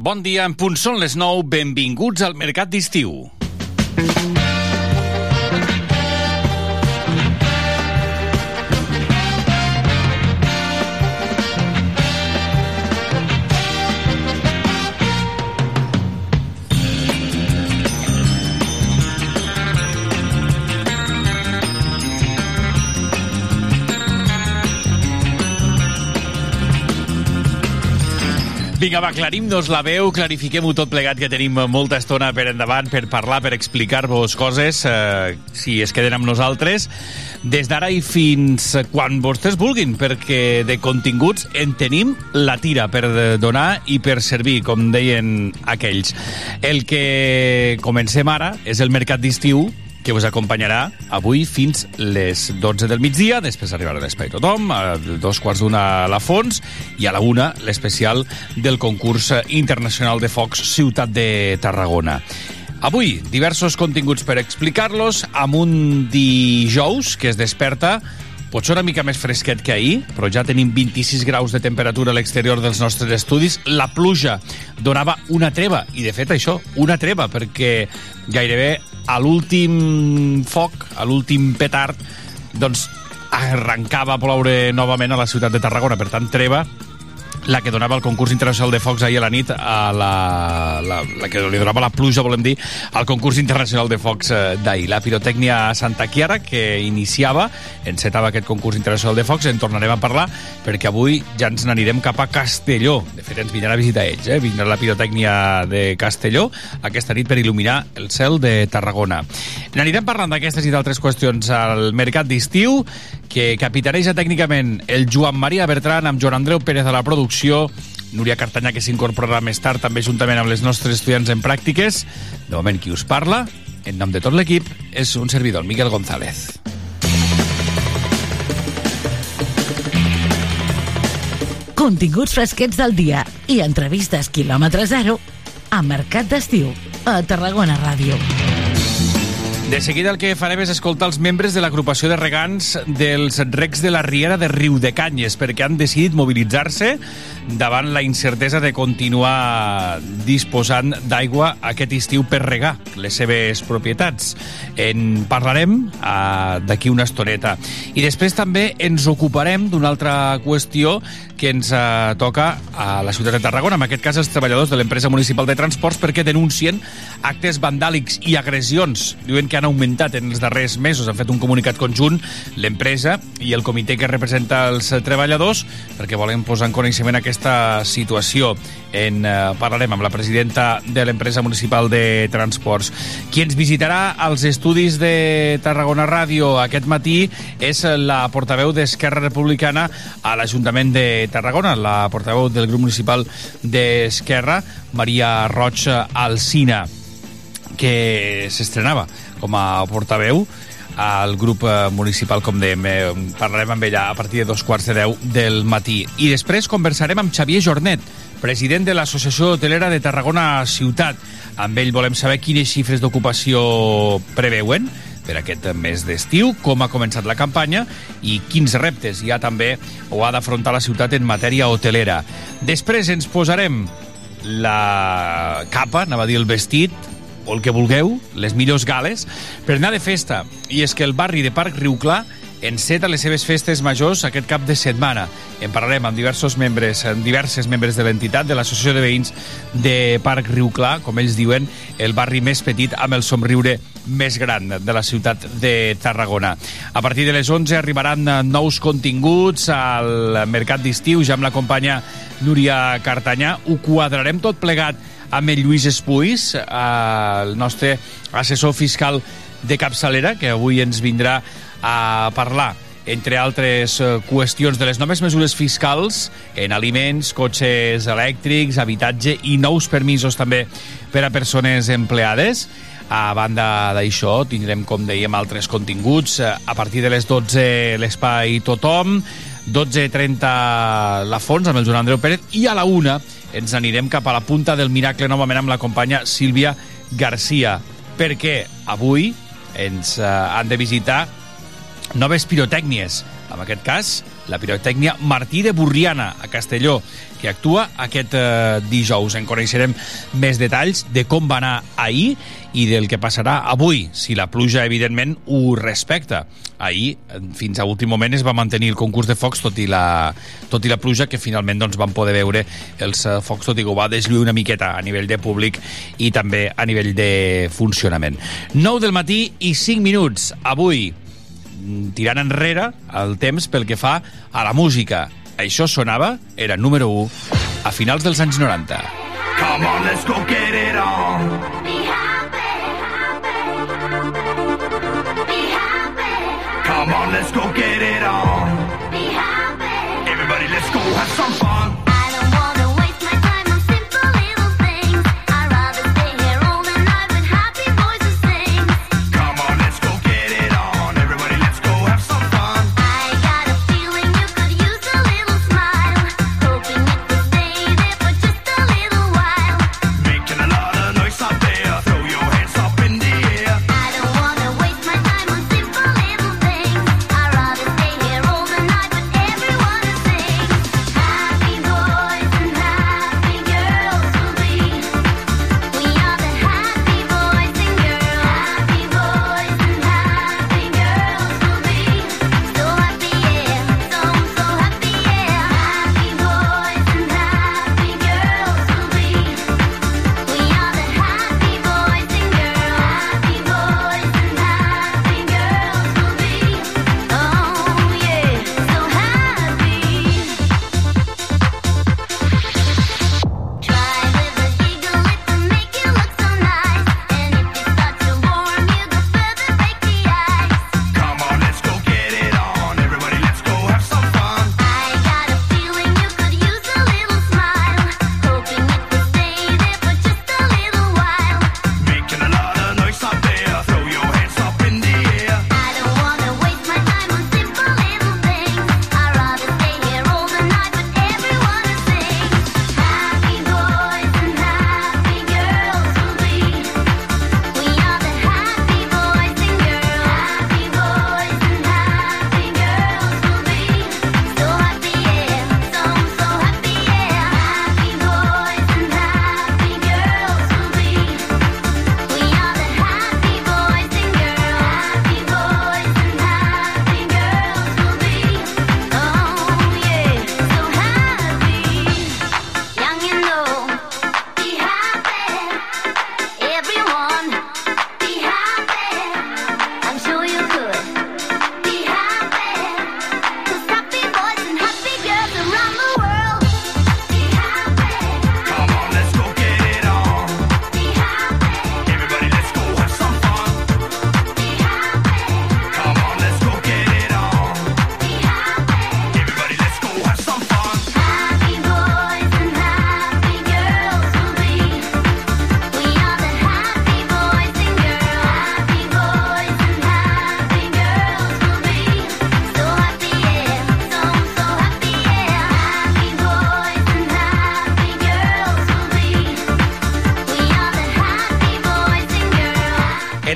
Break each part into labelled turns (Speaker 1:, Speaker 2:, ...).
Speaker 1: Bon dia, en punt són les 9. Benvinguts al Mercat d'Estiu. Vinga, va, aclarim-nos la veu, clarifiquem-ho tot plegat, que tenim molta estona per endavant per parlar, per explicar-vos coses, eh, si es queden amb nosaltres, des d'ara i fins quan vostès vulguin, perquè de continguts en tenim la tira per donar i per servir, com deien aquells. El que comencem ara és el mercat d'estiu, que us acompanyarà avui fins les 12 del migdia, després arribarà l'Espai Tothom, a dos quarts d'una a la Fons, i a la una l'especial del concurs internacional de focs Ciutat de Tarragona. Avui, diversos continguts per explicar-los, amb un dijous que es desperta pot ser una mica més fresquet que ahir, però ja tenim 26 graus de temperatura a l'exterior dels nostres estudis. La pluja donava una treva, i de fet això, una treva, perquè gairebé a l'últim foc, a l'últim petard, doncs arrencava a ploure novament a la ciutat de Tarragona. Per tant, treva la que donava el concurs internacional de focs ahir a la nit, a la, la, la que li donava la pluja, volem dir, al concurs internacional de focs eh, d'ahir. La pirotècnia Santa Chiara, que iniciava, encetava aquest concurs internacional de focs, en tornarem a parlar, perquè avui ja ens n'anirem cap a Castelló. De fet, ens vindran a visitar ells, eh? vindrà la pirotècnia de Castelló aquesta nit per il·luminar el cel de Tarragona. N'anirem parlant d'aquestes i d'altres qüestions al mercat d'estiu, que capitaneja tècnicament el Joan Maria Bertran amb Joan Andreu Pérez a la producció, Núria Cartanyà, que s'incorporarà més tard, també juntament amb les nostres estudiants en pràctiques. De moment, qui us parla, en nom de tot l'equip, és un servidor, Miguel González.
Speaker 2: Continguts fresquets del dia i entrevistes quilòmetre zero a Mercat d'Estiu, a Tarragona Ràdio.
Speaker 1: De seguida el que farem és escoltar els membres de l'agrupació de regants dels recs de la Riera de Riu de Canyes perquè han decidit mobilitzar-se davant la incertesa de continuar disposant d'aigua aquest estiu per regar les seves propietats. En parlarem uh, d'aquí una estoneta. I després també ens ocuparem d'una altra qüestió que ens uh, toca a la ciutat de Tarragona, en aquest cas els treballadors de l'empresa municipal de transports perquè denuncien actes vandàlics i agressions. Diuen que han augmentat en els darrers mesos. Han fet un comunicat conjunt l'empresa i el comitè que representa els treballadors perquè volen posar en coneixement aquesta situació. En eh, parlarem amb la presidenta de l'empresa municipal de transports. Qui ens visitarà als estudis de Tarragona Ràdio aquest matí és la portaveu d'Esquerra Republicana a l'Ajuntament de Tarragona, la portaveu del grup municipal d'Esquerra, Maria Roig Alcina, que s'estrenava com a portaveu al grup eh, municipal, com dèiem. Eh, parlarem amb ella a partir de dos quarts de deu del matí. I després conversarem amb Xavier Jornet, president de l'Associació Hotelera de Tarragona Ciutat. Amb ell volem saber quines xifres d'ocupació preveuen per aquest mes d'estiu, com ha començat la campanya i quins reptes hi ha també o ha d'afrontar la ciutat en matèria hotelera. Després ens posarem la capa, anava a dir el vestit, o el que vulgueu, les millors gales, per anar de festa. I és que el barri de Parc Riu Clar enceta les seves festes majors aquest cap de setmana. En parlarem amb diversos membres, amb diverses membres de l'entitat, de l'Associació de Veïns de Parc Riu Clar, com ells diuen, el barri més petit amb el somriure més gran de la ciutat de Tarragona. A partir de les 11 arribaran nous continguts al mercat d'estiu, ja amb la companya Núria Cartanyà. Ho quadrarem tot plegat amb el Lluís Espuis, el nostre assessor fiscal de capçalera, que avui ens vindrà a parlar entre altres qüestions de les noves mesures fiscals en aliments, cotxes elèctrics, habitatge i nous permisos també per a persones empleades. A banda d'això, tindrem, com dèiem, altres continguts. A partir de les 12, l'espai Tothom, 12.30 la Fons amb el Joan Andreu Pérez i a la una ens anirem cap a la punta del miracle novament amb la companya Sílvia Garcia perquè avui ens eh, han de visitar noves pirotècnies, en aquest cas
Speaker 3: la pirotècnia Martí de Burriana, a Castelló, que actua aquest eh, dijous. En coneixerem més detalls de com va anar ahir i del que passarà avui, si la pluja, evidentment, ho respecta. Ahir, fins a últim moment, es va mantenir el concurs de focs, tot i la, tot i la pluja, que finalment doncs, van poder veure els eh, focs, tot i que ho va deslluir una miqueta a nivell de públic i també a nivell de funcionament. 9 del matí i 5 minuts. Avui, tirant enrere el temps pel que fa a la música. Això sonava, era número 1, a finals dels anys 90. Come on, let's go get it on. Come on, let's go get it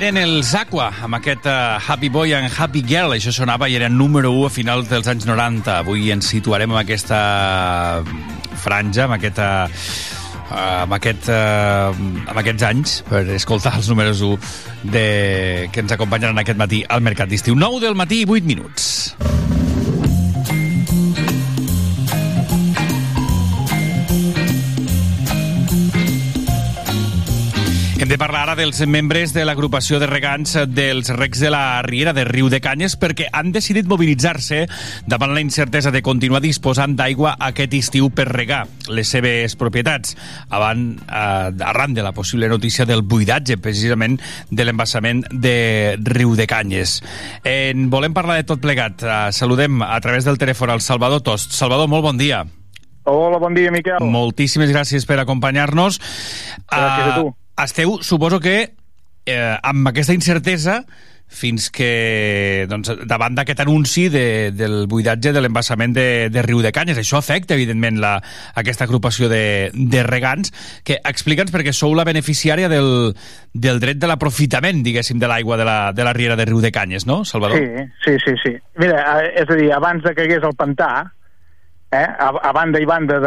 Speaker 3: eren els Aqua, amb aquest uh, Happy Boy and Happy Girl. Això sonava i era número 1 a finals dels anys 90. Avui ens situarem en aquesta franja, amb aquesta... Uh, amb, aquest, uh, amb aquests anys per escoltar els números 1 de... que ens acompanyen aquest matí al Mercat d'Estiu. 9 del matí i 8 minuts. Parlar dels membres de l'agrupació de regants dels recs de la Riera de Riu de Canyes perquè han decidit mobilitzar-se davant la incertesa de continuar disposant d'aigua aquest estiu per regar les seves propietats avant, eh, arran de la possible notícia del buidatge precisament de l'embassament de Riu de Canyes. En volem parlar de tot plegat. Eh, saludem a través del telèfon al Salvador Tost. Salvador, molt bon dia.
Speaker 4: Hola, bon dia, Miquel.
Speaker 3: Moltíssimes gràcies per acompanyar-nos.
Speaker 4: Gràcies a tu.
Speaker 3: Esteu, suposo que, eh, amb aquesta incertesa,
Speaker 1: fins que, doncs, davant d'aquest anunci de, del buidatge de l'embassament de, de Riu de Canyes. Això afecta, evidentment, la, aquesta agrupació de, de regants, que explica'ns perquè sou la beneficiària del, del dret de l'aprofitament, diguéssim, de l'aigua de, la, de la riera de Riu de Canyes, no, Salvador?
Speaker 4: Sí, sí, sí. sí. Mira, és a dir, abans de que hagués el pantà, eh, a, a banda i banda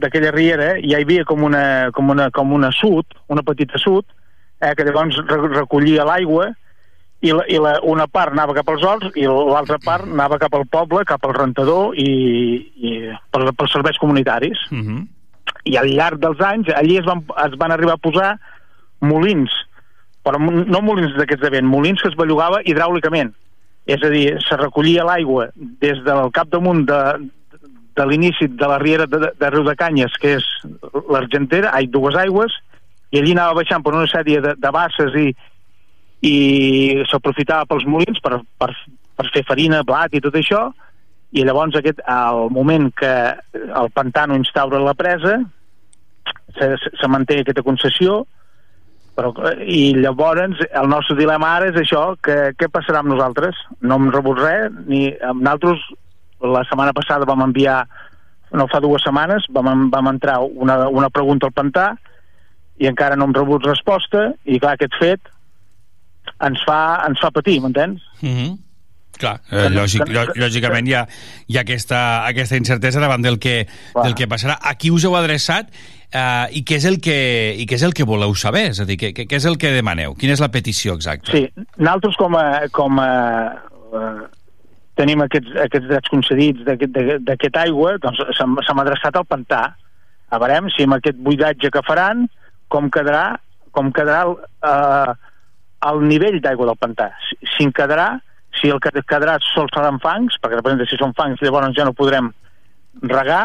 Speaker 4: d'aquella riera, ja hi havia com una, com una, com una sud, una petita sud, eh, que llavors recollia l'aigua, i, la, i la, una part anava cap als horts i l'altra part anava cap al poble, cap al rentador i, i per, pels serveis comunitaris. Uh
Speaker 1: Mhm.
Speaker 4: -huh. I al llarg dels anys allí es van, es van arribar a posar molins, però no molins d'aquests de vent, molins que es bellugava hidràulicament. És a dir, se recollia l'aigua des del capdamunt de, de l'inici de la riera de, de Riu de Canyes, que és l'Argentera, hi dues aigües, i allí anava baixant per una sèrie de, de basses i, i s'aprofitava pels molins per, per, per fer farina, blat i tot això, i llavors aquest, al moment que el pantano instaura la presa, se, se, se manté aquesta concessió, però, i llavors el nostre dilema ara és això, que, què passarà amb nosaltres? No hem rebut res, ni amb nosaltres la setmana passada vam enviar, no fa dues setmanes, vam, vam entrar una, una pregunta al pantà i encara no hem rebut resposta i clar, aquest fet ens fa, ens fa patir, m'entens?
Speaker 1: Mm -hmm. Clar, eh, lògic, lò, lògicament hi ha, hi ha aquesta, aquesta incertesa davant del que,
Speaker 4: Clar.
Speaker 1: del que passarà. A qui us heu adreçat eh, i, què és el que, i què és el que voleu saber? És a dir, què, què és el que demaneu? Quina és la petició exacta?
Speaker 4: Sí, nosaltres com a, com a eh, tenim aquests, aquests drets concedits d'aquest aigua, doncs s'hem adreçat al pantà. A veurem si amb aquest buidatge que faran, com quedarà, com quedarà el, eh, el nivell d'aigua del pantà. Si, en quedarà, si el que quedarà sols seran fangs, perquè depèn de si són fangs, llavors ja no podrem regar,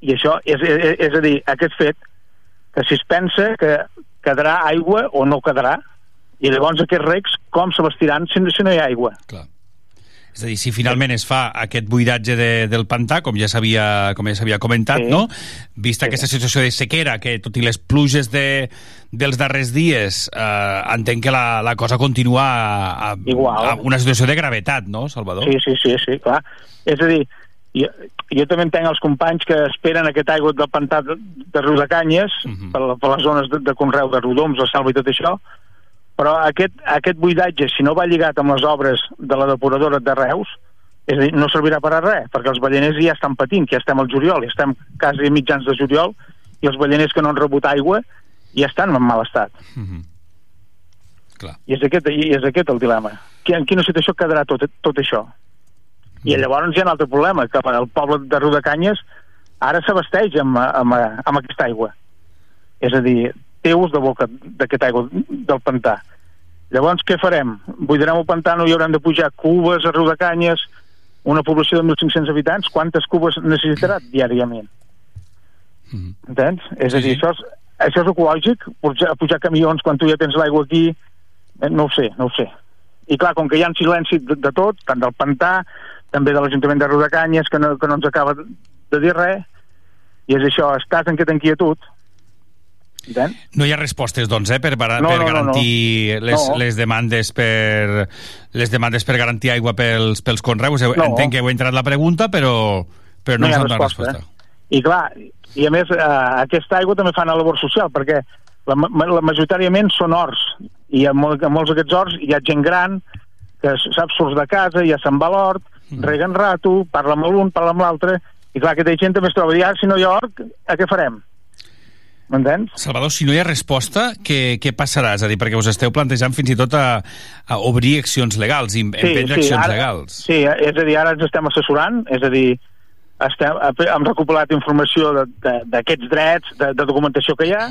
Speaker 4: i això és, és, és a dir, aquest fet que si es pensa que quedarà aigua o no quedarà, i llavors aquests recs com s'abastiran si, si no hi ha aigua?
Speaker 1: Clar. És a dir, si finalment es fa aquest buidatge de, del pantà, com ja s'havia com ja s'havia comentat,
Speaker 4: Sí.
Speaker 1: no? Vista
Speaker 4: Sí.
Speaker 1: aquesta situació de sequera, que tot i les pluges de, dels darrers dies, eh, entenc que la, la cosa continua a, a,
Speaker 4: Igual.
Speaker 1: a una situació de gravetat, no, Salvador?
Speaker 4: Sí, sí, sí, sí, clar. És a dir, jo, jo també entenc els companys que esperen aquest aigua del pantà de, de Riu de Canyes, uh
Speaker 1: Mhm.
Speaker 4: -huh. per, per les zones de, de Conreu, de Rodoms, la Selva i tot això, però aquest, aquest buidatge, si no va lligat amb les obres de la depuradora de Reus, és a dir, no servirà per a res, perquè els balleners ja estan patint, que ja estem al juliol, ja estem quasi a mitjans de juliol, i els balleners que no han rebut aigua ja estan en mal estat.
Speaker 1: Mhm. Clar.
Speaker 4: I és aquest, i és aquest el dilema. En quina situació quedarà tot, tot això? I llavors hi ha un altre problema, que el poble de Riu de Canyes ara s'abasteix amb, amb, amb aquesta aigua. És a dir, té ús de boca d'aquesta aigua del pantà. Llavors, què farem? Buidarem el pantà, no hi hauran de pujar cubes a Riu de Canyes, una població de 1.500 habitants, quantes cubes necessitarà diàriament?
Speaker 1: Mhm.
Speaker 4: Entens? És a dir, això és, això és ecològic? Pujar, pujar camions quan tu ja tens l'aigua aquí? Eh, No ho sé, no ho sé. I clar, com que hi ha silenci de, de tot, tant del pantà, també de l'Ajuntament de Rodacanyes, que no, que no ens acaba de, de dir res, i és això, estàs en aquesta inquietud.
Speaker 1: No hi ha respostes, doncs, eh, per, per,
Speaker 4: No,
Speaker 1: per
Speaker 4: no, no,
Speaker 1: garantir
Speaker 4: no.
Speaker 1: Les,
Speaker 4: No.
Speaker 1: les demandes per les demandes per garantir aigua pels, pels conreus.
Speaker 4: No.
Speaker 1: Entenc que heu entrat la pregunta, però, però no,
Speaker 4: hi
Speaker 1: us
Speaker 4: ha
Speaker 1: han donat
Speaker 4: resposta.
Speaker 1: resposta.
Speaker 4: I clar, i a més, eh, aquesta aigua també fa una labor social, perquè la, la, majoritàriament són horts, i a, mol, a molts d'aquests horts hi ha gent gran, que saps, surts de casa, ja se'n va a l'hort,
Speaker 1: Mm.
Speaker 4: reguen rato, parla amb l'un, parla amb l'altre, i clar, aquesta gent també es troba, i ara si no hi ha hort, a què farem? M'entens?
Speaker 1: Salvador, si no hi ha resposta, què, què passarà? És a dir, perquè us esteu plantejant fins i tot a, a obrir accions legals, i emprendre accions
Speaker 4: ara,
Speaker 1: legals.
Speaker 4: Sí, és a dir, ara ens estem assessorant, és a dir, estem, hem recuperat informació d'aquests drets, de, de documentació que hi ha,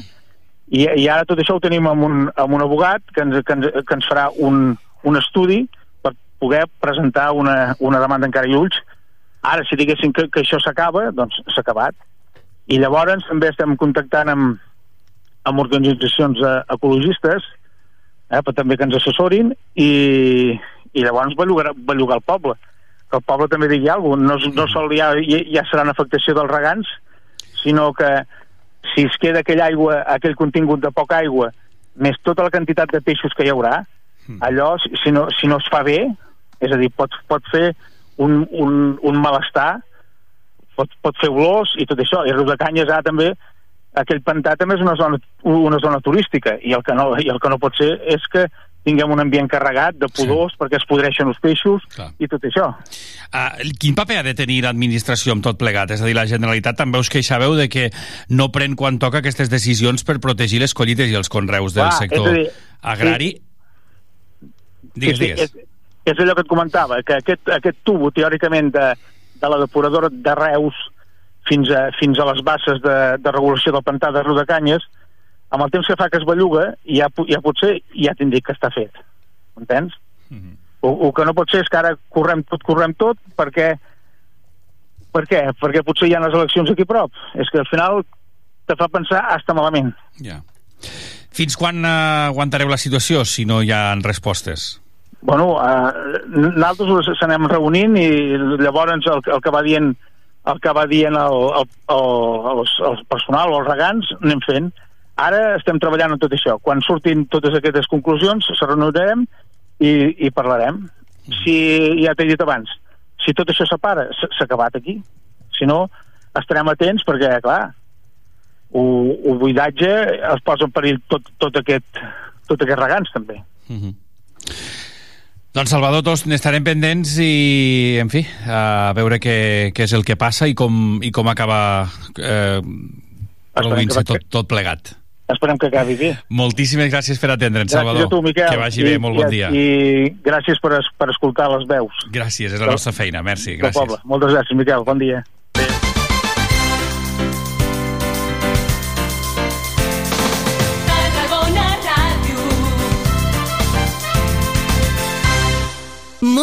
Speaker 4: i, i ara tot això ho tenim amb un, amb un abogat que ens, que ens, que ens farà un, un estudi per poder presentar una, una demanda encara i ulls. Ara, si diguéssim que, que això s'acaba, doncs s'ha acabat. I llavors també estem contactant amb, amb organitzacions eh, ecologistes eh, però també que ens assessorin i, i llavors bellugar, bellugar el poble que el poble també digui alguna cosa no, no sol ja, ja, serà una afectació dels regants sinó que si es queda aquella aigua, aquell contingut de poca aigua més tota la quantitat de peixos que hi haurà mm. allò, si, no, si no es fa bé, és a dir, pot, pot fer un, un, un malestar, pot, pot fer olors i tot això. I Riudecanyes ha també aquell pantà també és una zona, una zona turística i el, que no, i el que no pot ser és que tinguem un ambient carregat de pudors sí. perquè es podreixen els peixos Clar. i tot això.
Speaker 1: Uh, quin paper ha de tenir l'administració amb tot plegat? És a dir, la Generalitat també us queixaveu de que no pren quan toca aquestes decisions per protegir les collites i els conreus del Clar, sector dir, agrari? Sí. Digues, sí, sí, digues.
Speaker 4: És, és allò que et comentava, que aquest, aquest tubo, teòricament, de, de la depuradora de Reus fins a, fins a les basses de, de regulació del pantà de Rodacanyes, amb el temps que fa que es belluga, ja, ja potser ja t'indic que està fet. Entens? Mm -hmm. o, el que no pot ser és que ara correm tot, correm tot, perquè per què? Perquè potser hi ha les eleccions aquí prop. És que al final te fa pensar hasta malament.
Speaker 1: Ja. Fins quan uh, aguantareu la situació si no hi ha respostes?
Speaker 4: Bueno, eh, nosaltres s'anem reunint i llavors el, el que va dient el que va dient el, el, el, el, el personal o els regants anem fent. Ara estem treballant en tot això. Quan surtin totes aquestes conclusions, se reunirem i, i parlarem. Si, ja t'he dit abans, si tot això s'apara, s'ha acabat aquí. Si no, estarem atents perquè, clar, el buidatge es posa en perill tot, tot, aquest, tot aquest regants, també. Uh mhm.
Speaker 1: Doncs Salvador, tots n'estarem pendents i, en fi, a veure què, què és el que passa i com, i com acaba eh, produint-se tot, tot plegat.
Speaker 4: Esperem que acabi bé.
Speaker 1: Moltíssimes gràcies per atendre'ns, Salvador.
Speaker 4: Gràcies a tu, Miquel.
Speaker 1: Que vagi I, bé, molt bon dia.
Speaker 4: I gràcies per, per escoltar les veus.
Speaker 1: Gràcies, és la nostra feina, merci. Gràcies. Poble.
Speaker 4: Moltes gràcies, Miquel. Bon dia.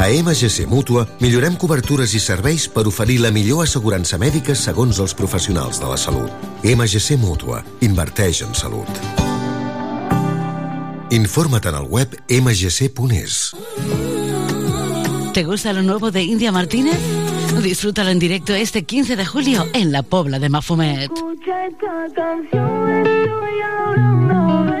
Speaker 5: A MGC Mútua millorem cobertures i serveis per oferir la millor assegurança mèdica segons els professionals de la salut. MGC Mútua. Inverteix en salut. Informa't en el web mgc.es.
Speaker 2: ¿Te gusta lo nuevo de India Martínez? Disfrútalo en directo este 15 de julio en la Pobla de Mafumet. Escucha esta canción, estoy hablando de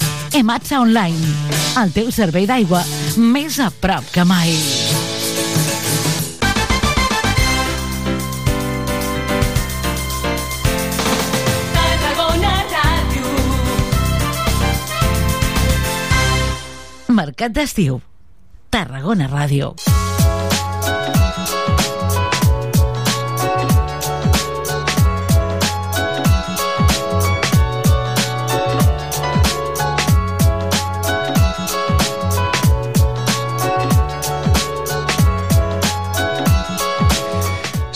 Speaker 2: Ematsa Online, el teu servei d'aigua més a prop que mai. Mercat d'estiu. Tarragona Ràdio.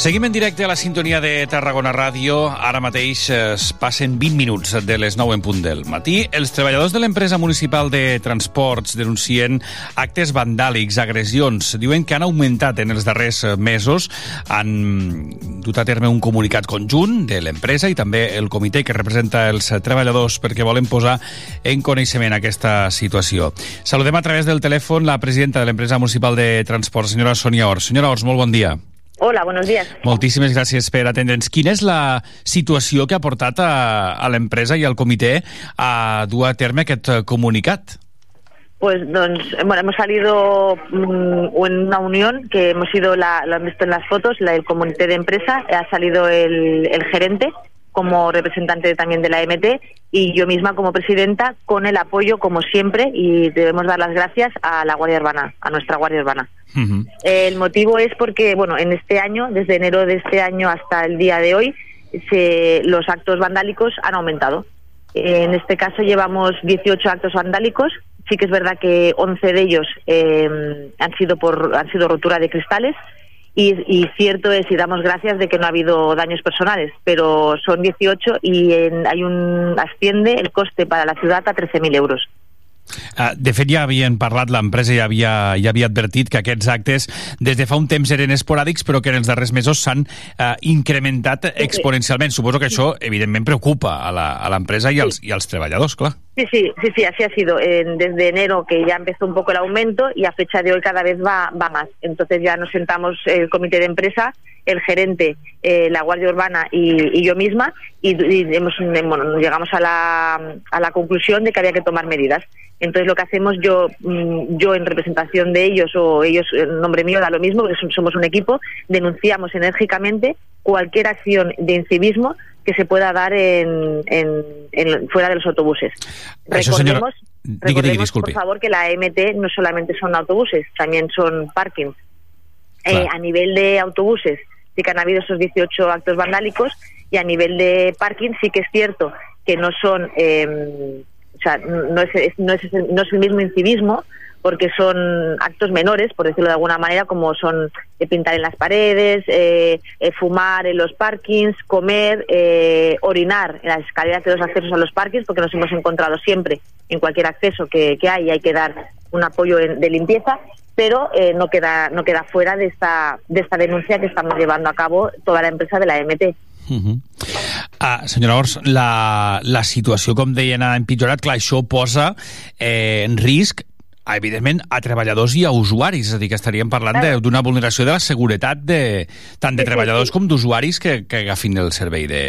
Speaker 1: Seguim en directe a la sintonia de Tarragona Ràdio. Ara mateix es passen 20 minuts de les 9 en punt del matí. Els treballadors de l'empresa municipal de transports denuncien actes vandàlics, agressions. Diuen que han augmentat en els darrers mesos. Han dut a terme un comunicat conjunt de l'empresa i també el comitè que representa els treballadors perquè volen posar en coneixement aquesta situació. Saludem a través del telèfon la presidenta de l'empresa municipal de transports, senyora Sonia Ors. Senyora Ors, molt bon dia.
Speaker 6: Hola, buenos días.
Speaker 1: Moltíssimes gràcies per atendre'ns. Quina és la situació que ha portat a, a l'empresa i al comitè a dur a terme aquest comunicat?
Speaker 6: Pues doncs, bueno, hemos salido mmm, en una unión que hemos sido, la, lo han visto en las fotos, la del comité de empresa, ha salido el, el gerente como representante también de la MT y yo misma como presidenta con el apoyo, como siempre, y debemos dar las gracias a la Guardia Urbana, a nuestra Guardia Urbana. Uh -huh. El motivo es porque, bueno, en este año, desde enero de este año hasta el día de hoy, se, los actos vandálicos han aumentado. En este caso llevamos 18 actos vandálicos. Sí que es verdad que 11 de ellos eh, han sido por han sido rotura de cristales y, y, cierto es y damos gracias de que no ha habido daños personales, pero son 18 y en, hay un asciende el coste para la ciudad a 13.000 euros.
Speaker 1: Uh, de fet, ja havien parlat, l'empresa ja havia, ja havia advertit que aquests actes des de fa un temps eren esporàdics, però que en els darrers mesos s'han uh, incrementat exponencialment. Suposo que això, evidentment, preocupa a l'empresa i, als, i als treballadors, clar.
Speaker 6: Sí, sí, sí, sí, así ha sido. Eh, desde enero que ya empezó un poco el aumento y a fecha de hoy cada vez va, va más. Entonces ya nos sentamos el comité de empresa el gerente, eh, la Guardia Urbana y, yo misma y, hemos, bueno, llegamos a la, a la conclusión de que había que tomar medidas. Entonces lo que hacemos yo, yo en representación de ellos o ellos en nombre mío da lo mismo, porque somos un equipo, denunciamos enérgicamente cualquier acción de incivismo que se pueda dar en, en, en fuera de los autobuses.
Speaker 1: Eso,
Speaker 6: recordemos,
Speaker 1: señora...
Speaker 6: recordemos por favor, que la MT no solamente son autobuses, también son parkings. Eh, a nivel de autobuses sí que han habido esos 18 actos vandálicos y a nivel de parking sí que es cierto que no son, eh, o sea, no es, no, es, no es el mismo incivismo porque son actos menores, por decirlo de alguna manera, como son eh, pintar en las paredes, eh, eh, fumar en los parkings, comer, eh, orinar en las escaleras de los accesos a los parkings, porque nos hemos encontrado siempre en cualquier acceso que, que hay, hay que dar un apoyo en, de limpieza, pero eh, no queda no queda fuera de esta de esta denuncia que estamos llevando a cabo toda la empresa de la MT.
Speaker 1: Uh -huh. uh, senyora Ors, la, la situació, com deien, ha empitjorat. Clar, això posa eh, en risc evidentment, a treballadors i a usuaris, és a dir, que estaríem parlant d'una vulneració de la seguretat de, tant de treballadors com d'usuaris que, que agafin el servei de,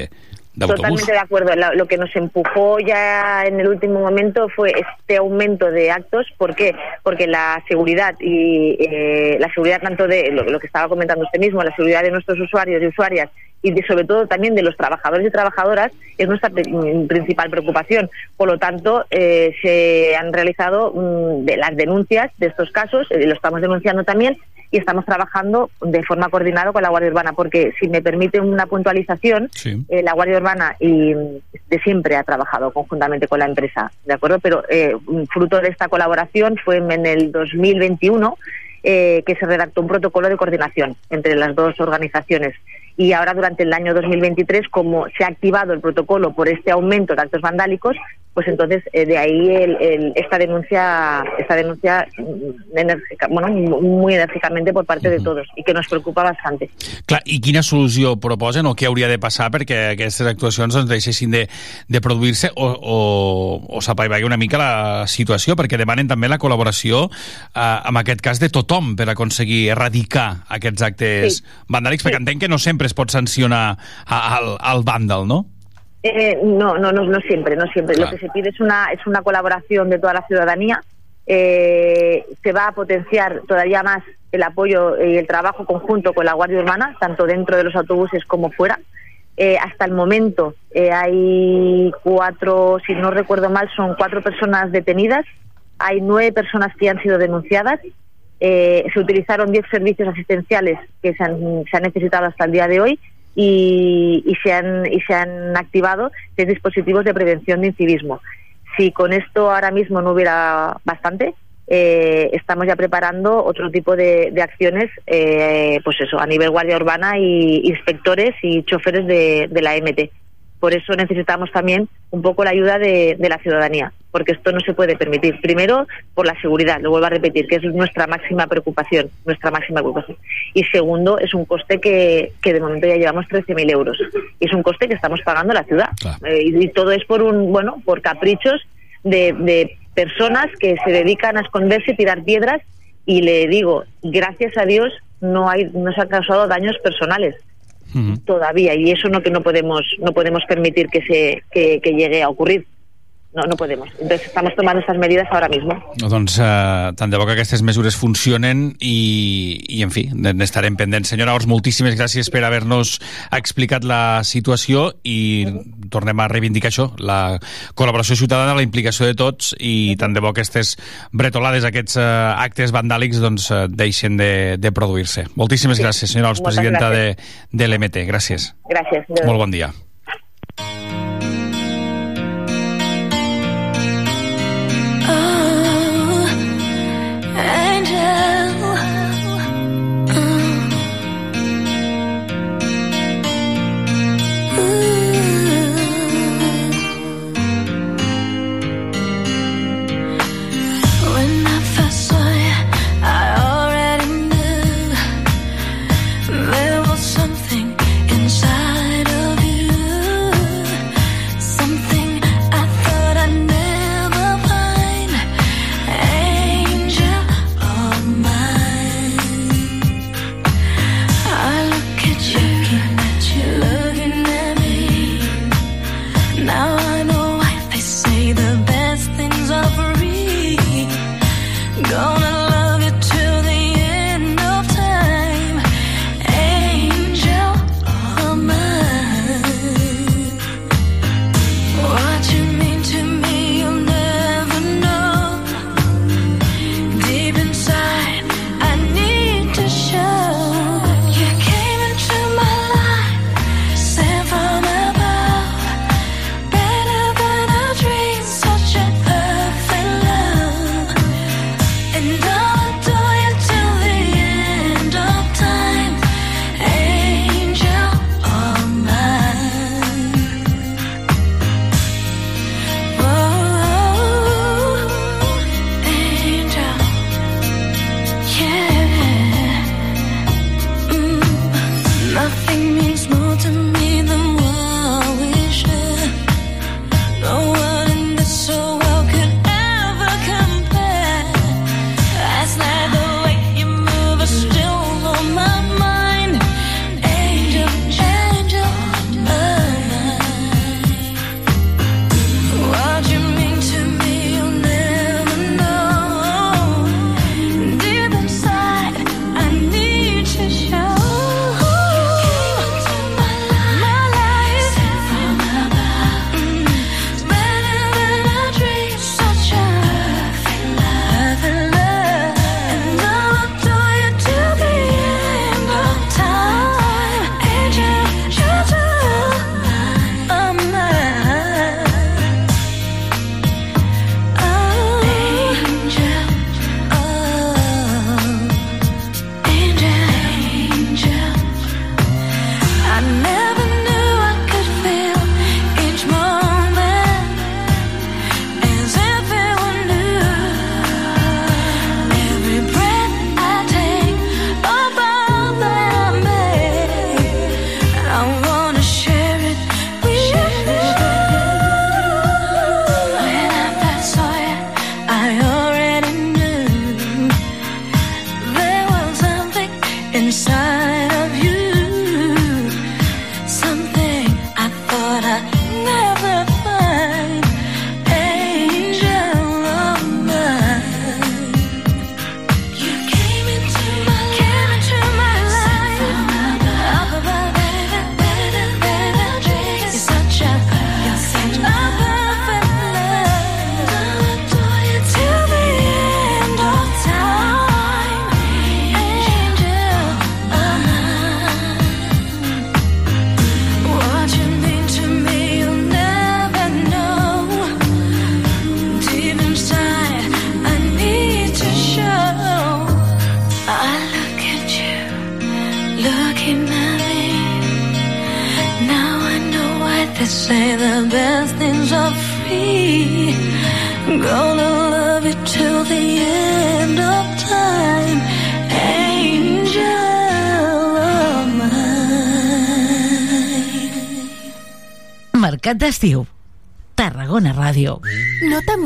Speaker 6: Totalmente de acuerdo. Lo, que nos empujó ya en el último momento fue este aumento de actos. ¿Por qué? Porque la seguridad y eh, la seguridad tanto de lo, que estaba comentando usted mismo, la seguridad de nuestros usuarios y usuarias y de, sobre todo también de los trabajadores y trabajadoras es nuestra principal preocupación. Por lo tanto, eh, se han realizado mmm, de las denuncias de estos casos, eh, lo estamos denunciando también y estamos trabajando de forma coordinada con la Guardia Urbana, porque si me permite una puntualización, sí. eh, la Guardia Urbana y de siempre ha trabajado conjuntamente con la empresa, ¿de acuerdo? Pero eh, fruto de esta colaboración fue en el 2021 eh, que se redactó un protocolo de coordinación entre las dos organizaciones. Y ahora, durante el año 2023, como se ha activado el protocolo por este aumento de actos vandálicos, pues entonces eh, de ahí el, el, esta denuncia esta denuncia enèrgica, bueno, muy enèrgicamente por parte de todos i que nos preocupa bastante.
Speaker 1: Clar, i quina solució proposen o què hauria de passar perquè aquestes actuacions doncs, deixessin de, de produir-se o, o, o s'apaivagui una mica la situació perquè demanen també la col·laboració eh, en aquest cas de tothom per aconseguir erradicar aquests actes sí. vandàlics perquè sí. entenc que no sempre es pot sancionar al, al vàndal, no?
Speaker 6: Eh, no, no, no, no siempre, no siempre. Claro. Lo que se pide es una, es una colaboración de toda la ciudadanía. Eh, se va a potenciar todavía más el apoyo y el trabajo conjunto con la Guardia Urbana, tanto dentro de los autobuses como fuera. Eh, hasta el momento eh, hay cuatro, si no recuerdo mal, son cuatro personas detenidas. Hay nueve personas que han sido denunciadas. Eh, se utilizaron diez servicios asistenciales que se han, se han necesitado hasta el día de hoy y, y, se han, y se han activado seis dispositivos de prevención de incivismo. Si con esto ahora mismo no hubiera bastante, eh, estamos ya preparando otro tipo de, acciones, eh, pues eso, a nivel guardia urbana y inspectores y choferes de, de la MT. Por eso necesitamos también un poco la ayuda de, de la ciudadanía, porque esto no se puede permitir. Primero, por la seguridad, lo vuelvo a repetir, que es nuestra máxima preocupación, nuestra máxima preocupación. Y segundo, es un coste que, que de momento ya llevamos 13.000 euros. Y es un coste que estamos pagando la ciudad. Eh, y, y todo es por un, bueno, por caprichos de, de personas que se dedican a esconderse y tirar piedras. Y le digo, gracias a Dios no hay, no se han causado daños personales todavía y eso no que no podemos no podemos permitir que se que, que llegue a ocurrir no, no podemos. Entonces estamos tomando estas medidas ahora mismo.
Speaker 1: Doncs eh, tant de bo que aquestes mesures funcionen i, i en fi, n'estarem pendents. Senyora Ors, moltíssimes gràcies per haver-nos explicat la situació i tornem a reivindicar això, la col·laboració ciutadana, la implicació de tots i tant de bo aquestes bretolades, aquests eh, actes vandàlics doncs, eh, deixen de, de produir-se. Moltíssimes sí. gràcies, senyora Ors,
Speaker 6: Moltes
Speaker 1: presidenta de,
Speaker 6: gràcies.
Speaker 1: de l'EMT. Gràcies.
Speaker 6: Gràcies.
Speaker 1: Molt bon dia.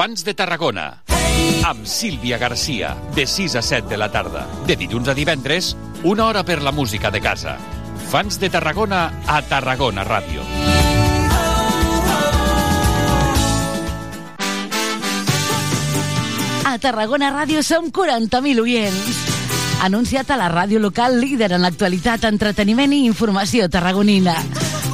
Speaker 1: Fans de Tarragona. Amb Sílvia Garcia, de 6 a 7 de la tarda. De dilluns a divendres, una hora per la música de casa. Fans de Tarragona a Tarragona Ràdio.
Speaker 2: A Tarragona Ràdio som 40.000 oients. Anunciat a la ràdio local líder en l'actualitat, entreteniment i informació tarragonina.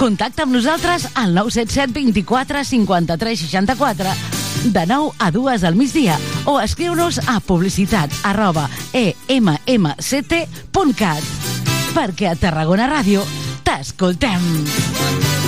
Speaker 2: Contacta amb nosaltres al 977 24 53 64 de 9 a 2 al migdia o escriu-nos a publicitat arroba emmct.cat perquè a Tarragona Ràdio t'escoltem.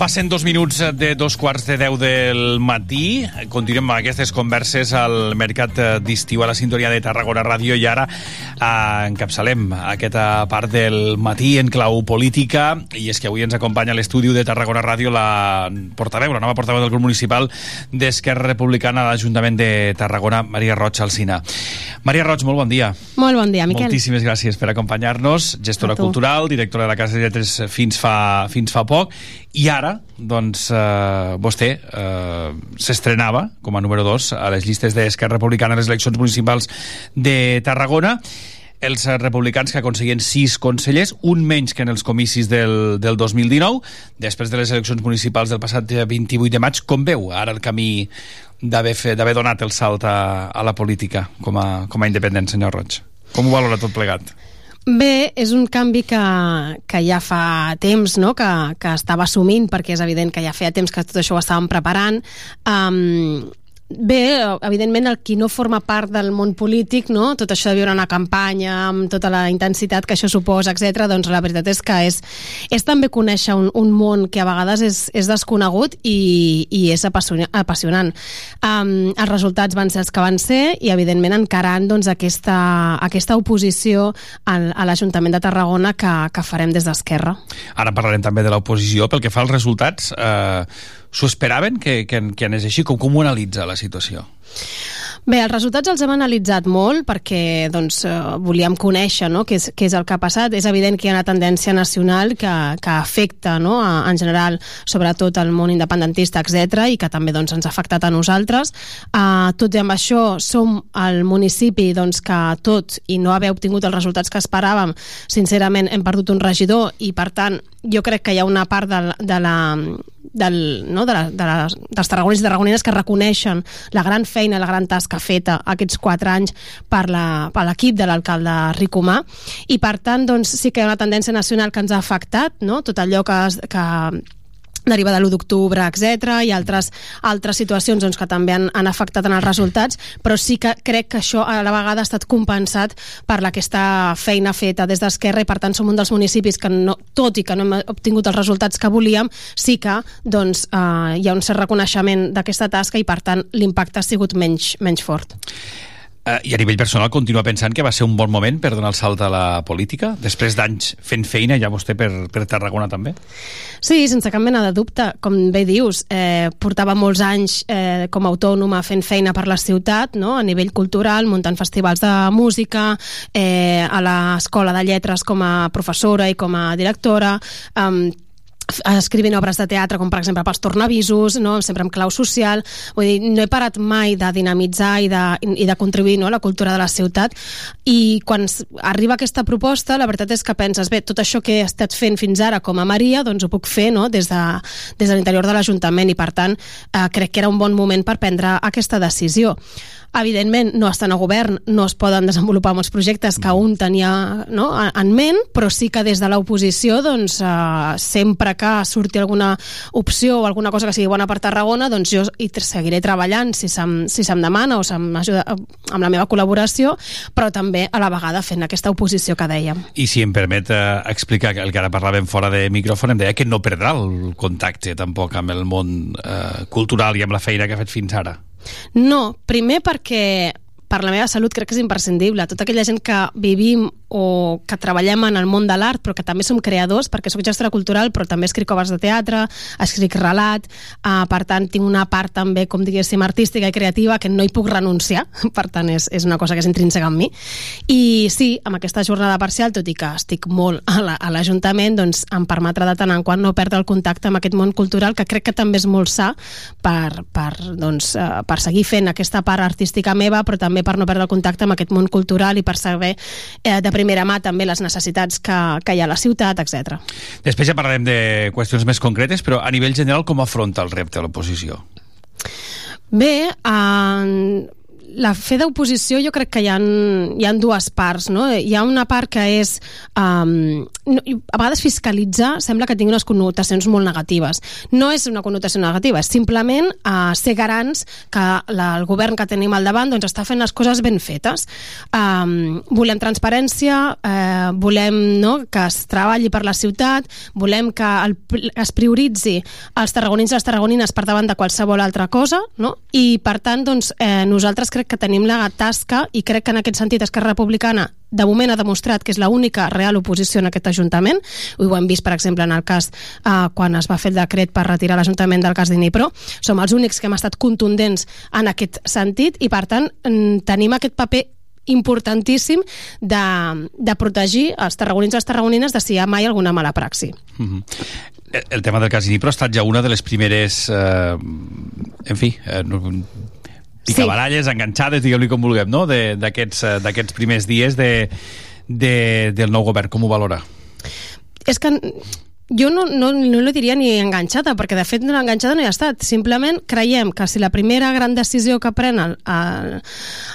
Speaker 1: Passen dos minuts de dos quarts de deu del matí. Continuem amb aquestes converses al mercat d'estiu a la sintonia de Tarragona Ràdio i ara eh, encapçalem aquesta part del matí en clau política i és que avui ens acompanya a l'estudi de Tarragona Ràdio la portaveu, la nova portaveu del grup municipal d'Esquerra Republicana a l'Ajuntament de Tarragona, Maria Roig Alcina. Maria Roig, molt bon dia.
Speaker 7: Molt bon dia, Miquel.
Speaker 1: Moltíssimes gràcies per acompanyar-nos, gestora cultural, directora de la Casa de Lletres fins fa, fins fa poc, i ara, doncs, eh, vostè eh, s'estrenava com a número 2 a les llistes d'Esquerra Republicana a les eleccions municipals de Tarragona els republicans que aconseguien sis consellers, un menys que en els comicis del, del 2019, després de les eleccions municipals del passat 28 de maig. Com veu ara el camí d'haver donat el salt a, a la política com a, com a independent, senyor Roig? Com ho valora tot plegat?
Speaker 7: Bé, és un canvi que, que ja fa temps no? que, que estava assumint, perquè és evident que ja feia temps que tot això ho estàvem preparant. Um, Bé, evidentment, el qui no forma part del món polític, no? tot això de viure una campanya amb tota la intensitat que això suposa, etc. doncs la veritat és que és, és també conèixer un, un món que a vegades és, és desconegut i, i és apassionant. Um, els resultats van ser els que van ser i, evidentment, encarant doncs, aquesta, aquesta oposició al, a l'Ajuntament de Tarragona que, que farem des d'Esquerra.
Speaker 1: Ara parlarem també de l'oposició. Pel que fa als resultats, eh, s'ho esperaven que, que, que anés així? Com, com ho analitza la situació?
Speaker 7: Bé, els resultats els hem analitzat molt perquè doncs, eh, volíem conèixer no? què, és, què és el que ha passat. És evident que hi ha una tendència nacional que, que afecta no? a, en general sobretot el món independentista, etc i que també doncs, ens ha afectat a nosaltres. Uh, tot i amb això som el municipi doncs, que tot i no haver obtingut els resultats que esperàvem, sincerament hem perdut un regidor i per tant jo crec que hi ha una part de, la- de la del, no, de la, de la, dels tarragonins i tarragonines que reconeixen la gran feina, la gran tasca feta aquests quatre anys per la- l'equip de l'alcalde Ricomà i per tant doncs, sí que hi ha una tendència nacional que ens ha afectat no? tot allò que, que deriva de l'1 d'octubre, etc i altres, altres situacions doncs, que també han, han afectat en els resultats, però sí que crec que això a la vegada ha estat compensat per aquesta feina feta des d'Esquerra i per tant som un dels municipis que, no, tot i que no hem obtingut els resultats que volíem, sí que doncs, eh, hi ha un cert reconeixement d'aquesta tasca i per tant l'impacte ha sigut menys, menys fort.
Speaker 1: Uh, I a nivell personal continua pensant que va ser un bon moment per donar el salt a la política? Després d'anys fent feina, ja vostè per, per Tarragona també?
Speaker 7: Sí, sense cap mena de dubte. Com bé dius, eh, portava molts anys eh, com a autònoma fent feina per la ciutat, no? a nivell cultural, muntant festivals de música, eh, a l'Escola de Lletres com a professora i com a directora, eh, escrivint obres de teatre com per exemple pels tornavisos, no? sempre amb clau social vull dir, no he parat mai de dinamitzar i de, i de contribuir no? a la cultura de la ciutat i quan arriba aquesta proposta la veritat és que penses, bé, tot això que he estat fent fins ara com a Maria, doncs ho puc fer no? des de, des de l'interior de l'Ajuntament i per tant eh, crec que era un bon moment per prendre aquesta decisió Evidentment, no estan a govern, no es poden desenvolupar molts projectes que un tenia no, en ment, però sí que des de l'oposició, doncs, eh, sempre que surti alguna opció o alguna cosa que sigui bona per Tarragona, doncs jo hi seguiré treballant si se'm, si se'm demana o se'm ajuda amb la meva col·laboració, però també a la vegada fent aquesta oposició que dèiem.
Speaker 1: I si em permet eh, explicar el que ara parlàvem fora de micròfon, em deia que no perdrà el contacte tampoc amb el món eh, cultural i amb la feina que ha fet fins ara.
Speaker 7: No, primer perquè per la meva salut crec que és imprescindible. Tota aquella gent que vivim o que treballem en el món de l'art, però que també som creadors, perquè sóc gestora cultural, però també escric obres de teatre, escric relat, uh, per tant, tinc una part també, com diguéssim, artística i creativa que no hi puc renunciar, per tant, és, és una cosa que és intrínseca en mi. I sí, amb aquesta jornada parcial, tot i que estic molt a l'Ajuntament, la, doncs em permetrà de tant en quant no perdre el contacte amb aquest món cultural, que crec que també és molt sa per, per, doncs, uh, per seguir fent aquesta part artística meva, però també per no perdre el contacte amb aquest món cultural i per saber eh, de primera mà també les necessitats que, que hi ha a la ciutat, etc.
Speaker 1: Després ja parlarem de qüestions més concretes, però a nivell general com afronta el repte a l'oposició?
Speaker 7: Bé, eh, la fe d'oposició jo crec que hi ha, hi ha dues parts, no? Hi ha una part que és... Um, no, a vegades fiscalitzar sembla que tingui unes connotacions molt negatives. No és una connotació negativa, és simplement uh, ser garants que la, el govern que tenim al davant doncs, està fent les coses ben fetes. Um, volem transparència, uh, volem no, que es treballi per la ciutat, volem que el, es prioritzi els tarragonins i les tarragonines per davant de qualsevol altra cosa, no? i per tant doncs, eh, nosaltres crec que tenim la tasca i crec que en aquest sentit Esquerra Republicana de moment ha demostrat que és l'única real oposició en aquest Ajuntament. Ho hem vist, per exemple, en el cas eh, quan es va fer el decret per retirar l'Ajuntament del cas d'Inipro. Som els únics que hem estat contundents en aquest sentit i, per tant, tenim aquest paper importantíssim de, de protegir els tarragonins i les tarragonines de si hi ha mai alguna mala praxi. Mm -hmm.
Speaker 1: El tema del cas Inipro ha estat ja una de les primeres... Eh, en fi, eh, picabaralles, sí. enganxades, digueu-li com vulguem, no? Eh, d'aquests primers dies de, de, del nou govern. Com ho valora?
Speaker 7: És que jo no, no, no li diria ni enganxada, perquè de fet enganxada no hi ha estat. Simplement creiem que si la primera gran decisió que pren el, el,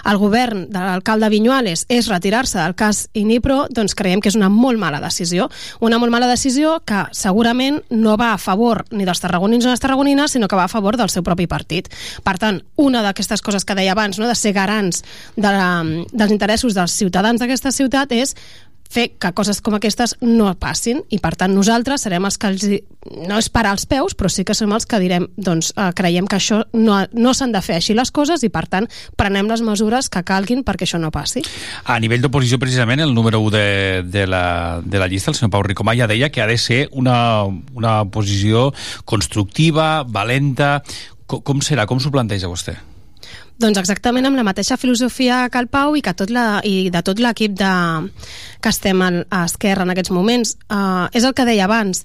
Speaker 7: el govern de l'alcalde Vinyuales és retirar-se del cas Inipro, doncs creiem que és una molt mala decisió. Una molt mala decisió que segurament no va a favor ni dels tarragonins ni de les tarragonines, sinó que va a favor del seu propi partit. Per tant, una d'aquestes coses que deia abans, no, de ser garants de la, dels interessos dels ciutadans d'aquesta ciutat és fer que coses com aquestes no passin i per tant nosaltres serem els que els, no és parar els peus però sí que som els que direm doncs eh, creiem que això no, no s'han de fer així les coses i per tant prenem les mesures que calguin perquè això no passi.
Speaker 1: A nivell d'oposició precisament el número 1 de, de, la, de la llista, el senyor Pau Ricomà ja deia que ha de ser una, una posició constructiva, valenta com, com serà? Com s'ho planteja vostè?
Speaker 7: Doncs exactament amb la mateixa filosofia que el Pau i, que tot la, i de tot l'equip de, que estem a, Esquerra en aquests moments. Uh, és el que deia abans,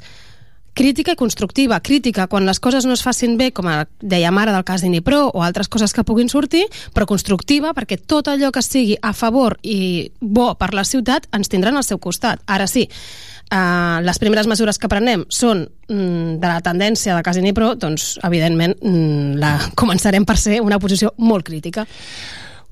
Speaker 7: crítica i constructiva. Crítica quan les coses no es facin bé, com dèiem ara del cas d'Inipro o altres coses que puguin sortir, però constructiva perquè tot allò que sigui a favor i bo per la ciutat ens tindran al seu costat. Ara sí, Uh, les primeres mesures que prenem són mm, de la tendència de Casinipro, doncs, evidentment, mm, la, començarem per ser una posició molt crítica.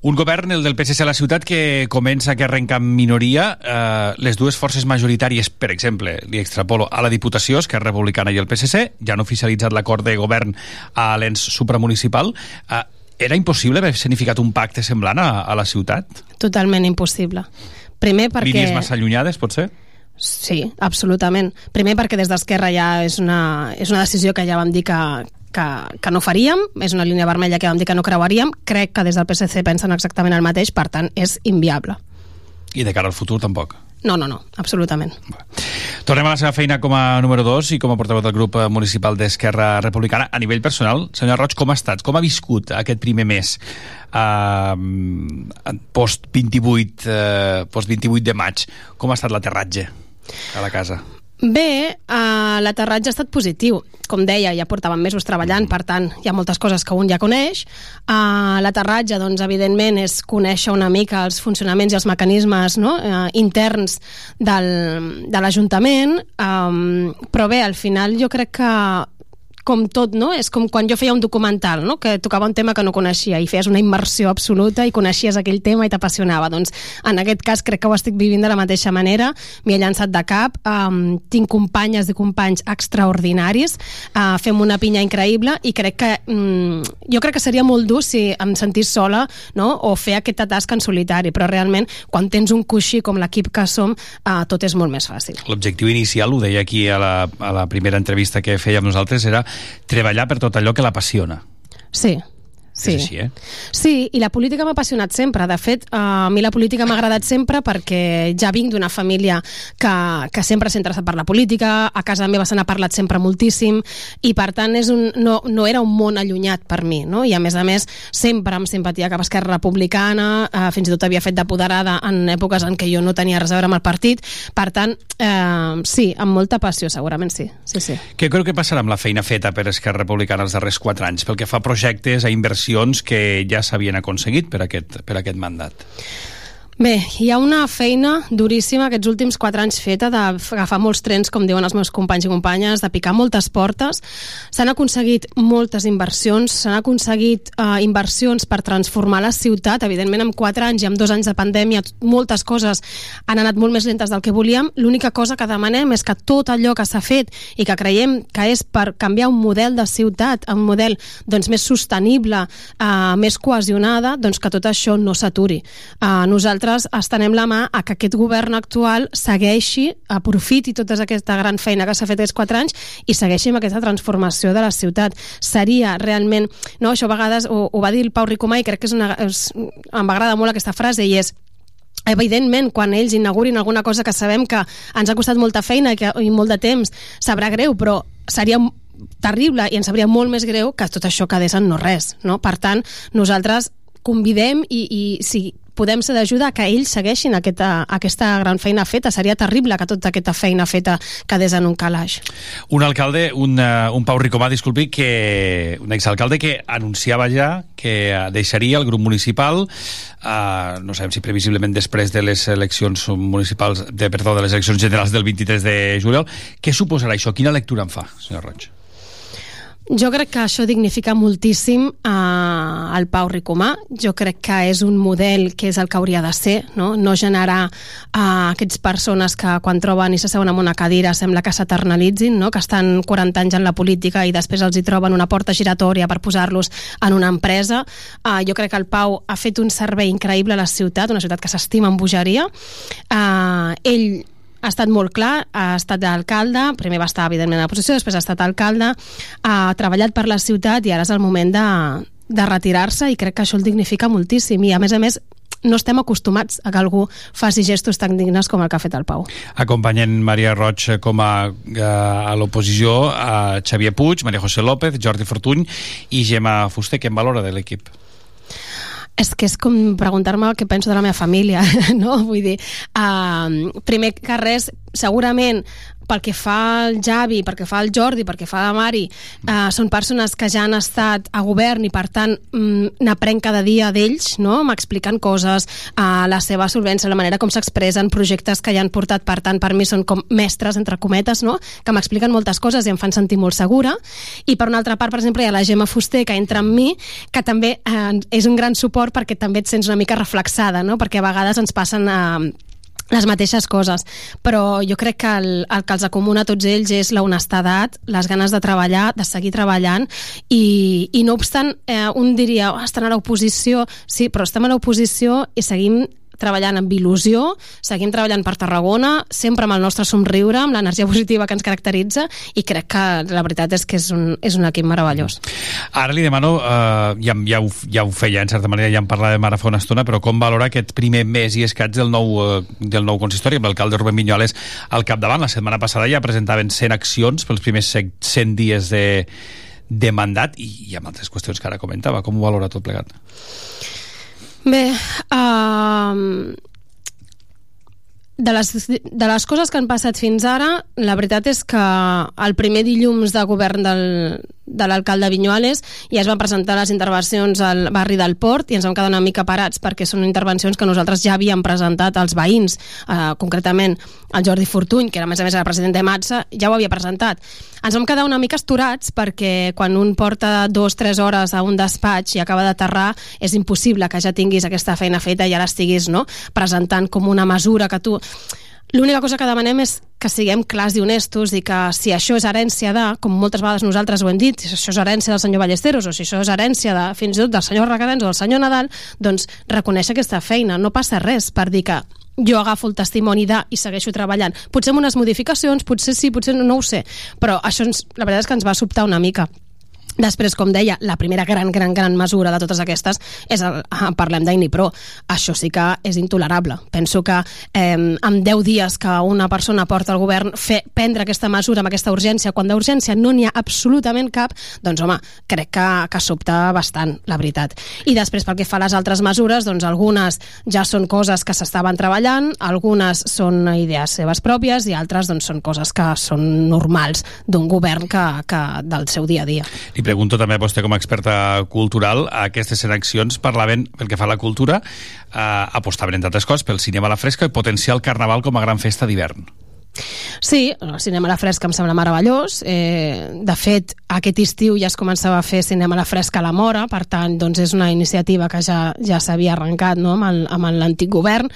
Speaker 1: Un govern, el del PSC a la ciutat, que comença que arrenca en minoria. Eh, les dues forces majoritàries, per exemple, li extrapolo, a la Diputació, que és Republicana i el PSC, ja han oficialitzat l'acord de govern a l'ens supramunicipal. Eh, era impossible haver significat un pacte semblant a, a la ciutat?
Speaker 7: Totalment impossible. Primer perquè...
Speaker 1: Línies massa allunyades, pot ser?
Speaker 7: Sí, absolutament. Primer perquè des d'Esquerra ja és una, és una decisió que ja vam dir que, que, que no faríem, és una línia vermella que vam dir que no creuaríem, crec que des del PSC pensen exactament el mateix, per tant, és inviable.
Speaker 1: I de cara al futur tampoc?
Speaker 7: No, no, no, absolutament.
Speaker 1: Tornem a la seva feina com a número 2 i com a portaveu del grup municipal d'Esquerra Republicana. A nivell personal, senyor Roig, com ha estat? Com ha viscut aquest primer mes uh, post 28, uh, post 28 de maig? Com ha estat l'aterratge? A la casa?
Speaker 7: Bé, uh, l'aterratge ha estat positiu. Com deia, ja portàvem mesos treballant, per tant, hi ha moltes coses que un ja coneix. Uh, l'aterratge, doncs, evidentment, és conèixer una mica els funcionaments i els mecanismes no? uh, interns del, de l'Ajuntament, um, però bé, al final jo crec que com tot, no? És com quan jo feia un documental, no? Que tocava un tema que no coneixia i feies una immersió absoluta i coneixies aquell tema i t'apassionava. Doncs en aquest cas crec que ho estic vivint de la mateixa manera. M'hi he llançat de cap. Um, tinc companyes i companys extraordinaris. Uh, fem una pinya increïble i crec que um, jo crec que seria molt dur si em sentís sola no? o fer aquesta tasca en solitari, però realment quan tens un coixí com l'equip que som, uh, tot és molt més fàcil.
Speaker 1: L'objectiu inicial, ho deia aquí a la, a la primera entrevista que fèiem nosaltres, era treballar per tot allò que l'apassiona.
Speaker 7: Sí, Sí.
Speaker 1: És així, eh?
Speaker 7: Sí, i la política m'ha apassionat sempre. De fet, uh, a mi la política m'ha agradat sempre perquè ja vinc d'una família que, que sempre s'ha interessat per la política, a casa meva se n'ha parlat sempre moltíssim, i per tant és un, no, no era un món allunyat per mi, no? I a més a més, sempre amb simpatia cap a Esquerra Republicana, uh, fins i tot havia fet d'apoderada en èpoques en què jo no tenia res a veure amb el partit, per tant, uh, sí, amb molta passió, segurament sí. sí, sí.
Speaker 1: Què creu que passarà amb la feina feta per Esquerra Republicana els darrers quatre anys, pel que fa a projectes, a inversions accions que ja s'havien aconseguit per aquest, per aquest mandat.
Speaker 7: Bé, hi ha una feina duríssima aquests últims quatre anys feta d'agafar molts trens, com diuen els meus companys i companyes, de picar moltes portes. S'han aconseguit moltes inversions, s'han aconseguit uh, inversions per transformar la ciutat. Evidentment, en quatre anys i amb dos anys de pandèmia, moltes coses han anat molt més lentes del que volíem. L'única cosa que demanem és que tot allò que s'ha fet i que creiem que és per canviar un model de ciutat, un model doncs, més sostenible, uh, més cohesionada, doncs que tot això no s'aturi. Uh, nosaltres nosaltres estenem la mà a que aquest govern actual segueixi, aprofiti tota aquesta gran feina que s'ha fet aquests quatre anys i segueixi amb aquesta transformació de la ciutat. Seria realment... No, això a vegades ho, ho va dir el Pau Ricomà i crec que és una, és, em agrada molt aquesta frase i és evidentment, quan ells inaugurin alguna cosa que sabem que ens ha costat molta feina i, que, i molt de temps, sabrà greu, però seria terrible i ens sabria molt més greu que tot això quedés en no res. No? Per tant, nosaltres convidem i, i si podem ser d'ajuda que ells segueixin aquesta, aquesta gran feina feta. Seria terrible que tota aquesta feina feta quedés en un calaix.
Speaker 1: Un alcalde, un, uh, un Pau Ricomà, disculpi, que, un exalcalde que anunciava ja que deixaria el grup municipal, uh, no sabem si previsiblement després de les eleccions municipals, de, perdó, de les eleccions generals del 23 de juliol. Què suposarà això? Quina lectura en fa, senyor Roig?
Speaker 7: Jo crec que això dignifica moltíssim eh, el Pau Ricomà. Jo crec que és un model que és el que hauria de ser, no, no generar eh, aquestes persones que quan troben i s'asseuen en una cadira sembla que s'eternalitzin, no? que estan 40 anys en la política i després els hi troben una porta giratòria per posar-los en una empresa. Eh, jo crec que el Pau ha fet un servei increïble a la ciutat, una ciutat que s'estima amb bogeria. Eh, ell ha estat molt clar, ha estat alcalde, primer va estar evidentment a la posició, després ha estat alcalde, ha treballat per la ciutat i ara és el moment de, de retirar-se i crec que això el dignifica moltíssim i a més a més no estem acostumats a que algú faci gestos tan dignes com el que ha fet el Pau.
Speaker 1: Acompanyen Maria Roig com a, a l'oposició a Xavier Puig, Maria José López, Jordi Fortuny i Gemma Fuster. Què en valora de l'equip?
Speaker 7: És que és com preguntar-me què penso de la meva família, no? Vull dir, uh, primer que res, segurament pel que fa al Javi, pel que fa al Jordi, pel que fa a la Mari, eh, són persones que ja han estat a govern i per tant mm, n'aprenc cada dia d'ells, no? m'expliquen coses, eh, la seva solvència, la manera com s'expressen, projectes que ja han portat, per tant per mi són com mestres, entre cometes, no? que m'expliquen moltes coses i em fan sentir molt segura. I per una altra part, per exemple, hi ha la Gemma Fuster, que entra amb mi, que també eh, és un gran suport perquè també et sents una mica reflexada, no? perquè a vegades ens passen eh, les mateixes coses, però jo crec que el, el que els acomuna a tots ells és la honestedat, les ganes de treballar, de seguir treballant, i, i no obstant, eh, un diria, oh, estan a l'oposició, sí, però estem a l'oposició i seguim treballant amb il·lusió, seguim treballant per Tarragona, sempre amb el nostre somriure, amb l'energia positiva que ens caracteritza, i crec que la veritat és que és un, és un equip meravellós.
Speaker 1: Ara li demano, uh, ja, ja, ho, ja ho feia, en certa manera, ja en parlàvem ara fa una estona, però com valora aquest primer mes i escaig del nou, uh, del nou consistori, amb l'alcalde Rubén Vinyoles al capdavant. La setmana passada ja presentaven 100 accions pels primers 100 dies de, de mandat i, i amb altres qüestions que ara comentava. Com ho valora tot plegat?
Speaker 7: Bé, uh, de les, de les coses que han passat fins ara, la veritat és que el primer dilluns de govern del, de l'alcalde Vinyuales i es van presentar les intervencions al barri del Port i ens vam quedar una mica parats perquè són intervencions que nosaltres ja havíem presentat als veïns, eh, concretament el Jordi Fortuny, que era, a més a més era president de Matza, ja ho havia presentat. Ens vam quedar una mica esturats perquè quan un porta dues, tres hores a un despatx i acaba d'aterrar és impossible que ja tinguis aquesta feina feta i ara estiguis no, presentant com una mesura que tu L'única cosa que demanem és que siguem clars i honestos i que si això és herència de, com moltes vegades nosaltres ho hem dit, si això és herència del senyor Ballesteros o si això és herència de, fins i tot del senyor Recadens o del senyor Nadal, doncs reconèixer aquesta feina. No passa res per dir que jo agafo el testimoni de i segueixo treballant. Potser amb unes modificacions, potser sí, potser no, no ho sé, però això ens, la veritat és que ens va sobtar una mica. Després, com deia, la primera gran, gran, gran mesura de totes aquestes és el, ah, parlem d'Inipro. Això sí que és intolerable. Penso que eh, amb 10 dies que una persona porta al govern fer, prendre aquesta mesura amb aquesta urgència, quan d'urgència no n'hi ha absolutament cap, doncs home, crec que, que sobta bastant, la veritat. I després, pel que fa a les altres mesures, doncs algunes ja són coses que s'estaven treballant, algunes són idees seves pròpies i altres doncs, són coses que són normals d'un govern que, que del seu dia a dia.
Speaker 1: Li pregunto també a vostè com a experta cultural, aquestes accions parlaven, pel que fa a la cultura, eh, apostaven, entre altres coses, pel cinema a la fresca i potenciar el carnaval com a gran festa d'hivern.
Speaker 7: Sí, el cinema a la fresca em sembla meravellós. Eh, de fet, aquest estiu ja es començava a fer cinema a la fresca a la Mora, per tant, doncs és una iniciativa que ja, ja s'havia arrencat no? amb l'antic govern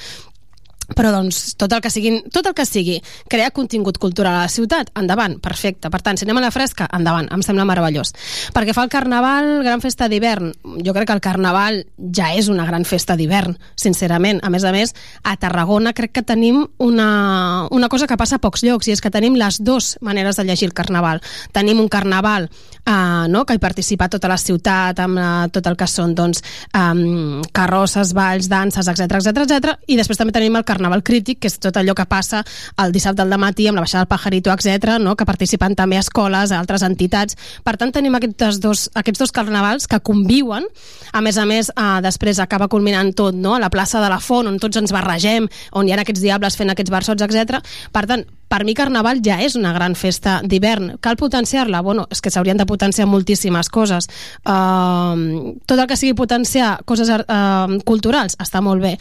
Speaker 7: però doncs tot el que sigui, tot el que sigui crear contingut cultural a la ciutat, endavant, perfecte. Per tant, cinema a la fresca, endavant, em sembla meravellós. Perquè fa el Carnaval, gran festa d'hivern, jo crec que el Carnaval ja és una gran festa d'hivern, sincerament. A més a més, a Tarragona crec que tenim una, una cosa que passa a pocs llocs, i és que tenim les dues maneres de llegir el Carnaval. Tenim un Carnaval eh, no? que hi participa tota la ciutat, amb uh, tot el que són doncs, um, carrosses, balls, danses, etc etc etc. i després també tenim el Carnaval Crític, que és tot allò que passa el dissabte al matí amb la baixada del Pajarito, etc, no? que participen també escoles, altres entitats. Per tant, tenim aquests dos, aquests dos carnavals que conviuen. A més a més, eh, després acaba culminant tot no? a la plaça de la Font, on tots ens barregem, on hi ha aquests diables fent aquests versots, etc. Per tant, per mi Carnaval ja és una gran festa d'hivern. Cal potenciar-la? Bueno, és que s'haurien de potenciar moltíssimes coses. Uh, tot el que sigui potenciar coses uh, culturals està molt bé,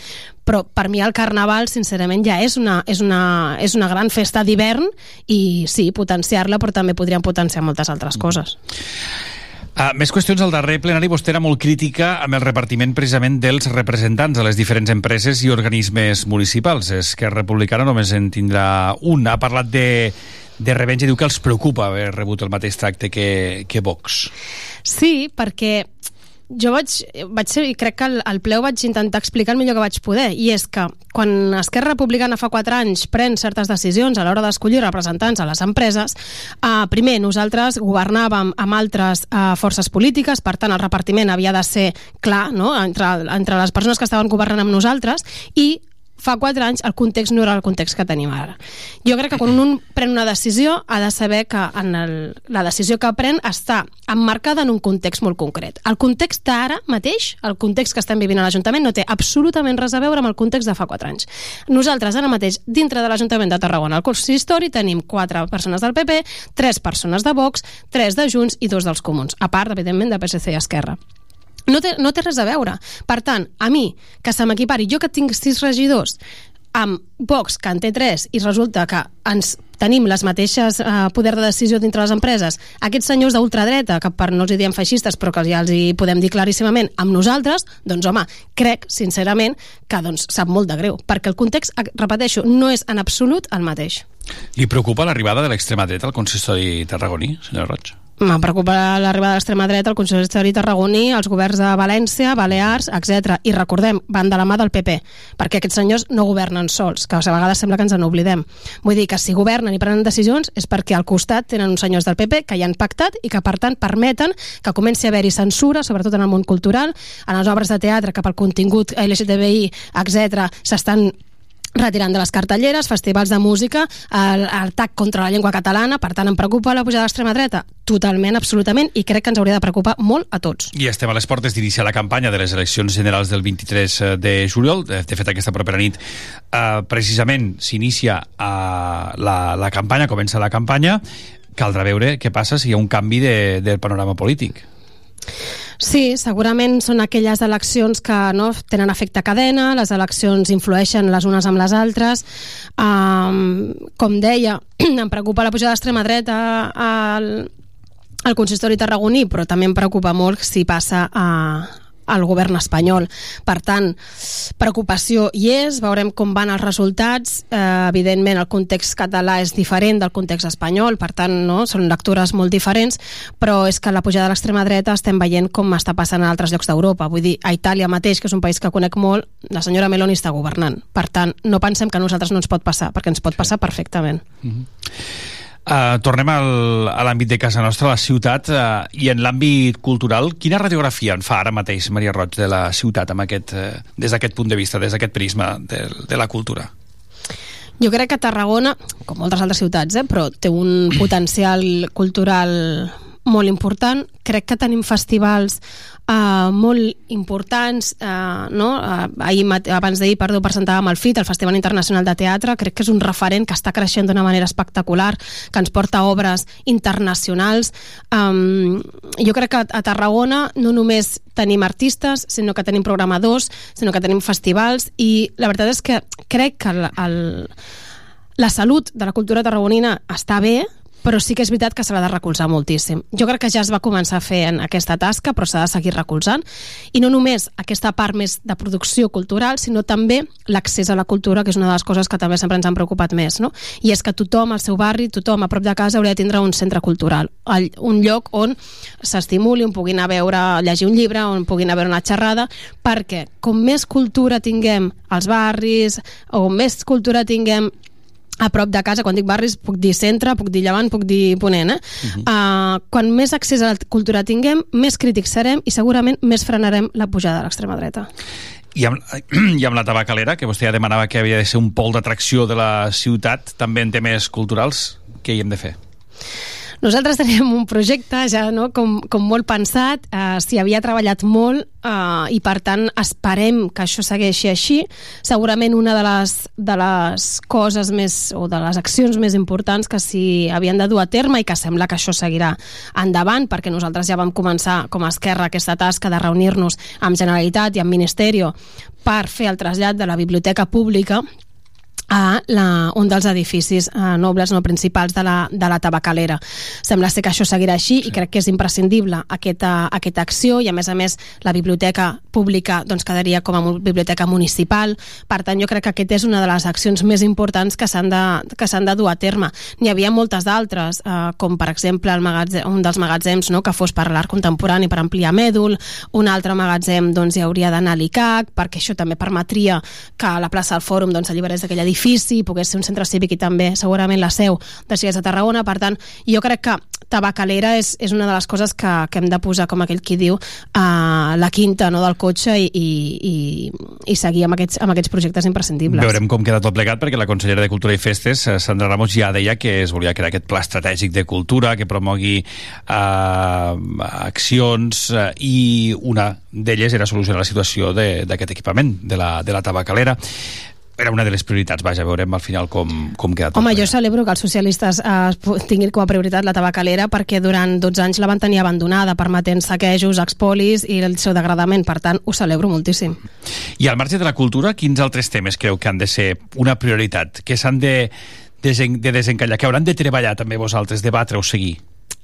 Speaker 7: però per mi el Carnaval, sincerament, ja és una, és una, és una gran festa d'hivern i sí, potenciar-la, però també podríem potenciar moltes altres coses.
Speaker 1: Uh, més qüestions. Al darrer plenari vostè era molt crítica amb el repartiment precisament dels representants a les diferents empreses i organismes municipals. És que Republicana només en tindrà un. Ha parlat de, de revenja diu que els preocupa haver rebut el mateix tracte que, que Vox.
Speaker 7: Sí, perquè jo vaig, vaig ser, i crec que al, al ple ho vaig intentar explicar el millor que vaig poder, i és que quan Esquerra Republicana fa 4 anys pren certes decisions a l'hora d'escollir representants a les empreses, eh, primer nosaltres governàvem amb altres eh, forces polítiques, per tant el repartiment havia de ser clar no? entre, entre les persones que estaven governant amb nosaltres i fa 4 anys el context no era el context que tenim ara. Jo crec que quan un pren una decisió ha de saber que en el, la decisió que pren està emmarcada en un context molt concret. El context d'ara mateix, el context que estem vivint a l'Ajuntament, no té absolutament res a veure amb el context de fa 4 anys. Nosaltres ara mateix, dintre de l'Ajuntament de Tarragona, al consistori, tenim 4 persones del PP, 3 persones de Vox, 3 de Junts i 2 dels Comuns, a part, evidentment, de PSC i Esquerra. No té, no té res a veure. Per tant, a mi, que se m'equipari, jo que tinc sis regidors, amb Vox, que en té tres, i resulta que ens tenim les mateixes eh, poder de decisió dintre les empreses, aquests senyors d'ultradreta, que per no els hi diem feixistes, però que ja els hi podem dir claríssimament, amb nosaltres, doncs home, crec, sincerament, que doncs, sap molt de greu, perquè el context, eh, repeteixo, no és en absolut el mateix.
Speaker 1: Li preocupa l'arribada de l'extrema dreta al consistori tarragoní, senyor Roig?
Speaker 7: Em preocupa l'arribada de l'extrema dreta, el consistori tarragoní, els governs de València, Balears, etc. I recordem, van de la mà del PP, perquè aquests senyors no governen sols, que a vegades sembla que ens en oblidem. Vull dir que si governen i prenen decisions és perquè al costat tenen uns senyors del PP que hi han pactat i que, per tant, permeten que comenci a haver-hi censura, sobretot en el món cultural, en les obres de teatre, que pel contingut LGTBI, etc., s'estan retirant de les cartelleres, festivals de música, el, el TAC contra la llengua catalana, per tant em preocupa la pujada de l'extrema dreta? Totalment, absolutament, i crec que ens hauria de preocupar molt a tots.
Speaker 1: I estem a les portes d'iniciar la campanya de les eleccions generals del 23 de juliol. De, de fet, aquesta propera nit eh, precisament s'inicia eh, la, la campanya, comença la campanya, caldrà veure què passa si hi ha un canvi de, del panorama polític.
Speaker 7: Sí, segurament són aquelles eleccions que no, tenen efecte cadena, les eleccions influeixen les unes amb les altres. Um, com deia, em preocupa la pujada d'extrema dreta al, al consistori tarragoní, però també em preocupa molt si passa a, al govern espanyol. Per tant, preocupació hi és, veurem com van els resultats. Eh, evidentment, el context català és diferent del context espanyol, per tant, no? són lectures molt diferents, però és que la pujada de l'extrema dreta estem veient com està passant a altres llocs d'Europa. Vull dir, a Itàlia mateix, que és un país que conec molt, la senyora Meloni està governant. Per tant, no pensem que a nosaltres no ens pot passar, perquè ens pot passar perfectament. Mm -hmm.
Speaker 1: Uh, tornem al, a l'àmbit de casa nostra, la ciutat, uh, i en l'àmbit cultural, quina radiografia en fa ara mateix Maria Roig de la ciutat amb aquest, uh, des d'aquest punt de vista, des d'aquest prisma de, de la cultura?
Speaker 7: Jo crec que Tarragona, com moltes altres ciutats, eh, però té un potencial cultural molt important. Crec que tenim festivals uh, molt importants. Uh, no? uh, ahir, abans d'ahir, perdó, presentàvem el FIT, el Festival Internacional de Teatre. Crec que és un referent que està creixent d'una manera espectacular, que ens porta obres internacionals. Um, jo crec que a Tarragona no només tenim artistes, sinó que tenim programadors, sinó que tenim festivals, i la veritat és que crec que el, el, la salut de la cultura tarragonina està bé, però sí que és veritat que se l'ha de recolzar moltíssim. Jo crec que ja es va començar a fer en aquesta tasca, però s'ha de seguir recolzant, i no només aquesta part més de producció cultural, sinó també l'accés a la cultura, que és una de les coses que també sempre ens han preocupat més, no? I és que tothom al seu barri, tothom a prop de casa hauria de tindre un centre cultural, un lloc on s'estimuli, on puguin a veure, llegir un llibre, on puguin veure una xerrada, perquè com més cultura tinguem als barris, o més cultura tinguem a prop de casa, quan dic barris puc dir centre, puc dir llevant, puc dir ponent eh? uh -huh. uh, quan més accés a la cultura tinguem més crítics serem i segurament més frenarem la pujada de l'extrema dreta
Speaker 1: i amb, I amb la tabacalera, que vostè ja demanava que havia de ser un pol d'atracció de la ciutat, també en temes culturals, què hi hem de fer?
Speaker 7: Nosaltres teníem un projecte ja no, com, com molt pensat, eh, s'hi havia treballat molt eh, i per tant esperem que això segueixi així. Segurament una de les, de les coses més o de les accions més importants que s'hi havien de dur a terme i que sembla que això seguirà endavant perquè nosaltres ja vam començar com a Esquerra aquesta tasca de reunir-nos amb Generalitat i amb Ministeri per fer el trasllat de la biblioteca pública a la, un dels edificis eh, nobles no principals de la, de la tabacalera. Sembla ser que això seguirà així sí. i crec que és imprescindible aquesta, aquesta acció i a més a més la biblioteca pública doncs, quedaria com a biblioteca municipal. Per tant, jo crec que aquesta és una de les accions més importants que s'han de, que s'han de dur a terme. N'hi havia moltes d'altres, eh, com per exemple el magatzem, un dels magatzems no, que fos per l'art contemporani per ampliar mèdul, un altre magatzem doncs, hi hauria d'anar a l'ICAC, perquè això també permetria que la plaça del Fòrum doncs, alliberés d'aquell edifici edifici, pogués ser un centre cívic i també segurament la seu de Cigues de Tarragona. Per tant, jo crec que tabacalera és, és una de les coses que, que hem de posar, com aquell qui diu, a la quinta no, del cotxe i, i, i seguir amb aquests, amb aquests projectes imprescindibles.
Speaker 1: Veurem com queda tot plegat, perquè la consellera de Cultura i Festes, eh, Sandra Ramos, ja deia que es volia crear aquest pla estratègic de cultura que promogui eh, accions eh, i una d'elles era solucionar la situació d'aquest equipament, de la, de la tabacalera era una de les prioritats. Vaja, veurem al final com, com queda tot.
Speaker 7: Home, jo celebro que els socialistes eh, tinguin com a prioritat la tabacalera perquè durant 12 anys la van tenir abandonada, permetent saquejos, expolis i el seu degradament. Per tant, ho celebro moltíssim.
Speaker 1: I al marge de la cultura, quins altres temes creu que han de ser una prioritat, que s'han de, de desencallar, que hauran de treballar també vosaltres, debatre o seguir?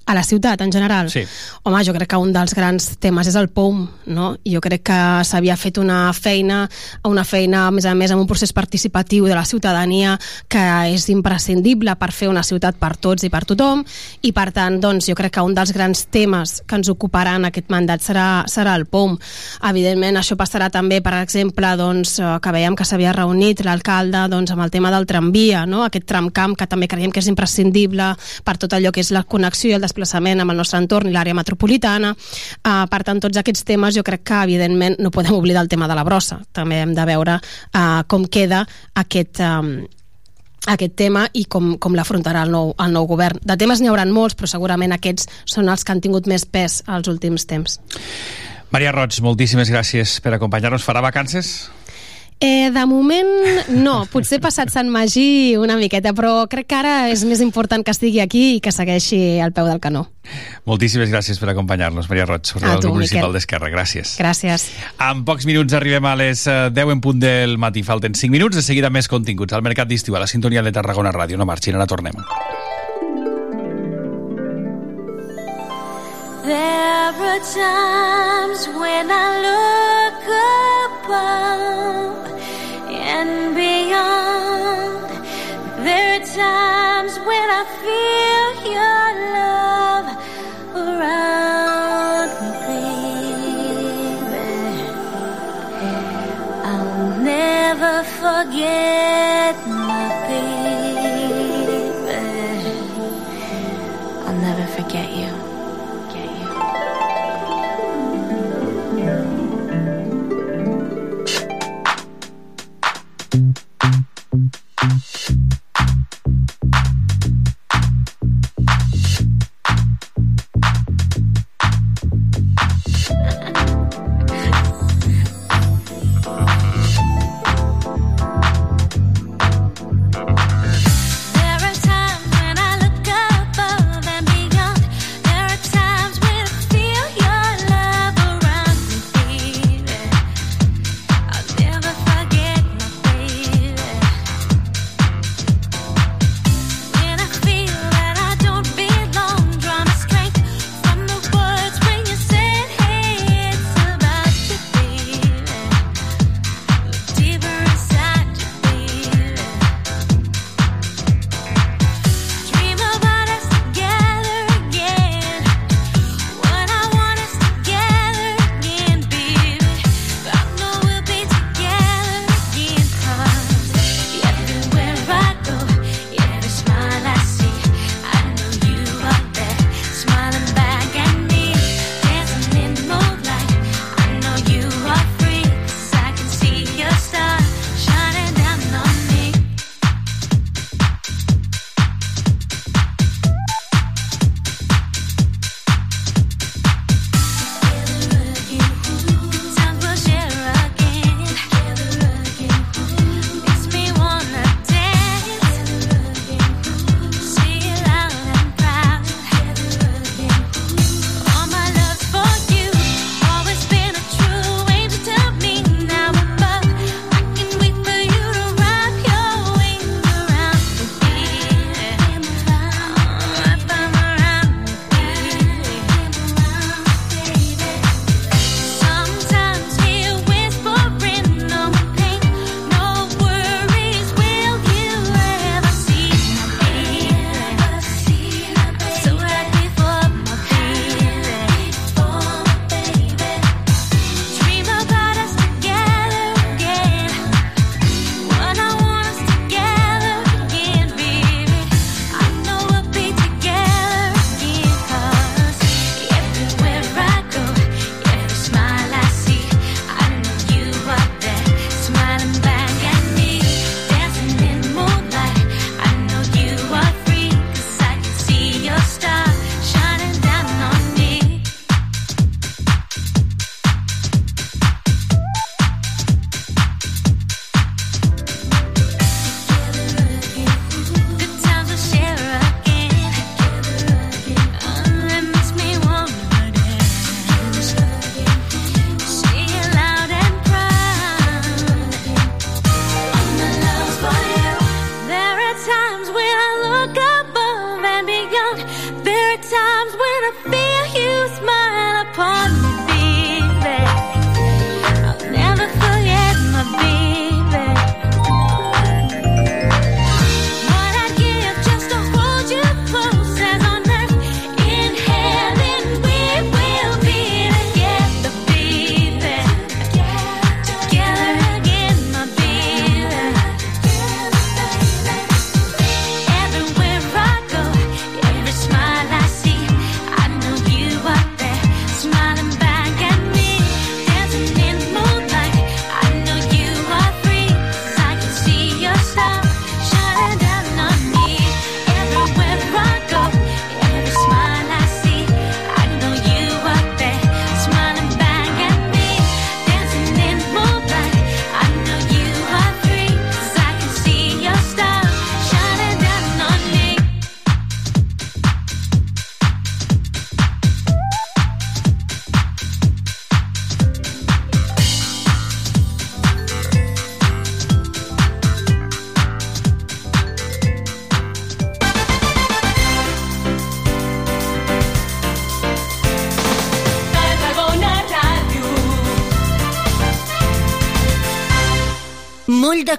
Speaker 7: A la ciutat, en general?
Speaker 1: Sí.
Speaker 7: Home, jo crec que un dels grans temes és el POUM, no? Jo crec que s'havia fet una feina, una feina, a més a més, amb un procés participatiu de la ciutadania que és imprescindible per fer una ciutat per tots i per tothom, i per tant, doncs, jo crec que un dels grans temes que ens ocuparan aquest mandat serà, serà el POUM. Evidentment, això passarà també, per exemple, doncs, eh, que veiem que s'havia reunit l'alcalde doncs, amb el tema del tramvia, no? aquest tramcamp que també creiem que és imprescindible per tot allò que és la connexió i el desplaçament amb el nostre entorn i l'àrea metropolitana. Uh, per tant, tots aquests temes jo crec que, evidentment, no podem oblidar el tema de la brossa. També hem de veure uh, com queda aquest... Um, aquest tema i com, com l'afrontarà el, nou, el nou govern. De temes n'hi hauran molts, però segurament aquests són els que han tingut més pes als últims temps.
Speaker 1: Maria Roig, moltíssimes gràcies per acompanyar-nos. Farà vacances?
Speaker 7: Eh, de moment, no. Potser passat Sant Magí una miqueta, però crec que ara és més important que estigui aquí i que segueixi al peu del canó.
Speaker 1: Moltíssimes gràcies per acompanyar-nos, Maria Roig,
Speaker 7: A
Speaker 1: del grup municipal d'Esquerra. Gràcies.
Speaker 7: Gràcies.
Speaker 1: En pocs minuts arribem a les eh, 10 en punt del matí. Falten 5 minuts. De seguida més continguts al Mercat d'Estiu, a la sintonia de Tarragona Ràdio. No marxin, ara tornem.
Speaker 8: There are times when I look above and beyond. There are times when I feel your love around me, baby. I'll never forget my baby. I'll never forget you.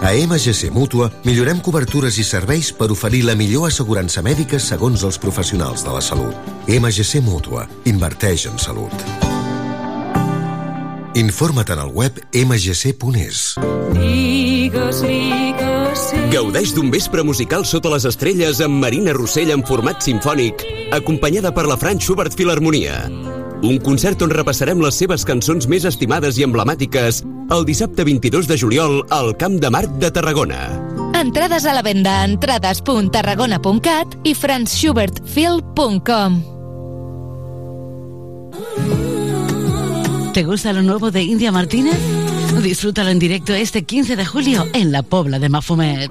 Speaker 5: A MGC Mútua millorem cobertures i serveis per oferir la millor assegurança mèdica segons els professionals de la salut. MGC Mútua. Inverteix en salut. Informa't en el web mgc.es.
Speaker 9: Gaudeix d'un vespre musical sota les estrelles amb Marina Rossell en format sinfònic, acompanyada per la Franz Schubert Filharmonia. Un concert on repassarem les seves cançons més estimades i emblemàtiques el dissabte 22 de juliol al Camp de Marc de Tarragona.
Speaker 10: Entrades a la venda a entrades.tarragona.cat i franzschubertfil.com
Speaker 2: ¿Te gusta lo nuevo de India Martínez? Disfrútalo en directo este 15 de julio en la Pobla de Mafumet.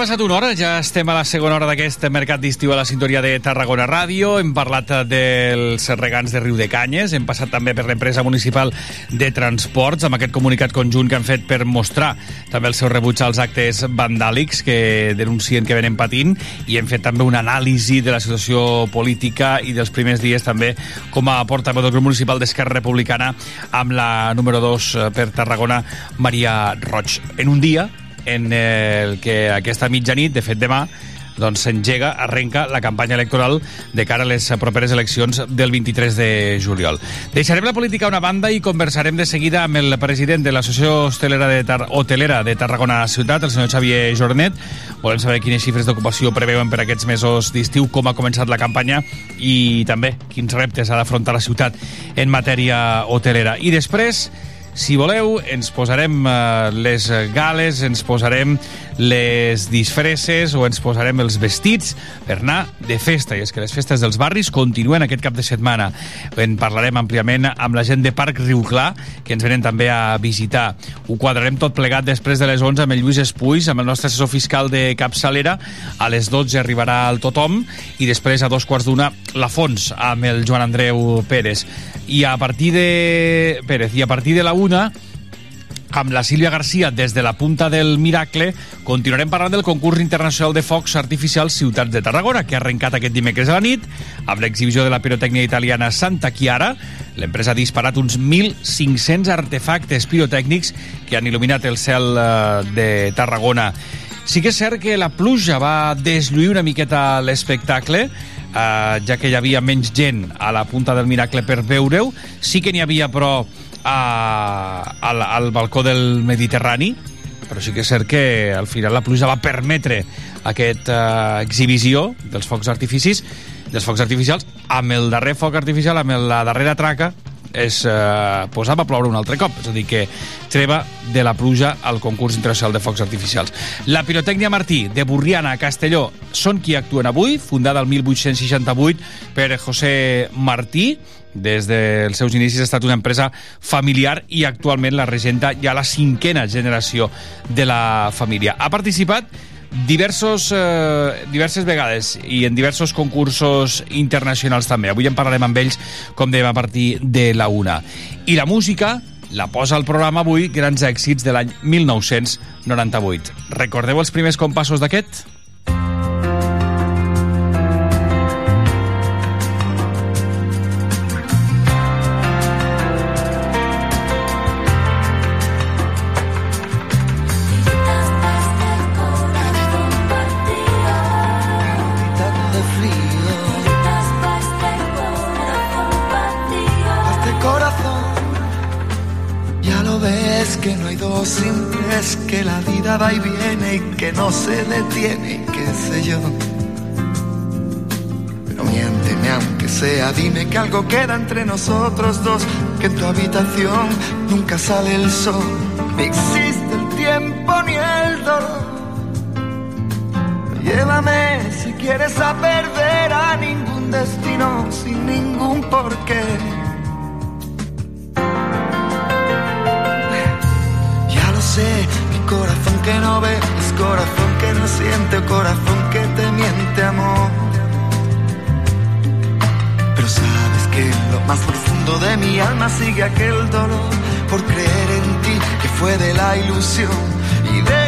Speaker 1: Passat una hora, ja estem a la segona hora d'aquest mercat d'estiu a la sintonia de Tarragona Ràdio. Hem parlat dels regants de Riu de Canyes, hem passat també per l'empresa municipal de transports, amb aquest comunicat conjunt que han fet per mostrar també el seu rebuig als actes vandàlics que denuncien que venen patint, i hem fet també una anàlisi de la situació política i dels primers dies també com a portaveu del grup municipal d'Esquerra Republicana amb la número 2 per Tarragona, Maria Roig. En un dia en el que aquesta mitjanit, de fet demà, doncs s'engega, arrenca la campanya electoral de cara a les properes eleccions del 23 de juliol. Deixarem la política a una banda i conversarem de seguida amb el president de l'Associació Hostelera de, Tar Hotelera de Tarragona Ciutat, el senyor Xavier Jornet. Volem saber quines xifres d'ocupació preveuen per aquests mesos d'estiu, com ha començat la campanya i també quins reptes ha d'afrontar la ciutat en matèria hotelera. I després si voleu, ens posarem eh, les gales, ens posarem les disfresses o ens posarem els vestits per anar de festa. I és que les festes dels barris continuen aquest cap de setmana. En parlarem àmpliament amb la gent de Parc Riu Clar, que ens venen també a visitar. Ho quadrarem tot plegat després de les 11 amb el Lluís Espuis, amb el nostre assessor fiscal de Capçalera. A les 12 arribarà el Tothom i després a dos quarts d'una la Fons amb el Joan Andreu Pérez. I a partir de... Pérez, i a partir de la una amb la Sílvia Garcia des de la punta del Miracle continuarem parlant del concurs internacional de focs artificials Ciutats de Tarragona que ha arrencat aquest dimecres a la nit amb l'exhibició de la pirotècnia italiana Santa Chiara. L'empresa ha disparat uns 1.500 artefactes pirotècnics que han il·luminat el cel eh, de Tarragona. Sí que és cert que la pluja va deslluir una miqueta l'espectacle eh, ja que hi havia menys gent a la punta del Miracle per veure-ho. Sí que n'hi havia però a, al, al balcó del Mediterrani però sí que és cert que al final la pluja va permetre aquesta uh, exhibició dels focs artificis dels focs artificials, amb el darrer foc artificial, amb la darrera traca, es eh, posava a ploure un altre cop, és a dir, que treva de la pluja al concurs internacional de focs artificials. La Pirotècnia Martí, de Burriana a Castelló, són qui actuen avui, fundada el 1868 per José Martí, des dels seus inicis ha estat una empresa familiar i actualment la regenta ja la cinquena generació de la família. Ha participat diversos, eh, diverses vegades i en diversos concursos internacionals també. Avui en parlarem amb ells, com dèiem, a partir de la una. I la música la posa al programa avui grans èxits de l'any 1998. Recordeu els primers compassos d'aquest?
Speaker 11: Va y viene y que no se detiene, qué sé yo. Pero miénteme aunque sea, dime que algo queda entre nosotros dos, que en tu habitación nunca sale el sol, ni existe el tiempo ni el dolor. Llévame si quieres a perder a ningún destino sin ningún porqué corazón que no ve, es corazón que no siente, corazón que te miente, amor. Pero sabes que en lo más profundo de mi alma sigue aquel dolor por creer en ti, que fue de la ilusión y de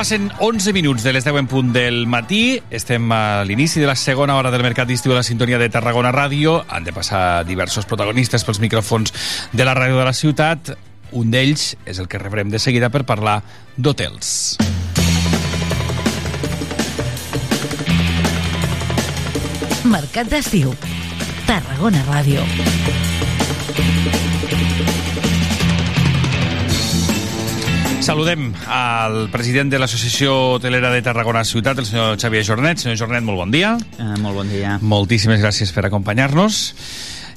Speaker 1: passen 11 minuts de les 10 en punt del matí. Estem a l'inici de la segona hora del Mercat d'Estiu a la sintonia de Tarragona Ràdio. Han de passar diversos protagonistes pels micròfons de la ràdio de la ciutat. Un d'ells és el que rebrem de seguida per parlar d'hotels.
Speaker 2: Mercat d'Estiu. Tarragona Ràdio.
Speaker 1: Saludem al president de l'Associació Hotelera de Tarragona Ciutat, el senyor Xavier Jornet. Senyor Jornet, molt bon dia.
Speaker 12: Eh, molt bon dia.
Speaker 1: Moltíssimes gràcies per acompanyar-nos.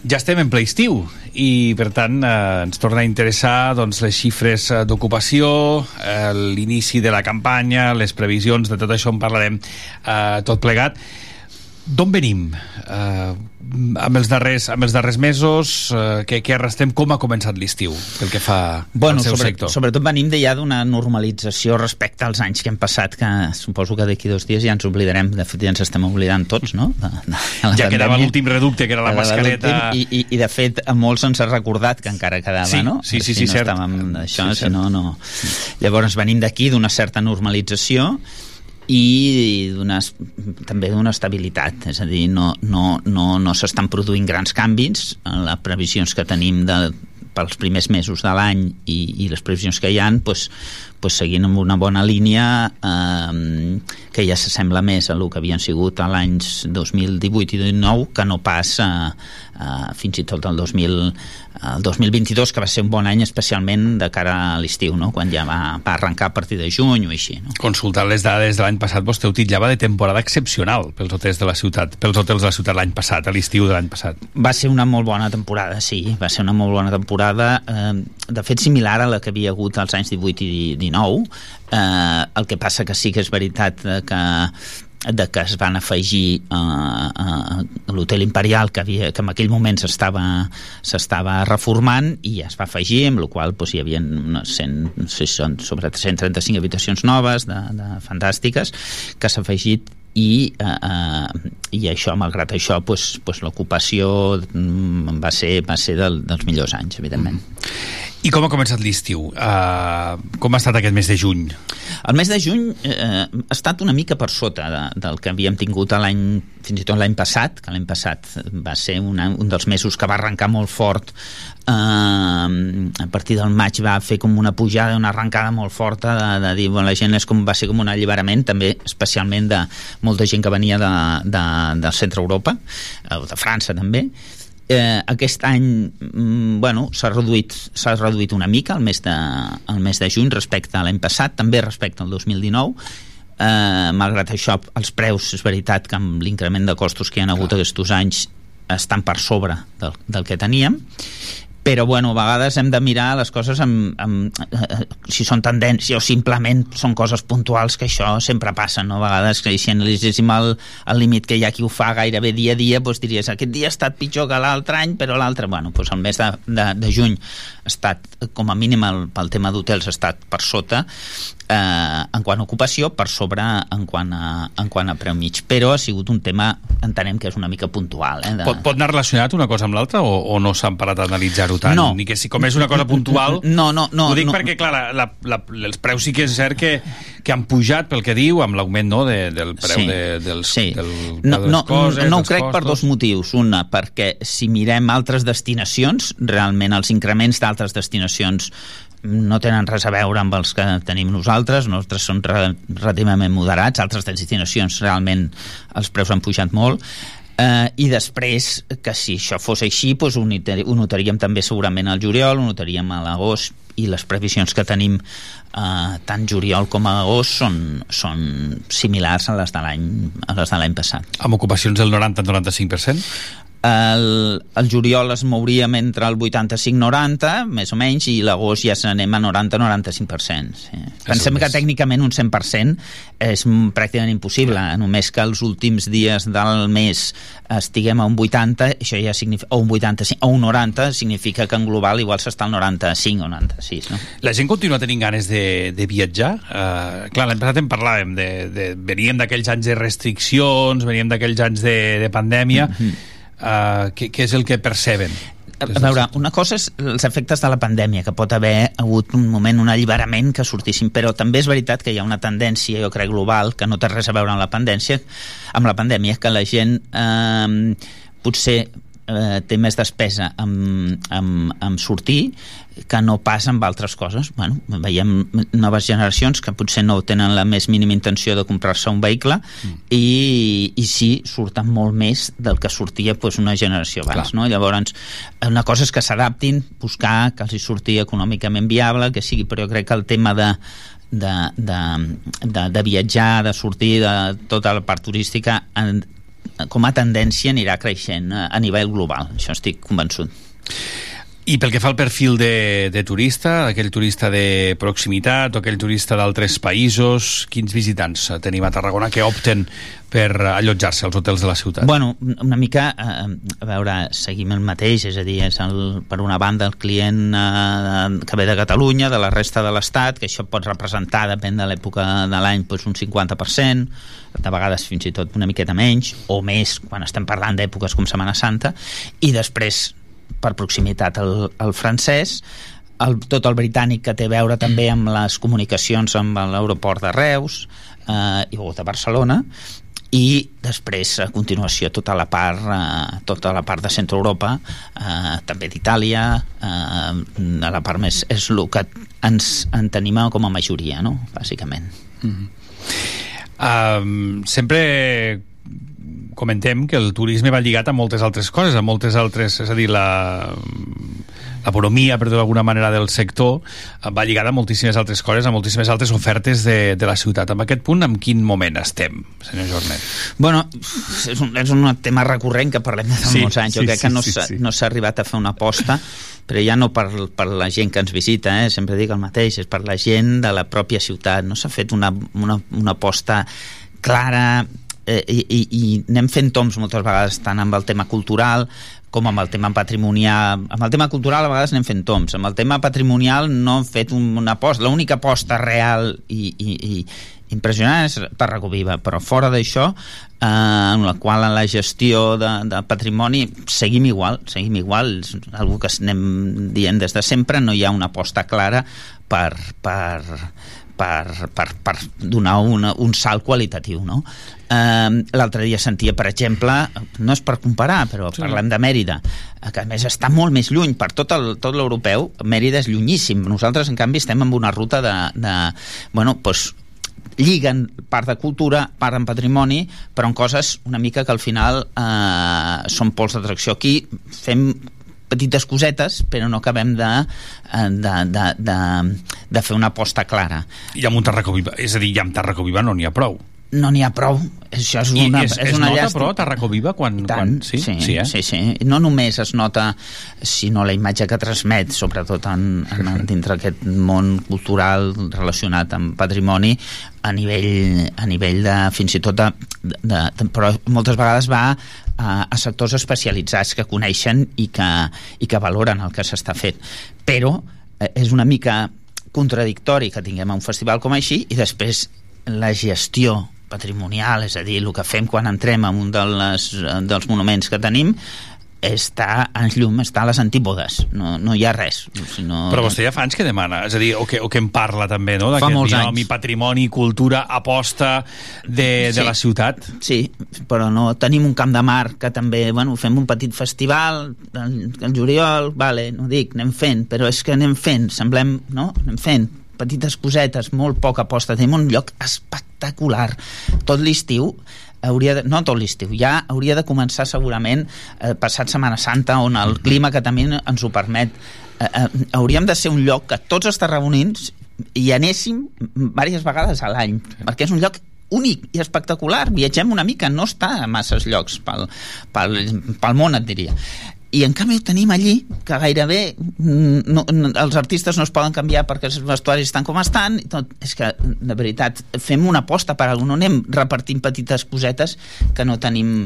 Speaker 1: Ja estem en ple estiu i, per tant, eh, ens torna a interessar doncs, les xifres eh, d'ocupació, eh, l'inici de la campanya, les previsions, de tot això en parlarem eh, tot plegat. D'on venim? Amb, els darrers, amb els darrers mesos, eh, què, què arrestem? Com ha començat l'estiu pel que fa
Speaker 12: bueno,
Speaker 1: al seu
Speaker 12: sobre,
Speaker 1: sector?
Speaker 12: Sobretot venim de ja d'una normalització respecte als anys que hem passat, que suposo que d'aquí dos dies ja ens oblidarem, de fet ja ens estem oblidant tots, no? De, de, de
Speaker 1: ja quedava l'últim reducte, que era la mascareta...
Speaker 12: I, i, I de fet a molts ens ha recordat que encara quedava,
Speaker 1: Sí,
Speaker 12: no?
Speaker 1: sí, sí,
Speaker 12: si
Speaker 1: sí,
Speaker 12: no
Speaker 1: cert.
Speaker 12: Estàvem d'això,
Speaker 1: Sí,
Speaker 12: si no, no... Llavors venim d'aquí d'una certa normalització i també d'una estabilitat, és a dir, no, no, no, no s'estan produint grans canvis, les previsions que tenim de, pels primers mesos de l'any i, i les previsions que hi han doncs, doncs seguint amb una bona línia eh, que ja s'assembla més a el que havien sigut a l'anys 2018 i 2019 que no pas eh, fins i tot el 2000 el 2022 que va ser un bon any especialment de cara a l'estiu no? quan ja va, va arrencar a partir de juny o així no?
Speaker 1: Consultant les dades de l'any passat, vostè ho titllava de temporada excepcional pels hotels de la ciutat, pels hotels de la ciutat l'any passat, a l'estiu de l'any passat.
Speaker 12: Va ser una molt bona temporada, sí, va ser una molt bona temporada, eh, de fet similar a la que havia hagut als anys 18 i 19, eh, el que passa que sí que és veritat eh, que de que es van afegir eh, a l'hotel Imperial que, havia, que en aquell moment s'estava reformant i es va afegir, amb la qual doncs, hi havia unes 100, no sé són sobre 135 habitacions noves de, de fantàstiques que s'ha afegit i, eh, eh, i això, malgrat això doncs, doncs l'ocupació mm, va ser, va ser del, dels millors anys, evidentment.
Speaker 1: I com ha començat l'estiu? Uh, com ha estat aquest mes de juny?
Speaker 12: El mes de juny eh, ha estat una mica per sota de, del que havíem tingut l'any fins i tot l'any passat, que l'any passat va ser una, un dels mesos que va arrencar molt fort eh, a partir del maig va fer com una pujada, una arrencada molt forta de, de dir, bueno, la gent és com, va ser com un alliberament també especialment de molta gent que venia de, de, del centre Europa eh, de França també eh, aquest any mm, bueno, s'ha reduït, reduït una mica el mes, de, el mes de juny respecte a l'any passat, també respecte al 2019 eh, malgrat això els preus, és veritat que amb l'increment de costos que hi ha hagut aquests anys estan per sobre del, del que teníem però bueno, a vegades hem de mirar les coses amb, amb, eh, si són tendència o simplement són coses puntuals que això sempre passa, no? a vegades que si analitzéssim el, el límit que hi ha qui ho fa gairebé dia a dia, doncs diries aquest dia ha estat pitjor que l'altre any, però l'altre bueno, doncs el mes de, de, de juny ha estat, com a mínim el, pel tema d'hotels ha estat per sota eh, en quant a ocupació, per sobre en quant a, en quant a preu mig però ha sigut un tema, entenem que és una mica puntual eh, de...
Speaker 1: Pot, pot anar relacionat una cosa amb l'altra o, o no s'han parat a analitzar-ho tant?
Speaker 12: No.
Speaker 1: Ni que si com és una cosa puntual...
Speaker 12: No, no, no.
Speaker 1: Ho dic
Speaker 12: no.
Speaker 1: perquè, clar, la, la, la, els preus sí que és cert que, que han pujat pel que diu amb l'augment no, de, del preu
Speaker 12: Sí.
Speaker 1: de, dels,
Speaker 12: Sí.
Speaker 1: del,
Speaker 12: No,
Speaker 1: de les
Speaker 12: no,
Speaker 1: coses,
Speaker 12: no ho crec per
Speaker 1: costos.
Speaker 12: dos motius. Una, perquè si mirem altres destinacions, realment els increments d'altres destinacions no tenen res a veure amb els que tenim nosaltres, nosaltres són re, relativament moderats, altres destinacions realment els preus han pujat molt, eh, i després que si això fos així doncs ho, ho notaríem també segurament al juliol, ho notaríem a l'agost i les previsions que tenim eh, tant juliol com a agost són, són similars a les de l'any a les de l'any passat.
Speaker 1: Amb ocupacions del 90-95%?
Speaker 12: El, el juliol es mouríem entre el 85-90, més o menys, i l'agost ja se n'anem a 90-95%. Sí. Pensem que tècnicament un 100% és pràcticament impossible. Només que els últims dies del mes estiguem a un 80, això ja significa, o un 85, o un 90, significa que en global igual s'està al 95 o 96. No?
Speaker 1: La gent continua tenint ganes de, de viatjar? Uh, clar, l'any passat en parlàvem, de, de, veníem d'aquells anys de restriccions, veníem d'aquells anys de, de pandèmia. Mm -hmm. Uh, què, què és el que perceben?
Speaker 12: A veure, una cosa és els efectes de la pandèmia, que pot haver hagut un moment, un alliberament que sortissin, però també és veritat que hi ha una tendència, jo crec, global, que no té res a veure amb la pandèmia, amb la pandèmia, que la gent eh, potser eh, té més despesa amb, amb, amb sortir que no pas amb altres coses. Bueno, veiem noves generacions que potser no tenen la més mínima intenció de comprar-se un vehicle mm. i, i sí, surten molt més del que sortia pues, una generació abans. No? Llavors, una cosa és que s'adaptin, buscar que els hi surti econòmicament viable, que sigui, però jo crec que el tema de, de, de, de, de viatjar, de sortir de tota la part turística en, com a tendència anirà creixent a, a nivell global, això estic convençut.
Speaker 1: I pel que fa al perfil de, de turista, aquell turista de proximitat o aquell turista d'altres països, quins visitants tenim a Tarragona que opten per allotjar-se als hotels de la ciutat?
Speaker 12: Bueno, una mica, eh, a veure, seguim el mateix, és a dir, és el, per una banda el client eh, que ve de Catalunya, de la resta de l'Estat, que això pot representar, depèn de l'època de l'any, doncs un 50%, de vegades fins i tot una miqueta menys, o més, quan estem parlant d'èpoques com Setmana Santa, i després per proximitat el, el francès, el, tot el britànic que té a veure també amb les comunicacions amb l'aeroport de Reus eh, i de Barcelona i després a continuació tota la part eh, tota la part de centre Europa eh, també d'Itàlia eh, la part més és el que ens en tenim com a majoria no? bàsicament mm -hmm.
Speaker 1: um, sempre comentem que el turisme va lligat a moltes altres coses, a moltes altres, és a dir, la l'economia, per dir d'alguna manera, del sector va lligada a moltíssimes altres coses, a moltíssimes altres ofertes de, de la ciutat. En aquest punt, en quin moment estem, senyor Jornet?
Speaker 12: Bueno, és un, és un tema recurrent que parlem de fa sí, molts anys. Jo sí, crec sí, que no s'ha sí, sí. no arribat a fer una aposta però ja no per, per la gent que ens visita, eh? sempre dic el mateix, és per la gent de la pròpia ciutat. No s'ha fet una, una, una aposta clara, eh, i, i, i anem fent toms moltes vegades tant amb el tema cultural com amb el tema patrimonial. Amb el tema cultural a vegades anem fent toms. Amb el tema patrimonial no hem fet una aposta. L'única aposta real i, i, i impressionant és Tarragó Viva però fora d'això eh, en la qual en la gestió de, de patrimoni seguim igual, seguim igual és algo que anem dient des de sempre no hi ha una aposta clara per, per, per, per, per donar una, un salt qualitatiu no? Eh, l'altre dia sentia per exemple, no és per comparar però sí. parlem de Mèrida que a més està molt més lluny per tot el, tot l'europeu Mèrida és llunyíssim nosaltres en canvi estem en una ruta de, de bueno, doncs, lliguen part de cultura, part en patrimoni, però en coses una mica que al final eh, són pols d'atracció. Aquí fem petites cosetes, però no acabem de, eh, de, de, de, de fer una aposta clara.
Speaker 1: I amb un Tarraco Viva, és a dir, ja amb Tarraco Viva no n'hi ha prou
Speaker 12: no n'hi ha prou. Això és una,
Speaker 1: I és, és,
Speaker 12: és una
Speaker 1: nota,
Speaker 12: llàstima.
Speaker 1: però, Tarraco Viva? Quan,
Speaker 12: tant,
Speaker 1: quan... Sí,
Speaker 12: sí,
Speaker 1: sí, eh?
Speaker 12: sí, sí. No només es nota, sinó la imatge que transmet, sobretot en, en, dintre aquest món cultural relacionat amb patrimoni, a nivell, a nivell de, fins i tot de, de, de però moltes vegades va a, a sectors especialitzats que coneixen i que, i que valoren el que s'està fent. Però eh, és una mica contradictori que tinguem un festival com així i després la gestió patrimonial, és a dir, el que fem quan entrem en un de les, dels monuments que tenim està en llum, està a les antípodes no, no hi ha res sinó...
Speaker 1: però vostè ja fa anys que demana és a dir, o que, o que en parla també no?
Speaker 12: fa molts binomi,
Speaker 1: anys patrimoni, cultura, aposta de, sí, de la ciutat
Speaker 12: sí, però no, tenim un camp de mar que també, bueno, fem un petit festival el, el juliol, vale, no dic anem fent, però és que anem fent semblem, no? anem fent petites cosetes, molt poca aposta, tenim un lloc espectacular. Tot l'estiu hauria de, no tot l'estiu, ja hauria de començar segurament eh, passat Setmana Santa on el clima que també ens ho permet. Eh, eh, hauríem de ser un lloc que tots els tarragonins hi anéssim diverses vegades a l'any, perquè és un lloc únic i espectacular, viatgem una mica no està a masses llocs pel, pel, pel món et diria i en canvi ho tenim allí, que gairebé mm, no, no, els artistes no es poden canviar perquè els vestuaris estan com estan tot, és que, de veritat, fem una aposta per alguna no anem repartint petites cosetes que no tenim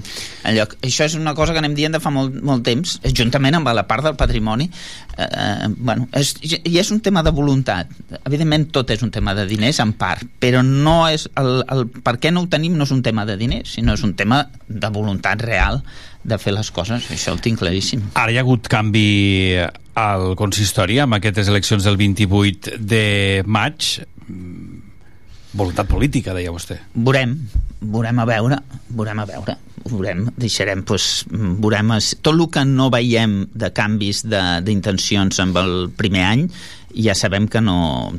Speaker 12: lloc. Això és una cosa que anem dient de fa molt, molt temps, juntament amb la part del patrimoni. Eh, eh, bueno, és, i és un tema de voluntat. Evidentment tot és un tema de diners en part, però no és el, el per què no ho tenim no és un tema de diners, sinó és un tema de voluntat real de fer les coses, això el tinc claríssim.
Speaker 1: Ara hi ha hagut canvi al consistori amb aquestes eleccions del 28 de maig. Voluntat política, deia vostè.
Speaker 12: Veurem, veurem a veure, veurem a veure, veurem, deixarem, doncs, veurem, tot el que no veiem de canvis de- d'intencions amb el primer any, ja sabem que no,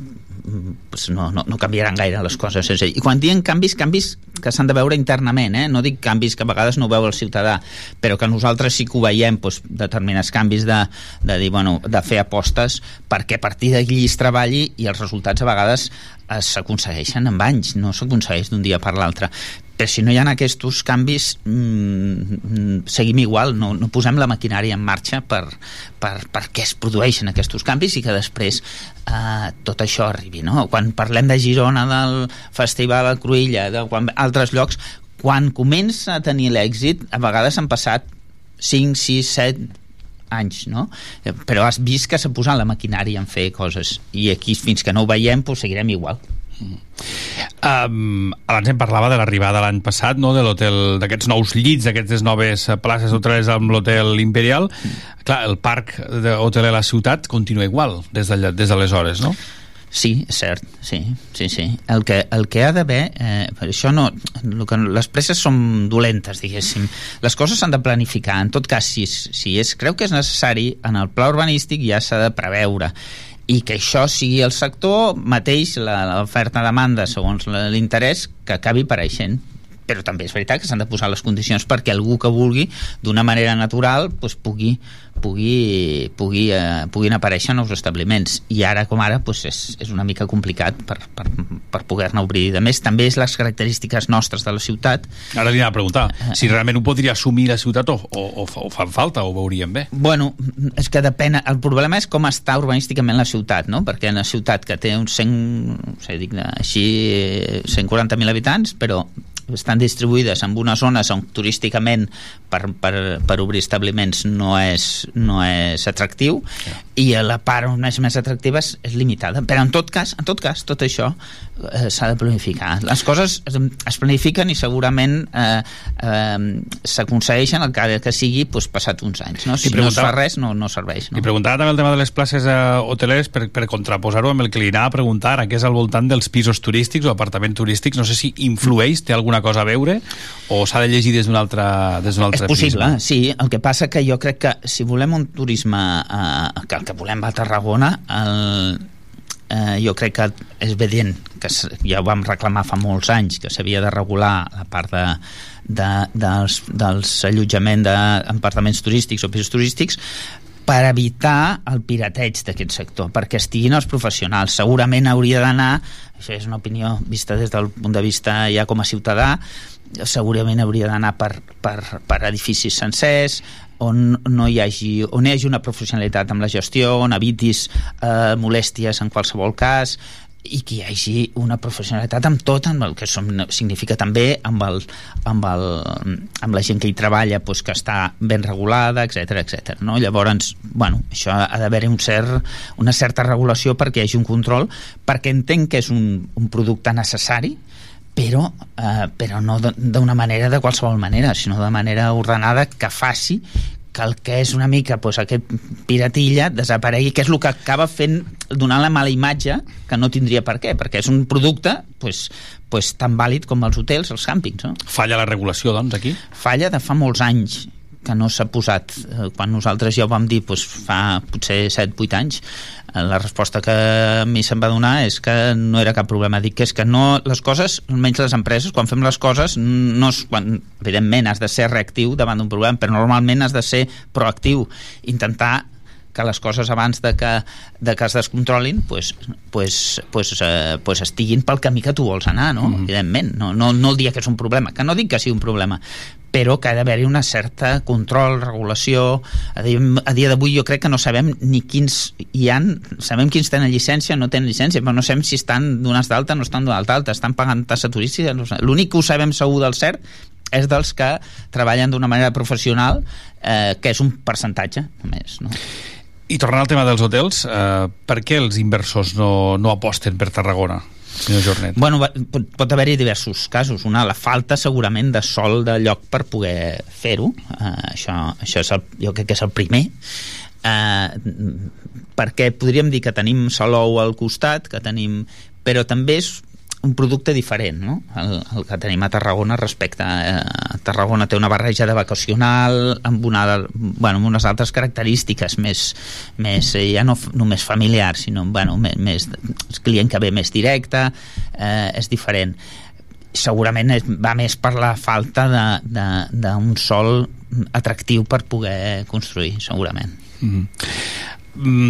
Speaker 12: pues no, no, no canviaran gaire les coses. És I quan diem canvis, canvis que s'han de veure internament, eh? no dic canvis que a vegades no veu el ciutadà, però que nosaltres sí que ho veiem, doncs, determinats canvis de, de dir, bueno, de fer apostes perquè a partir d'allí es treballi i els resultats a vegades s'aconsegueixen amb anys, no s'aconsegueix d'un dia per l'altre però si no hi ha aquests canvis mm, mm, seguim igual no, no posem la maquinària en marxa per, per, perquè es produeixen aquests canvis i que després eh, tot això arribi no? quan parlem de Girona del Festival a Cruïlla de quan, altres llocs quan comença a tenir l'èxit a vegades han passat 5, 6, 7 anys, no? Eh, Però has vist que s'ha posat la maquinària en fer coses i aquí fins que no ho veiem doncs seguirem igual.
Speaker 1: Um, abans em parlava de l'arribada l'any passat no? de l'hotel, d'aquests nous llits d'aquestes noves places hoteleres amb l'hotel Imperial clar, el parc de hoteler a la ciutat continua igual des d'allà- des d'aleshores, no?
Speaker 12: Sí, és cert, sí, sí, sí. El que, el que ha d'haver, eh, per això no, el que, les presses són dolentes, diguéssim. Les coses s'han de planificar. En tot cas, si, si es creu que és necessari, en el pla urbanístic ja s'ha de preveure i que això sigui el sector mateix, l'oferta-demanda segons l'interès, que acabi apareixent però també és veritat que s'han de posar les condicions perquè algú que vulgui d'una manera natural doncs, pugui, pugui, pugui, eh, puguin aparèixer nous establiments i ara com ara doncs, és, és una mica complicat per, per, per poder-ne obrir a més també és les característiques nostres de la ciutat
Speaker 1: Ara li anava a preguntar si realment ho podria assumir la ciutat o, o, o, fa- o fan falta, o veuríem bé.
Speaker 12: Bueno, és que depèn... El problema és com està urbanísticament la ciutat, no? Perquè una ciutat que té uns 100... No sé, dic, així... eh, 140.000 habitants, però estan distribuïdes en unes zones on turísticament per, per, per obrir establiments no és, no és atractiu i a la part on és més atractiva és, és limitada. Però en tot cas, en tot cas, tot això eh, s'ha de planificar. Les coses es, es planifiquen i segurament eh, eh, s'aconsegueixen el que, que sigui doncs, passat uns anys. No? Si no es fa res, no, no serveix. No?
Speaker 1: I preguntava també el tema de les places eh, hoteleres per, per contraposar-ho amb el que li anava a preguntar, que és al voltant dels pisos turístics o apartaments turístics. No sé si influeix, té alguna cosa a veure, o s'ha de llegir des d'un altre, des d'un
Speaker 12: És
Speaker 1: altre
Speaker 12: possible,
Speaker 1: prisma?
Speaker 12: sí. El que passa que jo crec que si volem un turisme eh, que el que volem va a Tarragona, el, eh, jo crec que és evident que ja ho vam reclamar fa molts anys que s'havia de regular la part de, de, dels, dels allotjament d'apartaments turístics o pisos turístics per evitar el pirateig d'aquest sector, perquè estiguin els professionals. Segurament hauria d'anar, això és una opinió vista des del punt de vista ja com a ciutadà, segurament hauria d'anar per, per, per edificis sencers, on no hi hagi, on hi hagi una professionalitat amb la gestió, on evitis eh, molèsties en qualsevol cas, i que hi hagi una professionalitat amb tot, amb el que som, significa també amb, el, amb, el, amb la gent que hi treballa doncs, que està ben regulada, etc etc. no? Llavors, bueno, això ha d'haver-hi un cert, una certa regulació perquè hi hagi un control, perquè entenc que és un, un producte necessari, però, eh, però no d'una manera de qualsevol manera, sinó de manera ordenada que faci que el que és una mica doncs, aquest piratilla desaparegui, que és el que acaba fent donant la mala imatge que no tindria per què, perquè és un producte doncs, doncs, tan vàlid com els hotels, els càmpings. No?
Speaker 1: Falla la regulació, doncs, aquí?
Speaker 12: Falla de fa molts anys que no s'ha posat. Eh, Quan nosaltres ja ho vam dir doncs, fa potser 7-8 anys, eh, la resposta que a mi se'm va donar és que no era cap problema. Dic que és que no, les coses, almenys les empreses, quan fem les coses, no és, quan, evidentment has de ser reactiu davant d'un problema, però normalment has de ser proactiu, intentar que les coses abans de que, de que es descontrolin pues, pues, pues, eh, pues estiguin pel camí que tu vols anar, no? Mm. evidentment no, no, no el dia que és un problema, que no dic que sigui un problema però que ha d'haver-hi una certa control, regulació a dia, a dia d'avui jo crec que no sabem ni quins hi han, sabem quins tenen llicència no tenen llicència, però no sabem si estan donats d'alta no estan donats d'alta, estan pagant tassa turística no l'únic que ho sabem segur del cert és dels que treballen d'una manera professional eh, que és un percentatge només, no?
Speaker 1: I tornant al tema dels hotels, eh, per què els inversors no, no aposten per Tarragona? senyor Jornet?
Speaker 12: Bueno, pot, pot haver-hi diversos casos. Una, la falta segurament de sol de lloc per poder fer-ho. Uh, això, això és el, jo crec que és el primer. Uh, perquè podríem dir que tenim Salou al costat, que tenim... però també és un producte diferent, no? El, el que tenim a Tarragona respecte a, a Tarragona té una barreja de vacacional amb, una, bueno, amb unes altres característiques més, més eh, ja no només familiar, sinó bueno, més, més el client que ve més directe eh, és diferent segurament va més per la falta d'un sol atractiu per poder construir, segurament.
Speaker 1: Mm. Mm,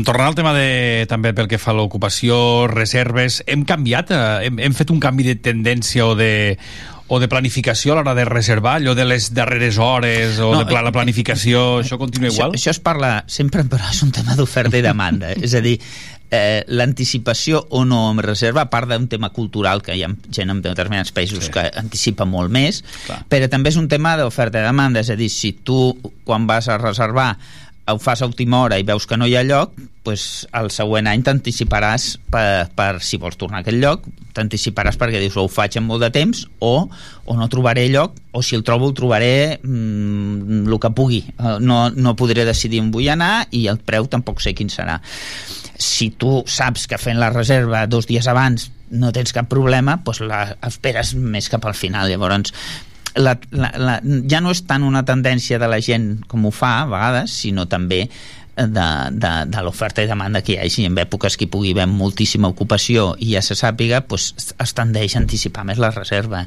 Speaker 1: tornant al tema de, també pel que fa a l'ocupació, reserves, hem canviat, eh, hem, hem fet un canvi de tendència o de, o de planificació a l'hora de reservar, allò de les darreres hores o
Speaker 12: No,
Speaker 1: de pla, la planificació, això continua igual?
Speaker 12: Això, això es parla sempre, però és un tema d'oferta i demanda. és a dir, eh, l'anticipació o no amb reserva, a part d'un tema cultural, que hi ha gent en determinats països sí. que anticipa molt més, Clar. però també és un tema d'oferta i demanda, és a dir, si tu quan vas a reservar ho fas a última hora i veus que no hi ha lloc, pues, el següent any t'anticiparàs per, per, si vols tornar a aquell lloc, t'anticiparàs perquè dius o ho faig en molt de temps o, o no trobaré lloc o si el trobo el trobaré mm, el que pugui. Eh, No, no podré decidir on vull anar i el preu tampoc sé quin serà. Si tu saps que fent la reserva dos dies abans no tens cap problema, doncs la esperes més cap al final. Llavors, la, la, la, ja no és tant una tendència de la gent com ho fa a vegades, sinó també de, de, de l'oferta i demanda que hi hagi en èpoques que hi pugui haver moltíssima ocupació i ja se sàpiga, pues, es tendeix a anticipar més la reserva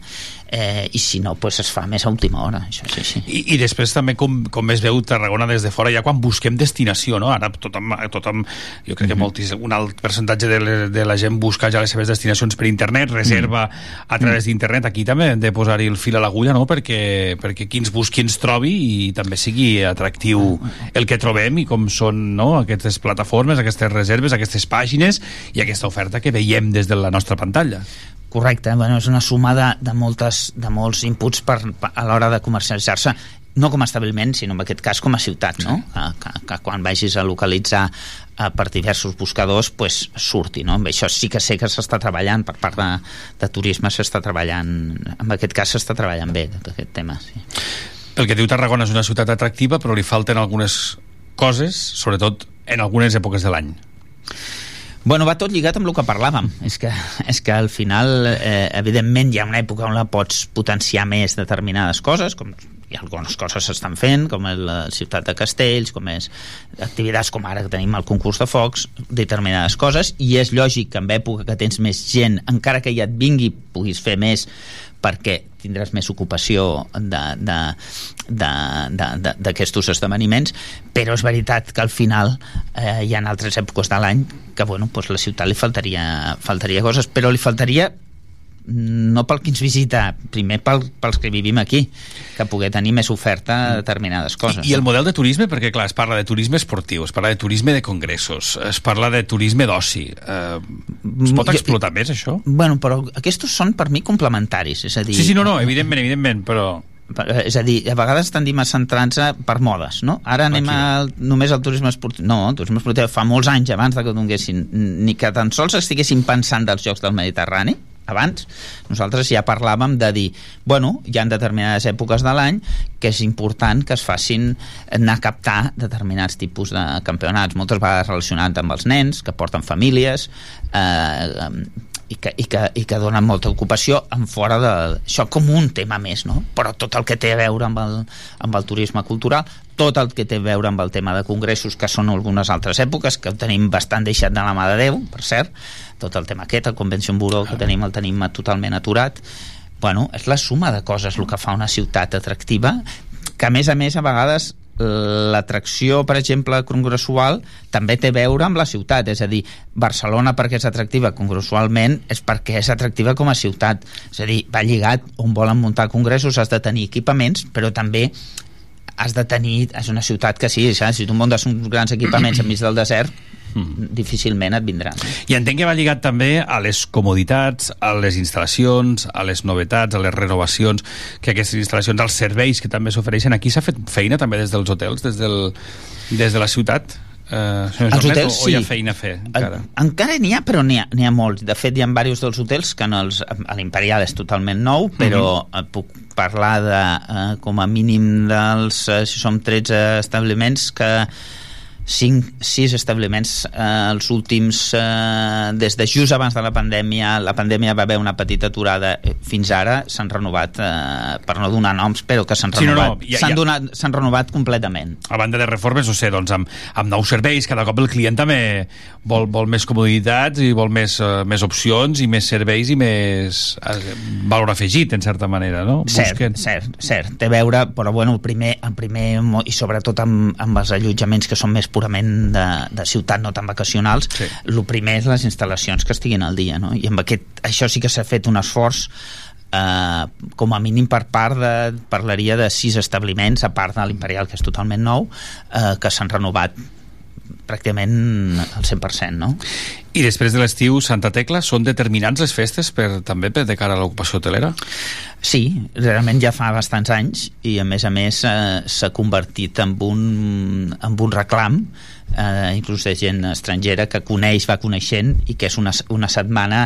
Speaker 12: eh, i si no, pues, es fa més a última hora això és així.
Speaker 1: I, I després també com, com es veu Tarragona des de fora, ja quan busquem destinació, no? Ara tothom, tothom jo crec que moltíssim, un alt percentatge de, le, de la gent busca ja les seves destinacions per internet, reserva a través d'internet. Aquí també hem de posar-hi el fil a l'agulla, no? Perquè, perquè qui ens busqui ens trobi i també sigui atractiu el que trobem i com són no? aquestes plataformes, aquestes reserves, aquestes pàgines i aquesta oferta que veiem des de la nostra pantalla.
Speaker 12: Correcte, bueno, és una suma de, de, moltes, de molts inputs per, per, a l'hora de comercialitzar-se no com a establiment, sinó en aquest cas com a ciutat, no? Que, que, que quan vagis a localitzar eh, per diversos buscadors pues, surti, no? Amb això sí que sé que s'està treballant per part de, de turisme s'està treballant, en aquest cas s'està treballant bé aquest tema, sí.
Speaker 1: El que diu Tarragona és una ciutat atractiva però li falten algunes coses, sobretot en algunes èpoques de l'any.
Speaker 12: Bueno, va tot lligat amb el que parlàvem. És que, és que al final, eh, evidentment, hi ha una època on la pots potenciar més determinades coses, com ha algunes coses s'estan fent, com és la ciutat de Castells, com és activitats com ara que tenim el concurs de focs, determinades coses, i és lògic que en època que tens més gent, encara que ja et vingui, puguis fer més perquè tindràs més ocupació d'aquests esdeveniments, però és veritat que al final eh, hi ha altres èpoques de l'any que bueno, doncs la ciutat li faltaria, faltaria coses, però li faltaria no pel que ens visita, primer pel, pels que vivim aquí, que poder tenir més oferta a determinades coses.
Speaker 1: I, I el model de turisme, perquè clar, es parla de turisme esportiu, es parla de turisme de congressos, es parla de turisme d'oci. Eh, es pot explotar jo, més, això?
Speaker 12: Bueno, però aquests són per mi complementaris, és a dir...
Speaker 1: Sí, sí, no, no, evidentment, evidentment, però
Speaker 12: és a dir, a vegades tendim a centrar-nos per modes, no? Ara anem Aquí. a, només al turisme esportiu. No, el turisme esportiu fa molts anys abans de que donguessin, ni que tan sols estiguessin pensant dels Jocs del Mediterrani, abans, nosaltres ja parlàvem de dir, bueno, hi ha determinades èpoques de l'any que és important que es facin anar a captar determinats tipus de campionats, moltes vegades relacionats amb els nens, que porten famílies, eh, i que, i, que, i que donen molta ocupació en fora de... Això com un tema més, no? Però tot el que té a veure amb el, amb el turisme cultural, tot el que té a veure amb el tema de congressos, que són algunes altres èpoques, que ho tenim bastant deixat de la mà de Déu, per cert, tot el tema aquest, el Convention Bureau que tenim, el tenim totalment aturat, bueno, és la suma de coses el que fa una ciutat atractiva, que a més a més a vegades l'atracció, per exemple, congressual també té a veure amb la ciutat, és a dir, Barcelona perquè és atractiva congressualment és perquè és atractiva com a ciutat. És a dir, va lligat on volen muntar congressos has de tenir equipaments, però també has de tenir, és una ciutat que sí, saps? si tu muntes uns grans equipaments enmig del desert Mm. difícilment et vindran.
Speaker 1: I entenc que va lligat també a les comoditats, a les instal·lacions, a les novetats, a les renovacions, que aquestes instal·lacions, als serveis que també s'ofereixen. Aquí s'ha fet feina també des dels hotels, des, del, des de la ciutat, eh,
Speaker 12: Els hotels,
Speaker 1: o, o hi ha
Speaker 12: sí.
Speaker 1: feina a fer encara?
Speaker 12: En, encara n'hi ha, però n'hi ha, ha molts. De fet, hi ha diversos dels hotels que en els, a l'Imperial és totalment nou, però
Speaker 1: Mhm.
Speaker 12: eh, puc parlar de, eh, com a mínim dels, eh, si som 13 establiments, que 5, 6 establiments eh, els últims eh, des de just abans de la pandèmia la pandèmia va haver una petita aturada eh, fins ara s'han renovat eh, per no donar noms però que s'han
Speaker 1: Sí, no, no,
Speaker 12: renovat
Speaker 1: ja-
Speaker 12: s'han
Speaker 1: ja-
Speaker 12: s'han renovat completament
Speaker 1: a banda de reformes, no sé, doncs amb, amb nous serveis, cada cop el client també vol, vol més comoditats i vol més, uh, més opcions i més serveis i més uh, valor afegit, en certa manera, no?
Speaker 12: Cert, cert, cert. Té a veure, però bueno, el primer, el primer i sobretot amb, amb els allotjaments que són més purament de, de ciutat, no tan vacacionals, sí. el primer és les instal·lacions que estiguin al dia, no? I amb aquest, això sí que s'ha fet un esforç eh, com a mínim per part de, parlaria de sis establiments, a part de l'Imperial, que és totalment nou, eh, que s'han renovat pràcticament al 100%, no?
Speaker 1: I després de l'estiu, Santa Tecla, són determinants les festes per, també per de cara a l'ocupació hotelera?
Speaker 12: Sí, realment ja fa bastants anys i a més a més eh, s'ha convertit en un, en un reclam eh, inclús de gent estrangera que coneix, va coneixent i que és una, una setmana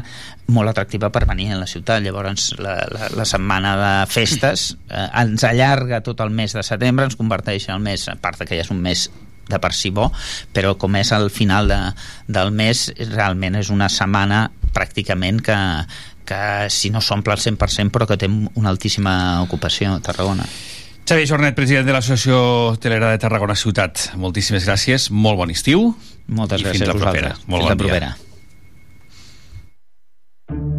Speaker 12: molt atractiva per venir a la ciutat llavors la, la, la setmana de festes eh, ens allarga tot el mes de setembre ens converteix en el mes, a part que ja és un mes de per si bo, però com és al final de, del mes, realment és una setmana pràcticament que, que si no s'omple al 100% però que té una altíssima ocupació a Tarragona.
Speaker 1: Xavier Jornet, president de l'Associació Hotelera de Tarragona Ciutat. Moltíssimes gràcies, molt bon estiu.
Speaker 12: Moltes gràcies
Speaker 1: fins la
Speaker 12: a
Speaker 1: propera.
Speaker 12: vosaltres.
Speaker 1: Molt
Speaker 12: Fins la
Speaker 1: bon dia.
Speaker 12: propera.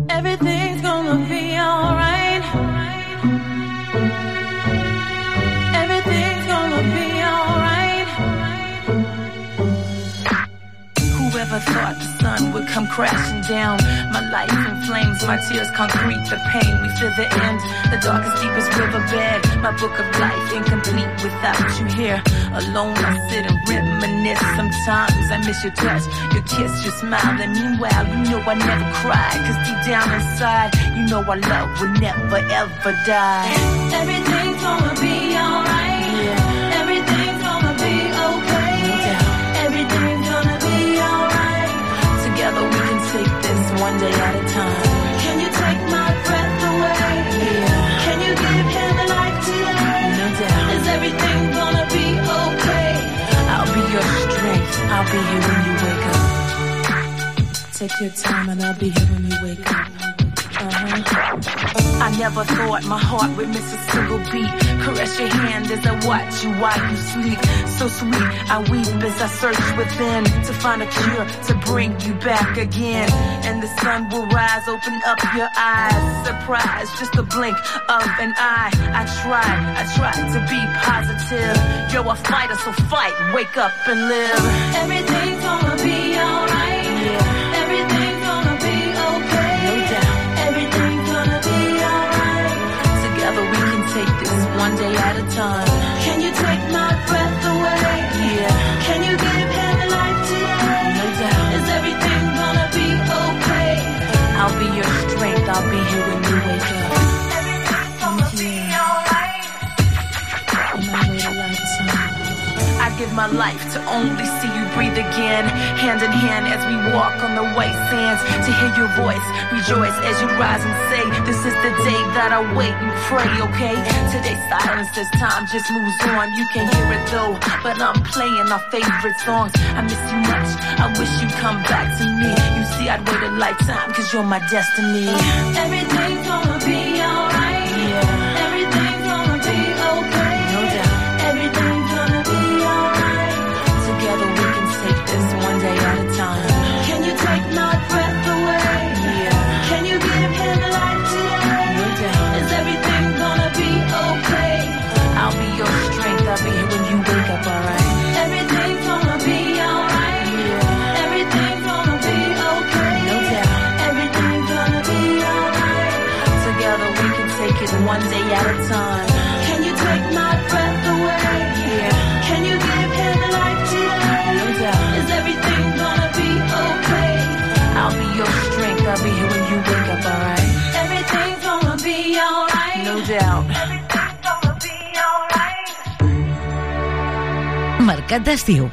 Speaker 13: Everything's gonna
Speaker 14: come crashing down? My life in flames, my tears concrete, the pain. We feel the end, the darkest, deepest riverbed. My book of life incomplete without you here. Alone, I sit and reminisce. Sometimes I miss your touch, your kiss, your smile. And meanwhile, you know I never cry. Cause deep down inside, you know our love will never ever die.
Speaker 13: Everything's gonna be alright.
Speaker 14: One day at a time.
Speaker 13: Can you take my breath away? Yeah. Can you give him a life today?
Speaker 14: No doubt.
Speaker 13: Is everything gonna be okay?
Speaker 14: I'll be your strength. I'll be here when you wake up. Take your time and I'll be here when you wake up. I never thought my heart would miss a single beat. Caress your hand as I watch you while you sleep. So sweet, I weep as I search within to find a cure to bring you back again. And the sun will rise, open up your eyes. Surprise, just a blink of an eye. I try, I try to be positive. You're a fighter, so fight, wake up and live.
Speaker 13: Everything's gonna be alright.
Speaker 14: Day a time.
Speaker 13: Can you take my breath away?
Speaker 14: Yeah.
Speaker 13: Can you give him life today?
Speaker 14: No doubt.
Speaker 13: Is everything gonna be okay?
Speaker 14: I'll be your strength. I'll be here when you wake up.
Speaker 13: Everything's gonna be mm-hmm. alright.
Speaker 14: On my way to. I give my life to only see you breathe again. Hand in hand as we walk on the white sands. To hear your voice, rejoice as you rise and say, This is the day that I wait and pray, okay? Today's silence as time just moves on. You can hear it though, but I'm playing our favorite songs. I miss you much. I wish you'd come back to me. You see, I'd wait a lifetime, cause you're my destiny.
Speaker 13: Everything's gonna be alright.
Speaker 14: Time.
Speaker 13: Can you take my breath away?
Speaker 14: Yeah.
Speaker 13: Can you give him a life today?
Speaker 14: No doubt.
Speaker 13: Is everything gonna be okay?
Speaker 14: I'll be your strength. I'll be here when you wake up, alright?
Speaker 13: Everything's gonna be alright.
Speaker 14: No doubt.
Speaker 13: Everything's gonna be alright.
Speaker 2: Mercat d'estiu.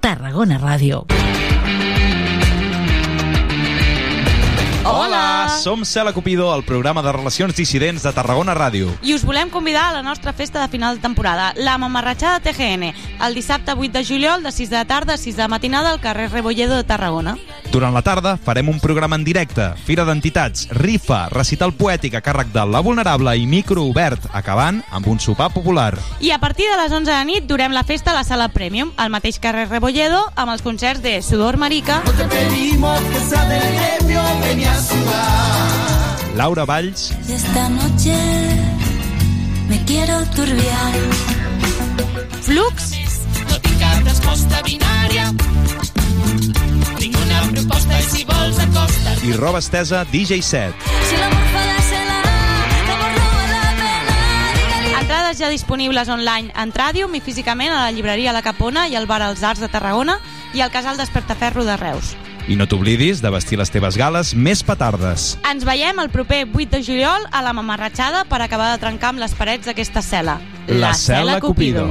Speaker 2: Tarragona. Tarragona Ràdio.
Speaker 15: Hola! Som Cela Cupido, el programa de relacions dissidents de Tarragona Ràdio.
Speaker 16: I us volem convidar a la nostra festa de final de temporada, la Mamarratxada TGN, el dissabte 8 de juliol de 6 de la tarda a 6 de la matinada al carrer Rebolledo de Tarragona.
Speaker 15: Durant la tarda farem un programa en directe, fira d'entitats, rifa, recital poètic a càrrec de La Vulnerable i micro obert, acabant amb un sopar popular.
Speaker 16: I a partir de les 11 de nit durem la festa a la sala Premium, al mateix carrer Rebolledo, amb els concerts de Sudor Marica,
Speaker 11: Pedimos que sea del gremio, ven a sudar.
Speaker 15: Laura Valls,
Speaker 13: Esta noche me quiero turbiar.
Speaker 16: Flux,
Speaker 17: No tinc cap resposta binària. Proposta i si vols acosta't.
Speaker 15: i roba estesa DJ Set.
Speaker 13: Si l'amor fa l'amor no val la pena.
Speaker 16: entrades ja disponibles online en Tràdium i físicament a la llibreria La Capona i al bar Els Arts de Tarragona i al casal Despertaferro de Reus.
Speaker 15: I no t'oblidis de vestir les teves gales més petardes.
Speaker 16: Ens veiem el proper 8 de juliol a la Mamarratxada per acabar de trencar amb les parets d'aquesta cel·la.
Speaker 15: La Cel·la Cupido.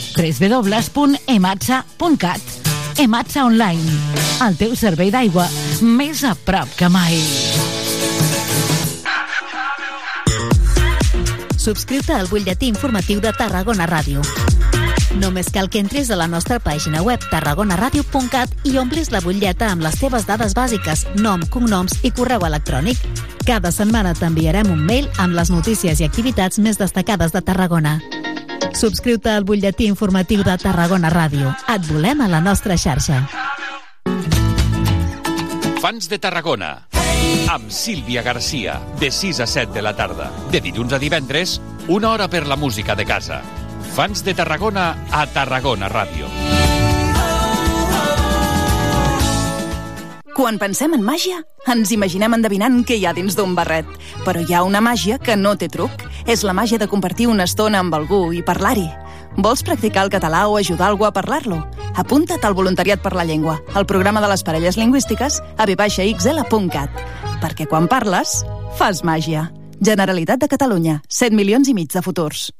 Speaker 2: www.ematsa.cat Ematsa Online, el teu servei d'aigua més a prop que mai.
Speaker 18: Subscriu-te al butlletí informatiu de Tarragona Ràdio. Només cal que entres a la nostra pàgina web tarragonaradio.cat i omplis la butlleta amb les teves dades bàsiques, nom, cognoms i correu electrònic. Cada setmana t'enviarem un mail amb les notícies i activitats més destacades de Tarragona. Subscriu-te al butlletí informatiu de Tarragona Ràdio. Et volem a la nostra xarxa.
Speaker 1: Fans de Tarragona amb Sílvia Garcia de 6 a 7 de la tarda de dilluns a divendres una hora per la música de casa Fans de Tarragona a Tarragona Ràdio
Speaker 19: Quan pensem en màgia, ens imaginem endevinant què hi ha dins d'un barret. Però hi ha una màgia que no té truc. És la màgia de compartir una estona amb algú i parlar-hi. Vols practicar el català o ajudar algú a parlar-lo? Apunta't al Voluntariat per la Llengua, al programa de les parelles lingüístiques a vxl.cat. Perquè quan parles, fas màgia. Generalitat de Catalunya, 7 milions i mig de futurs.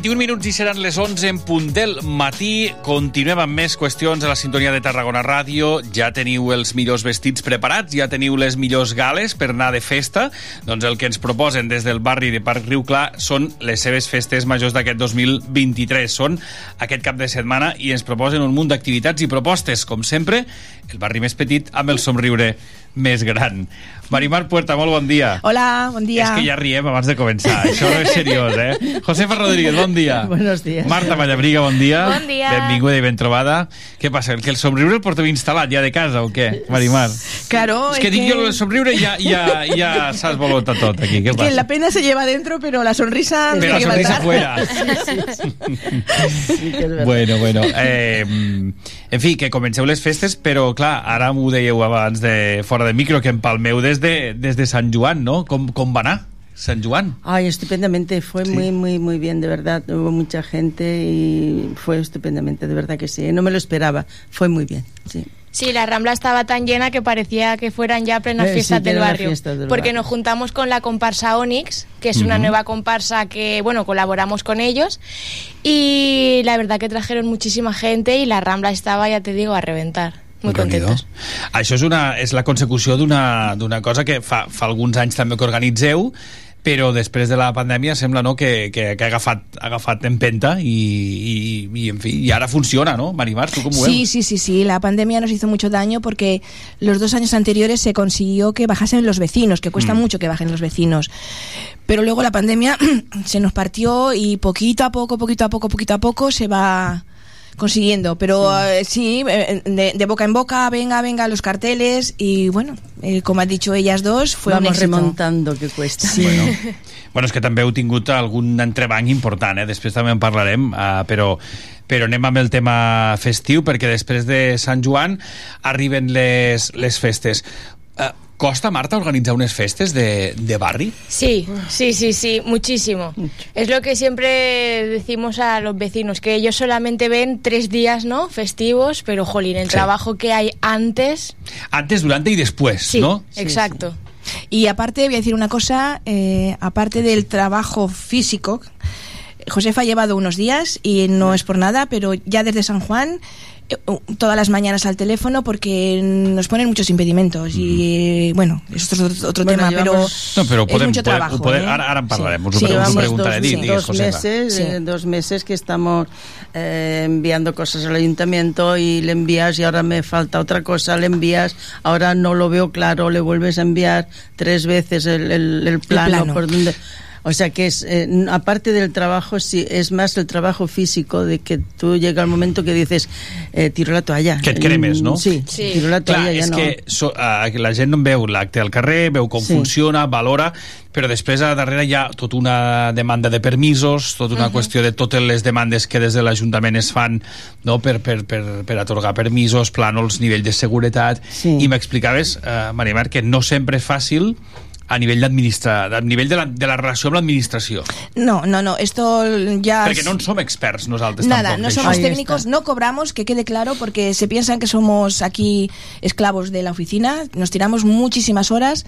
Speaker 1: 21 minuts i seran les 11 en punt del matí. Continuem amb més qüestions a la sintonia de Tarragona Ràdio. Ja teniu els millors vestits preparats, ja teniu les millors gales per anar de festa. Doncs el que ens proposen des del barri de Parc Riu Clar són les seves festes majors d'aquest 2023. Són aquest cap de setmana i ens proposen un munt d'activitats i propostes. Com sempre, el barri més petit amb el somriure més gran. Marimar Puerta, molt bon dia.
Speaker 20: Hola, bon dia.
Speaker 1: És que ja riem abans de començar. Això no és seriós, eh? Josefa Rodríguez, bon dia.
Speaker 20: Buenos días.
Speaker 1: Marta Mallabriga, bon dia.
Speaker 20: Bon dia.
Speaker 1: Benvinguda i ben trobada. Què passa, que el somriure el porteu instal·lat ja de casa o què, Marimar?
Speaker 20: Claro,
Speaker 1: és que
Speaker 20: es
Speaker 1: dic
Speaker 20: que-
Speaker 1: jo el somriure i ja, ja, ja s'ha esvolotat tot aquí. Què
Speaker 20: Que
Speaker 1: passa?
Speaker 20: la pena se lleva dentro, pero la sonrisa...
Speaker 1: Pero
Speaker 20: tiene
Speaker 1: la
Speaker 20: que
Speaker 1: sonrisa fuera.
Speaker 20: Sí, sí, sí.
Speaker 1: Bueno, bueno. Eh, en fi, que comenceu les festes, però clar, ara m'ho dèieu abans de fora de micro, que empalmeu des de, des de Sant Joan, no? Com, com va anar Sant Joan?
Speaker 20: Ay, estupendamente, fue muy, muy, muy bien, de verdad. Hubo mucha gente y fue estupendamente, de verdad que sí. No me lo esperaba, fue muy bien, sí.
Speaker 21: Sí, la Rambla estaba tan llena que parecía que fueran ya plenas
Speaker 20: Eh, sí,
Speaker 21: fiestas
Speaker 20: que
Speaker 21: del barrio.
Speaker 20: fiesta del
Speaker 21: porque
Speaker 20: barrio.
Speaker 21: nos juntamos con la comparsa Onyx, que es una
Speaker 20: Ujú.
Speaker 21: nueva comparsa que, bueno, colaboramos con ellos. Y la verdad que trajeron muchísima gente y la Rambla estaba, ya te digo, a reventar. Muy contentos.
Speaker 1: Això és, una, és la consecució d'una d'una cosa que fa, fa alguns anys també que organitzeu, però després de la pandèmia sembla no, que, que, que ha, agafat, ha agafat empenta i, i, i, en fi, i ara funciona, no? Marimar, ho
Speaker 22: Sí, sí, sí, sí. La pandemia nos hizo mucho daño porque los dos años anteriores se consiguió que bajasen los vecinos, que cuesta
Speaker 1: Mm.
Speaker 22: mucho que bajen los vecinos. Pero luego la pandemia se nos partió y poquito a poco, poquito a poco, poquito a poco se va consiguiendo. Pero eh, sí, eh, de, de boca en boca, venga, venga, los carteles y bueno, eh, como han dicho ellas dos, fue un
Speaker 20: Vamos
Speaker 22: éxito.
Speaker 20: remontando, que cuesta.
Speaker 22: Sí.
Speaker 1: Bueno, és que també heu tingut algun entrebanc important, eh? després també en parlarem, uh, però, però anem amb el tema festiu, perquè després de Sant Joan arriben les, les festes. Uh, costa, Marta, organitzar unes festes de, de barri?
Speaker 21: Sí, sí, sí, sí, muchísimo. Es lo que siempre decimos a los vecinos, que ellos solamente ven tres días, ¿no? Festivos, pero jolín, el
Speaker 1: Sí.
Speaker 21: trabajo que hay antes.
Speaker 1: Antes, durante y después,
Speaker 21: Sí,
Speaker 1: ¿no?
Speaker 21: exacto.
Speaker 22: Y aparte, voy a decir una cosa, eh, aparte del trabajo físico, Josefa ha llevado unos días y no es por nada, pero ya desde San Juan, todas las mañanas al teléfono porque nos ponen muchos impedimentos y bueno, esto es otro, otro
Speaker 20: Bueno,
Speaker 22: tema, pero
Speaker 1: No,
Speaker 22: es mucho
Speaker 1: podem,
Speaker 22: trabajo.
Speaker 1: podem,
Speaker 22: ¿eh?
Speaker 1: ara, ara en parlarem, us ho
Speaker 20: Sí,
Speaker 1: pre- us ho
Speaker 20: llevamos
Speaker 1: preguntaré.
Speaker 20: dos, sí, dos
Speaker 1: Josefa.
Speaker 20: meses,
Speaker 22: Sí.
Speaker 20: eh, dos meses que estamos eh, enviando cosas al ayuntamiento y le envías y ahora me falta otra cosa, le envías, ahora no lo veo claro, le vuelves a enviar tres veces el, el- el plano,
Speaker 22: plano.
Speaker 20: por donde... O sea que es, eh, aparte del trabajo, sí, es más el trabajo físico de que tú llega el momento que dices, eh, tiro la toalla.
Speaker 1: Que et cremes, no?
Speaker 20: Sí,
Speaker 21: Sí.
Speaker 20: tiro la toalla,
Speaker 1: Clar,
Speaker 20: ja
Speaker 1: és
Speaker 20: no.
Speaker 1: que so, uh, la gent no veu l'acte al carrer, veu com
Speaker 20: Sí.
Speaker 1: funciona, valora, però després a darrere hi ha tota una demanda de permisos, tota una
Speaker 20: Mhm.
Speaker 1: qüestió de totes les demandes que des de l'Ajuntament es fan no, per, per, per, per atorgar permisos, plànols, nivell de seguretat,
Speaker 20: Sí.
Speaker 1: i m'explicaves, uh, Marimar, que no sempre és fàcil a nivell, a nivell de, la, de la relació amb l'administració.
Speaker 22: No, no, no, esto ya...
Speaker 1: Perquè
Speaker 22: es-
Speaker 1: no en som experts nosaltres
Speaker 22: Nada,
Speaker 1: tampoc.
Speaker 22: no somos técnicos, no cobramos, que quede claro, porque se piensan que somos aquí esclavos de la oficina, nos tiramos muchísimas horas,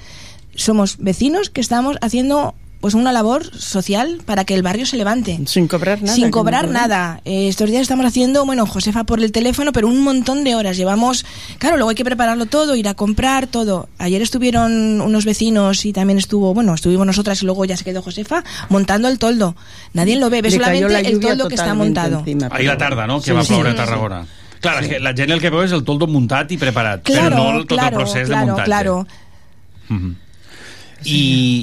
Speaker 22: somos vecinos que estamos haciendo pues una labor social para que el barrio se levante.
Speaker 20: Sin cobrar nada.
Speaker 22: Sin cobrar
Speaker 20: no
Speaker 22: nada. Eh, estos días estamos haciendo, bueno, Josefa por el teléfono, pero un montón de horas. Llevamos, claro, luego hay que prepararlo todo, ir a comprar todo. Ayer estuvieron unos vecinos y también estuvo, bueno, estuvimos nosotras y luego ya se quedó Josefa montando el toldo. Nadie lo ve, ve solamente
Speaker 20: la
Speaker 22: el toldo que está montado.
Speaker 20: encima,
Speaker 1: Ahir la tarda, no?, que
Speaker 20: Sí,
Speaker 1: va
Speaker 20: sí,
Speaker 1: ploure a
Speaker 20: sí.
Speaker 1: Tarragona. Clar, sí. la gent el que veu és el toldo muntat i preparat,
Speaker 22: Claro,
Speaker 1: però no tot
Speaker 22: claro,
Speaker 1: el procés
Speaker 22: claro,
Speaker 1: de muntatge.
Speaker 22: claro.
Speaker 1: I,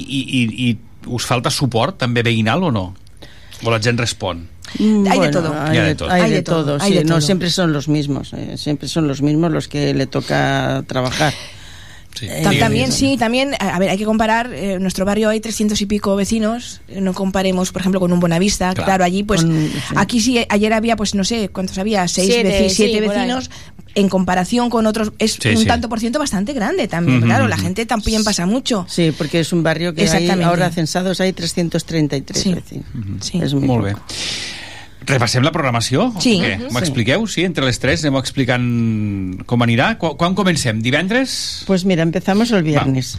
Speaker 1: i, i, I us falta suport també veïnal o no? O la gent respon?
Speaker 20: Mm,
Speaker 22: Hay de
Speaker 20: bueno,
Speaker 22: todo.
Speaker 20: Hay,
Speaker 1: Hay de todo.
Speaker 20: hay de
Speaker 22: todo, hay
Speaker 20: sí,
Speaker 22: de
Speaker 20: no
Speaker 22: todo.
Speaker 20: siempre son los mismos, eh, siempre son los mismos los que le toca trabajar.
Speaker 1: Sí.
Speaker 20: Eh,
Speaker 22: Ta-
Speaker 20: sí,
Speaker 22: También
Speaker 20: sí.
Speaker 22: sí, también, a ver, hay que comparar, eh, en nuestro barrio hay 300 y pico vecinos, eh, no comparemos, por ejemplo, con un Buenavista,
Speaker 1: Claro.
Speaker 22: claro, allí pues,
Speaker 20: Con- sí.
Speaker 22: aquí sí, ayer había, pues no sé, ¿cuántos había? Seis,
Speaker 21: Siete,
Speaker 22: veci-
Speaker 21: sí,
Speaker 22: siete
Speaker 21: ahí.
Speaker 22: vecinos, en comparación con otros, es
Speaker 1: Sí,
Speaker 22: un
Speaker 1: sí.
Speaker 22: tanto por ciento bastante grande también, claro, la gente también pasa mucho.
Speaker 20: Sí, porque es un barrio que hay, ahora censados hay 333
Speaker 22: Sí.
Speaker 20: vecinos.
Speaker 22: Sí.
Speaker 20: Es muy
Speaker 1: Molt bé. Repassem la programació?
Speaker 22: Sí.
Speaker 1: O què?
Speaker 20: Mhm.
Speaker 1: M'expliqueu? Sí, entre les tres anem explicant com anirà. Qu quan comencem? Divendres?
Speaker 20: Pues mira, empezamos el viernes.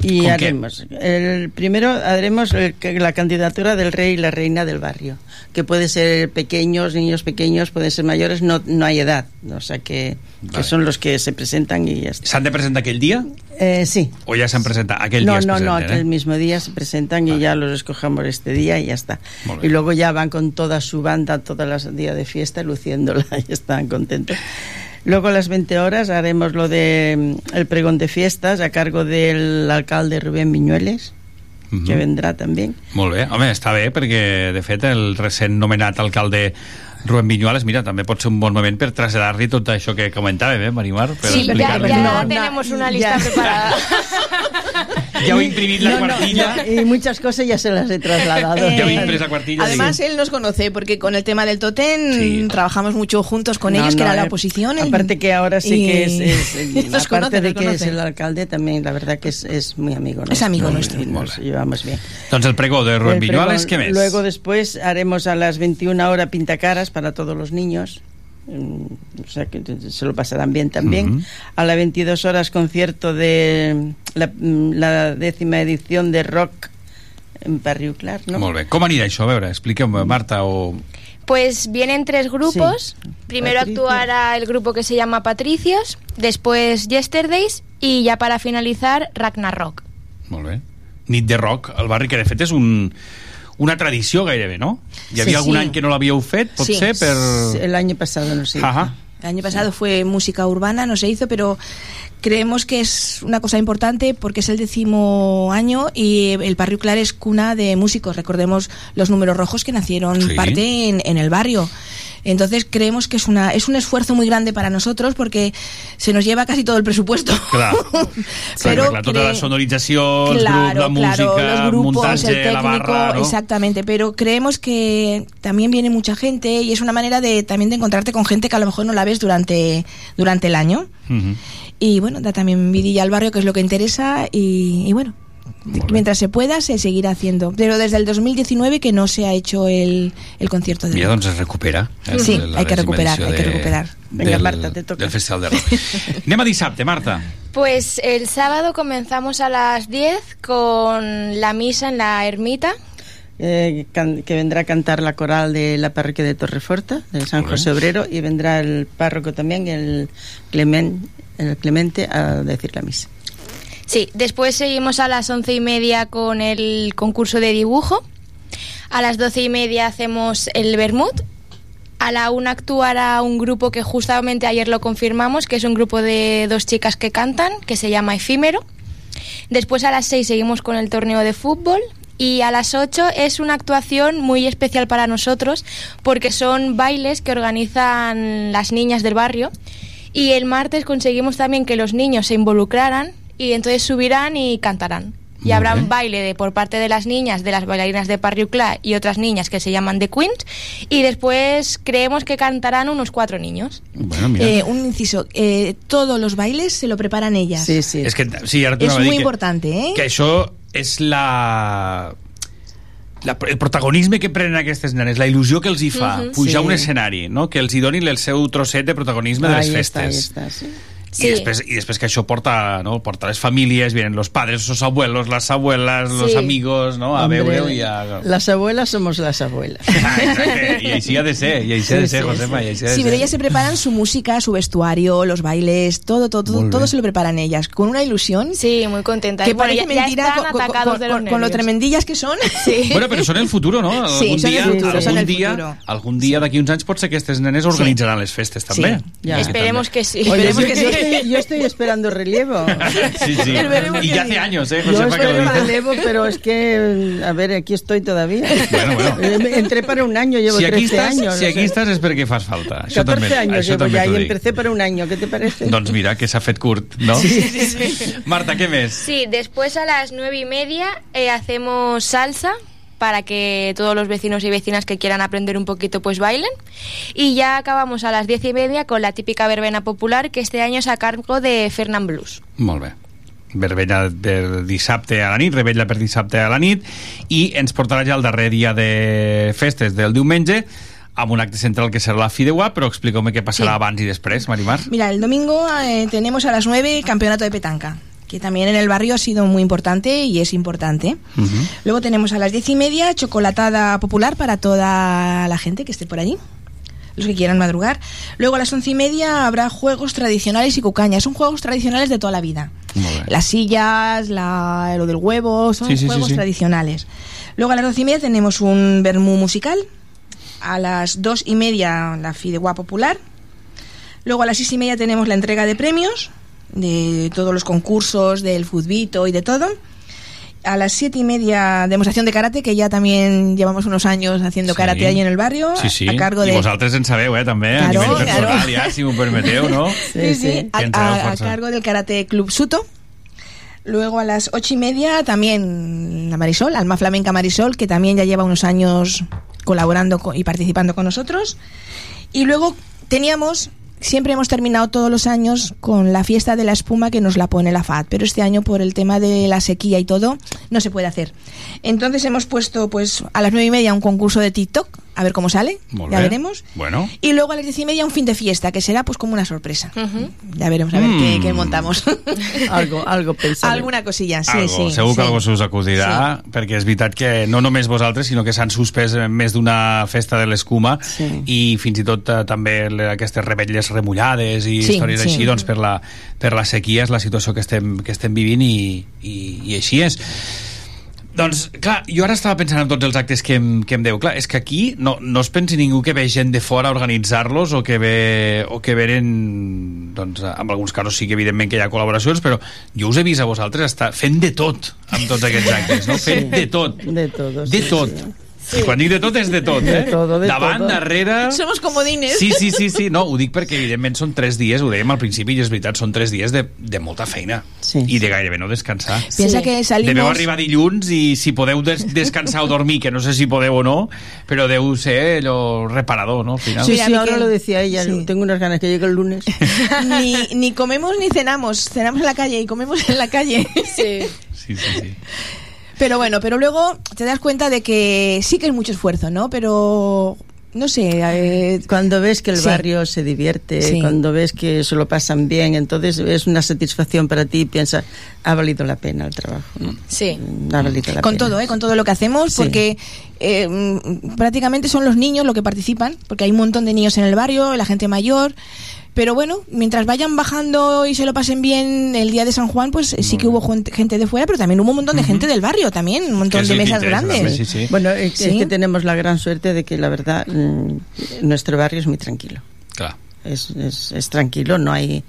Speaker 20: Y haremos, el primero haremos el la candidatura del rey y la reina del barrio, que puede ser pequeños, niños pequeños, pueden ser mayores, no, no hay edad, o sea que, que son los que se presentan y ya está.
Speaker 1: S'han de presentar aquell dia?
Speaker 20: Eh, sí.
Speaker 1: O ja s'han presentat? Aquell
Speaker 20: no,
Speaker 1: dia es
Speaker 20: no, no,
Speaker 1: presenten,
Speaker 20: aquel
Speaker 1: eh?
Speaker 20: mismo día se presentan y ya los escogemos este día y ya está. Y luego ya van con toda su banda todas las días de fiesta luciéndola y están contentos. Luego a las 20 horas haremos lo de mm, el pregón de fiestas a cargo del alcalde Rubén Viñueles,
Speaker 1: Mhm.
Speaker 20: que vendrá también.
Speaker 1: Molt bé. Home, està bé, perquè, de fet, el recent nomenat alcalde Rubén Viñuales, mira, també pot ser un bon moment per traslladar-li tot això que comentàvem, eh, Marimar? Per
Speaker 21: Sí, ya,
Speaker 1: explicar-li.
Speaker 21: ya
Speaker 20: No,
Speaker 21: tenemos
Speaker 20: no,
Speaker 21: una lista
Speaker 20: ya.
Speaker 21: preparada.
Speaker 1: Ja heu imprimit la
Speaker 20: No, no,
Speaker 1: cuartilla.
Speaker 20: ya- y muchas cosas ya se las he trasladado.
Speaker 1: Ja heu imprès la cuartilla.
Speaker 22: Además,
Speaker 1: sí.
Speaker 22: él nos conoce porque con el tema del Totem
Speaker 1: Sí.
Speaker 22: trabajamos mucho juntos con
Speaker 20: No,
Speaker 22: ellos, que
Speaker 20: no,
Speaker 22: era la
Speaker 20: eh,
Speaker 22: oposición.
Speaker 20: Aparte que ahora sí
Speaker 22: y-
Speaker 20: que es, es- eh,
Speaker 22: Nos
Speaker 20: aparte
Speaker 22: conoce,
Speaker 20: de
Speaker 22: nos
Speaker 20: que es
Speaker 22: conoce.
Speaker 20: el alcalde, también la verdad que es, es muy amigo nuestro.
Speaker 22: Es amigo nuestro.
Speaker 20: Nos llevamos bien.
Speaker 1: Doncs el pregó de Rubén Viñuales, què més?
Speaker 20: Luego después haremos a las 21 horas pintacaras para todos los niños. mm, o sea que se lo pasarán bien también.
Speaker 1: Ujú.
Speaker 20: A las 22 horas concierto de la, mm, la décima edición de rock en Barrio Clar, ¿no?
Speaker 1: Molt bé. Com anirà això? A veure, expliqueu-me, Marta, o...
Speaker 21: Pues vienen tres grupos. Primero
Speaker 20: Patricios.
Speaker 21: actuará el grupo que se llama Patricios, después Yesterdays y ya para finalizar Ragnarok.
Speaker 1: Molt bé. Nit de rock al barri, que de fet és un, una tradició gairebé, no? Hi havia
Speaker 22: Sí,
Speaker 1: algun
Speaker 22: sí.
Speaker 1: any que no l'havíeu fet,
Speaker 22: Sí.
Speaker 1: potser, per...
Speaker 20: El año pasado no sé.
Speaker 1: Ajá.
Speaker 22: El año pasado fue música urbana, no se hizo, pero creemos que es una cosa importante porque es el décimo año y el barrio Clar es cuna de músicos. Recordemos los números rojos que nacieron
Speaker 8: Sí.
Speaker 22: parte en, en el barrio. Entonces creemos que es una es un esfuerzo muy grande para nosotros porque se nos lleva casi todo el presupuesto.
Speaker 1: Clar,
Speaker 22: Pero
Speaker 1: clar, clar, tota la sonorització, el
Speaker 22: Claro,
Speaker 1: grup, la música,
Speaker 22: claro, los grupos,
Speaker 1: muntatge,
Speaker 22: el técnico,
Speaker 1: la barra, no?
Speaker 22: exactamente. Pero creemos que también viene mucha gente y es una manera de también de encontrarte con gente que a lo mejor no la ves durante durante el año. Y bueno, da también vidilla al barrio, que es lo que interesa. Y, y bueno, mientras se pueda, se seguirá haciendo. Pero desde el 2019 que no se ha hecho el, el concierto de
Speaker 1: Mira, doncs es recupera. eh,
Speaker 22: Sí, hay que recuperar, hay que
Speaker 1: de-
Speaker 22: recuperar.
Speaker 20: Venga,
Speaker 1: del,
Speaker 20: Marta, te toca.
Speaker 1: Del Festival de Rock. Anem a dissabte, Marta.
Speaker 21: Pues el sábado comenzamos a las 10 con la misa en la ermita.
Speaker 20: Eh, can- que vendrá a cantar la coral de la parroquia de Torreforta, de San. José Obrero, y vendrá el párroco también, el, Clemen- el Clemente, a decir la misa.
Speaker 21: Sí, después seguimos a las once y media con el concurso de dibujo. A las doce y media hacemos el Bermud. A la una actuará un grupo que justamente ayer lo confirmamos, que es un grupo de dos chicas que cantan, que se llama Efímero. Después a las seis seguimos con el torneo de fútbol. Y a las 8 es una actuación muy especial para nosotros porque son bailes que organizan las niñas del barrio. Y el martes conseguimos también que los niños se involucraran y entonces subirán y cantarán. Y
Speaker 1: Muy
Speaker 21: habrá
Speaker 1: bien.
Speaker 21: un baile de, por parte de las niñas, de las bailarinas de Barrio Clar y otras niñas que se llaman The Queens. Y después creemos que cantarán unos cuatro niños.
Speaker 1: Bueno, mira.
Speaker 22: Eh, un inciso, eh, todos los bailes se lo preparan ellas.
Speaker 20: Sí, sí.
Speaker 1: És que, sí, ara t'ho
Speaker 22: Es
Speaker 1: anava a dir
Speaker 22: muy
Speaker 1: que-
Speaker 22: importante, ¿eh?
Speaker 1: que això és la... La, el protagonisme que prenen aquestes nenes, la il·lusió que els hi fa pujar a un
Speaker 20: Sí.
Speaker 1: escenari, no? que els hi donin el seu trosset de protagonisme de les
Speaker 20: Ahí está, ahí
Speaker 1: festes.
Speaker 20: está, sí.
Speaker 1: I, després, I després que això porta, no? porta a les famílies, vienen los padres, los abuelos, las abuelas, los
Speaker 20: Sí.
Speaker 1: amigos, no? a
Speaker 20: Hombre,
Speaker 1: veure-ho i a...
Speaker 20: Las abuelas somos las abuelas.
Speaker 1: I així ha de ser, i així ha de
Speaker 20: Sí,
Speaker 1: ser,
Speaker 20: sí,
Speaker 1: Josema,
Speaker 20: sí.
Speaker 1: i així ha de
Speaker 22: Sí,
Speaker 1: ser.
Speaker 22: pero ellas se preparan su música, su vestuario, los bailes, todo, todo, todo, todo se lo preparan ellas, con una ilusión.
Speaker 21: Sí, muy contenta.
Speaker 22: Que
Speaker 21: Bueno,
Speaker 22: parece
Speaker 21: ya- ya
Speaker 22: mentira
Speaker 21: están
Speaker 22: con,
Speaker 21: atacados
Speaker 22: con-
Speaker 21: de los
Speaker 22: con- con lo tremendillas que son.
Speaker 21: Sí.
Speaker 1: Bueno, però són el futur, no? Algun
Speaker 22: Sí, són el
Speaker 1: dia,
Speaker 22: futuro,
Speaker 1: algun
Speaker 22: són el
Speaker 1: dia,
Speaker 22: futuro.
Speaker 1: algun dia d'aquí uns anys pot ser que aquestes nenes organitzaran les festes també.
Speaker 20: ya.
Speaker 21: Esperemos que sí.
Speaker 22: Esperemos que sí.
Speaker 20: Estoy, yo estoy esperando relevo.
Speaker 1: Sí, sí. Y ya hace
Speaker 20: sí.
Speaker 1: años, ¿eh,
Speaker 20: Yo
Speaker 1: Josefa, que lo
Speaker 20: espero
Speaker 1: dices?
Speaker 20: relevo, pero es que, a ver, aquí estoy todavía.
Speaker 1: Bueno, bueno.
Speaker 20: Eh, Entré para un año, llevo
Speaker 1: si aquí
Speaker 20: 13
Speaker 1: estàs,
Speaker 20: años.
Speaker 1: si
Speaker 20: o
Speaker 1: aquí
Speaker 20: sea,
Speaker 1: estàs és perquè fas falta. Això
Speaker 20: 14
Speaker 1: també,
Speaker 20: años
Speaker 1: això
Speaker 20: llevo y
Speaker 1: dic.
Speaker 20: empecé para un año, ¿qué te parece?
Speaker 1: Doncs mira, que s'ha fet curt, no? Marta, què més?
Speaker 21: Sí, después a las nueve y media eh, hacemos salsa para que todos los vecinos y vecinas que quieran aprender un poquito pues bailen. Y ya acabamos a las diez y media con la típica verbena popular que este año es a cargo de Fernand Blues.
Speaker 1: Molt bé. Verbena per dissabte a la nit, rebella per dissabte a la nit, i ens portarà ja el darrer dia de festes del diumenge, amb un acte central que serà la Fideuà, però expliqueu-me què passarà
Speaker 22: Sí.
Speaker 1: abans i després, Marimar.
Speaker 22: Mira, el domingo eh, tenemos a las 9 campeonato de petanca, que también en el barrio ha sido muy importante y es importante. Luego tenemos a las diez y media chocolatada popular para toda la gente que esté por allí, los que quieran madrugar. Luego a las once y media habrá juegos tradicionales y cucañas. Son juegos tradicionales de toda la vida. Las sillas, la, lo del huevo, son
Speaker 1: Sí, sí, sí,
Speaker 22: juegos
Speaker 1: sí.
Speaker 22: tradicionales. Luego a las doce y media tenemos un vermú musical. A las dos y media la fideuá popular. Luego a las seis y media tenemos la entrega de premios de todos los concursos, del futbito y de todo. A las siete y media demostración de karate, que ya también llevamos unos años haciendo karate ahí en el barrio,
Speaker 1: Sí, sí.
Speaker 22: a cargo
Speaker 1: I
Speaker 22: de...
Speaker 1: vosaltres en sabeu, eh, també, a
Speaker 22: Claro,
Speaker 1: nivell personal,
Speaker 22: claro.
Speaker 1: ja, si m'ho permeteu, no?
Speaker 22: Sí, sí, a, cargo del Karate Club Suto. Luego a las ocho y media también la Marisol, Alma Flamenca Marisol, que también ya lleva unos años colaborando co- y participando con nosotros. Y luego teníamos, siempre hemos terminado todos los años con la fiesta de la espuma que nos la pone la FAD, pero este año por el tema de la sequía y todo no se puede hacer. Entonces hemos puesto pues a las nueve y media un concurso de TikTok a ver cómo sale, ya veremos.
Speaker 1: Bueno.
Speaker 22: Y luego a las diez y media un fin de fiesta, que será pues como una sorpresa. Ya veremos a ver
Speaker 1: Mm.
Speaker 22: qué, qué montamos.
Speaker 20: algo, algo pensarem.
Speaker 22: Alguna cosilla, sí,
Speaker 1: algo,
Speaker 22: sí.
Speaker 1: segur que
Speaker 22: sí.
Speaker 1: algo se us acudirà, perquè és veritat que no només vosaltres, sinó que s'han suspès eh, més d'una festa de l'escuma
Speaker 20: Sí.
Speaker 1: i fins i tot eh, també aquestes rebetlles remullades i
Speaker 20: Sí,
Speaker 1: històries
Speaker 20: sí.
Speaker 1: així, doncs per la, per la sequia és la situació que estem, que estem vivint i, i, i així és. Doncs, clar, jo ara estava pensant en tots els actes que em, que em deu. Clar, és que aquí no, no es pensi ningú que ve gent de fora a organitzar-los o que ve, o que venen, doncs, en alguns casos sí que evidentment que hi ha col·laboracions, però jo us he vist a vosaltres estar fent de tot amb tots aquests actes, no? Fent de tot.
Speaker 20: De todo.
Speaker 1: De tot. I quan dic de tot és de tot, eh?
Speaker 20: De todo, de
Speaker 1: Davant,
Speaker 20: todo.
Speaker 1: darrere...
Speaker 22: Somos comodines.
Speaker 1: Sí, sí, sí, sí, no, ho dic perquè evidentment són tres dies, ho dèiem al principi i és veritat, són tres dies de, de molta feina
Speaker 20: sí.
Speaker 1: i de gairebé no descansar.
Speaker 22: Piensa que salimos...
Speaker 1: Deveu arribar dilluns i si podeu des descansar o dormir, que no sé si podeu o no, però deu ser allò reparador, no? Al final.
Speaker 20: Sí,
Speaker 22: Mira,
Speaker 20: sí,
Speaker 22: Miquel.
Speaker 20: ahora lo decía ella. Tengo unas ganas que llegue el lunes.
Speaker 22: ni, ni comemos ni cenamos. Cenamos en la calle y comemos en la calle.
Speaker 21: Sí.
Speaker 1: Sí, sí, sí.
Speaker 22: Pero bueno, pero luego te das cuenta de que sí que es mucho esfuerzo, ¿no? Pero no sé. eh,
Speaker 20: Cuando ves que el
Speaker 22: sí.
Speaker 20: barrio se divierte,
Speaker 22: Sí.
Speaker 20: cuando ves que se lo pasan bien, entonces es una satisfacción para ti y piensas, ha valido la pena el trabajo. ¿no?
Speaker 21: Sí.
Speaker 20: Ha valido la
Speaker 22: con
Speaker 20: pena.
Speaker 22: todo, ¿eh? Con todo lo que hacemos,
Speaker 20: Sí.
Speaker 22: porque eh, mm, prácticamente son los niños los que participan, porque hay un montón de niños en el barrio, la gente mayor. Pero bueno, mientras vayan bajando y se lo pasen bien el día de San Juan, pues eh, sí que hubo gente, gente de fuera, pero también hubo un montón de gente del barrio también, un montón de mesas grandes.
Speaker 20: Bueno, es, es que tenemos la gran suerte de que la verdad mm, nuestro barrio es muy tranquilo.
Speaker 1: Claro.
Speaker 20: Es, es, es tranquilo, no hay...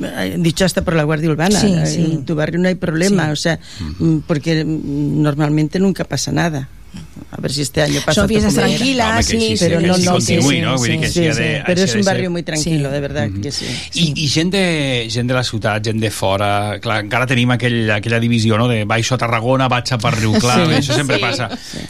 Speaker 20: eh, Dicho hasta por la Guardia Urbana,
Speaker 22: Sí,
Speaker 20: eh,
Speaker 22: sí.
Speaker 20: en tu barrio no hay problema,
Speaker 22: Sí.
Speaker 20: o sea, mm, porque mm, normalmente nunca pasa nada. A ver si este año pasa
Speaker 22: Son fiestas tranquilas, sí, sí,
Speaker 20: pero no,
Speaker 1: sí
Speaker 20: no, sí, sí, sí,
Speaker 1: de- ha de
Speaker 20: un
Speaker 1: ser.
Speaker 20: barrio muy tranquilo, de verdad que sí.
Speaker 1: I, i gent, de, gent de la ciutat, gent de fora, clar, encara tenim aquell, aquella divisió, no?, de baixo a Tarragona, vaig a per Riu Clar,
Speaker 20: Sí.
Speaker 1: això sempre
Speaker 20: Sí.
Speaker 1: passa.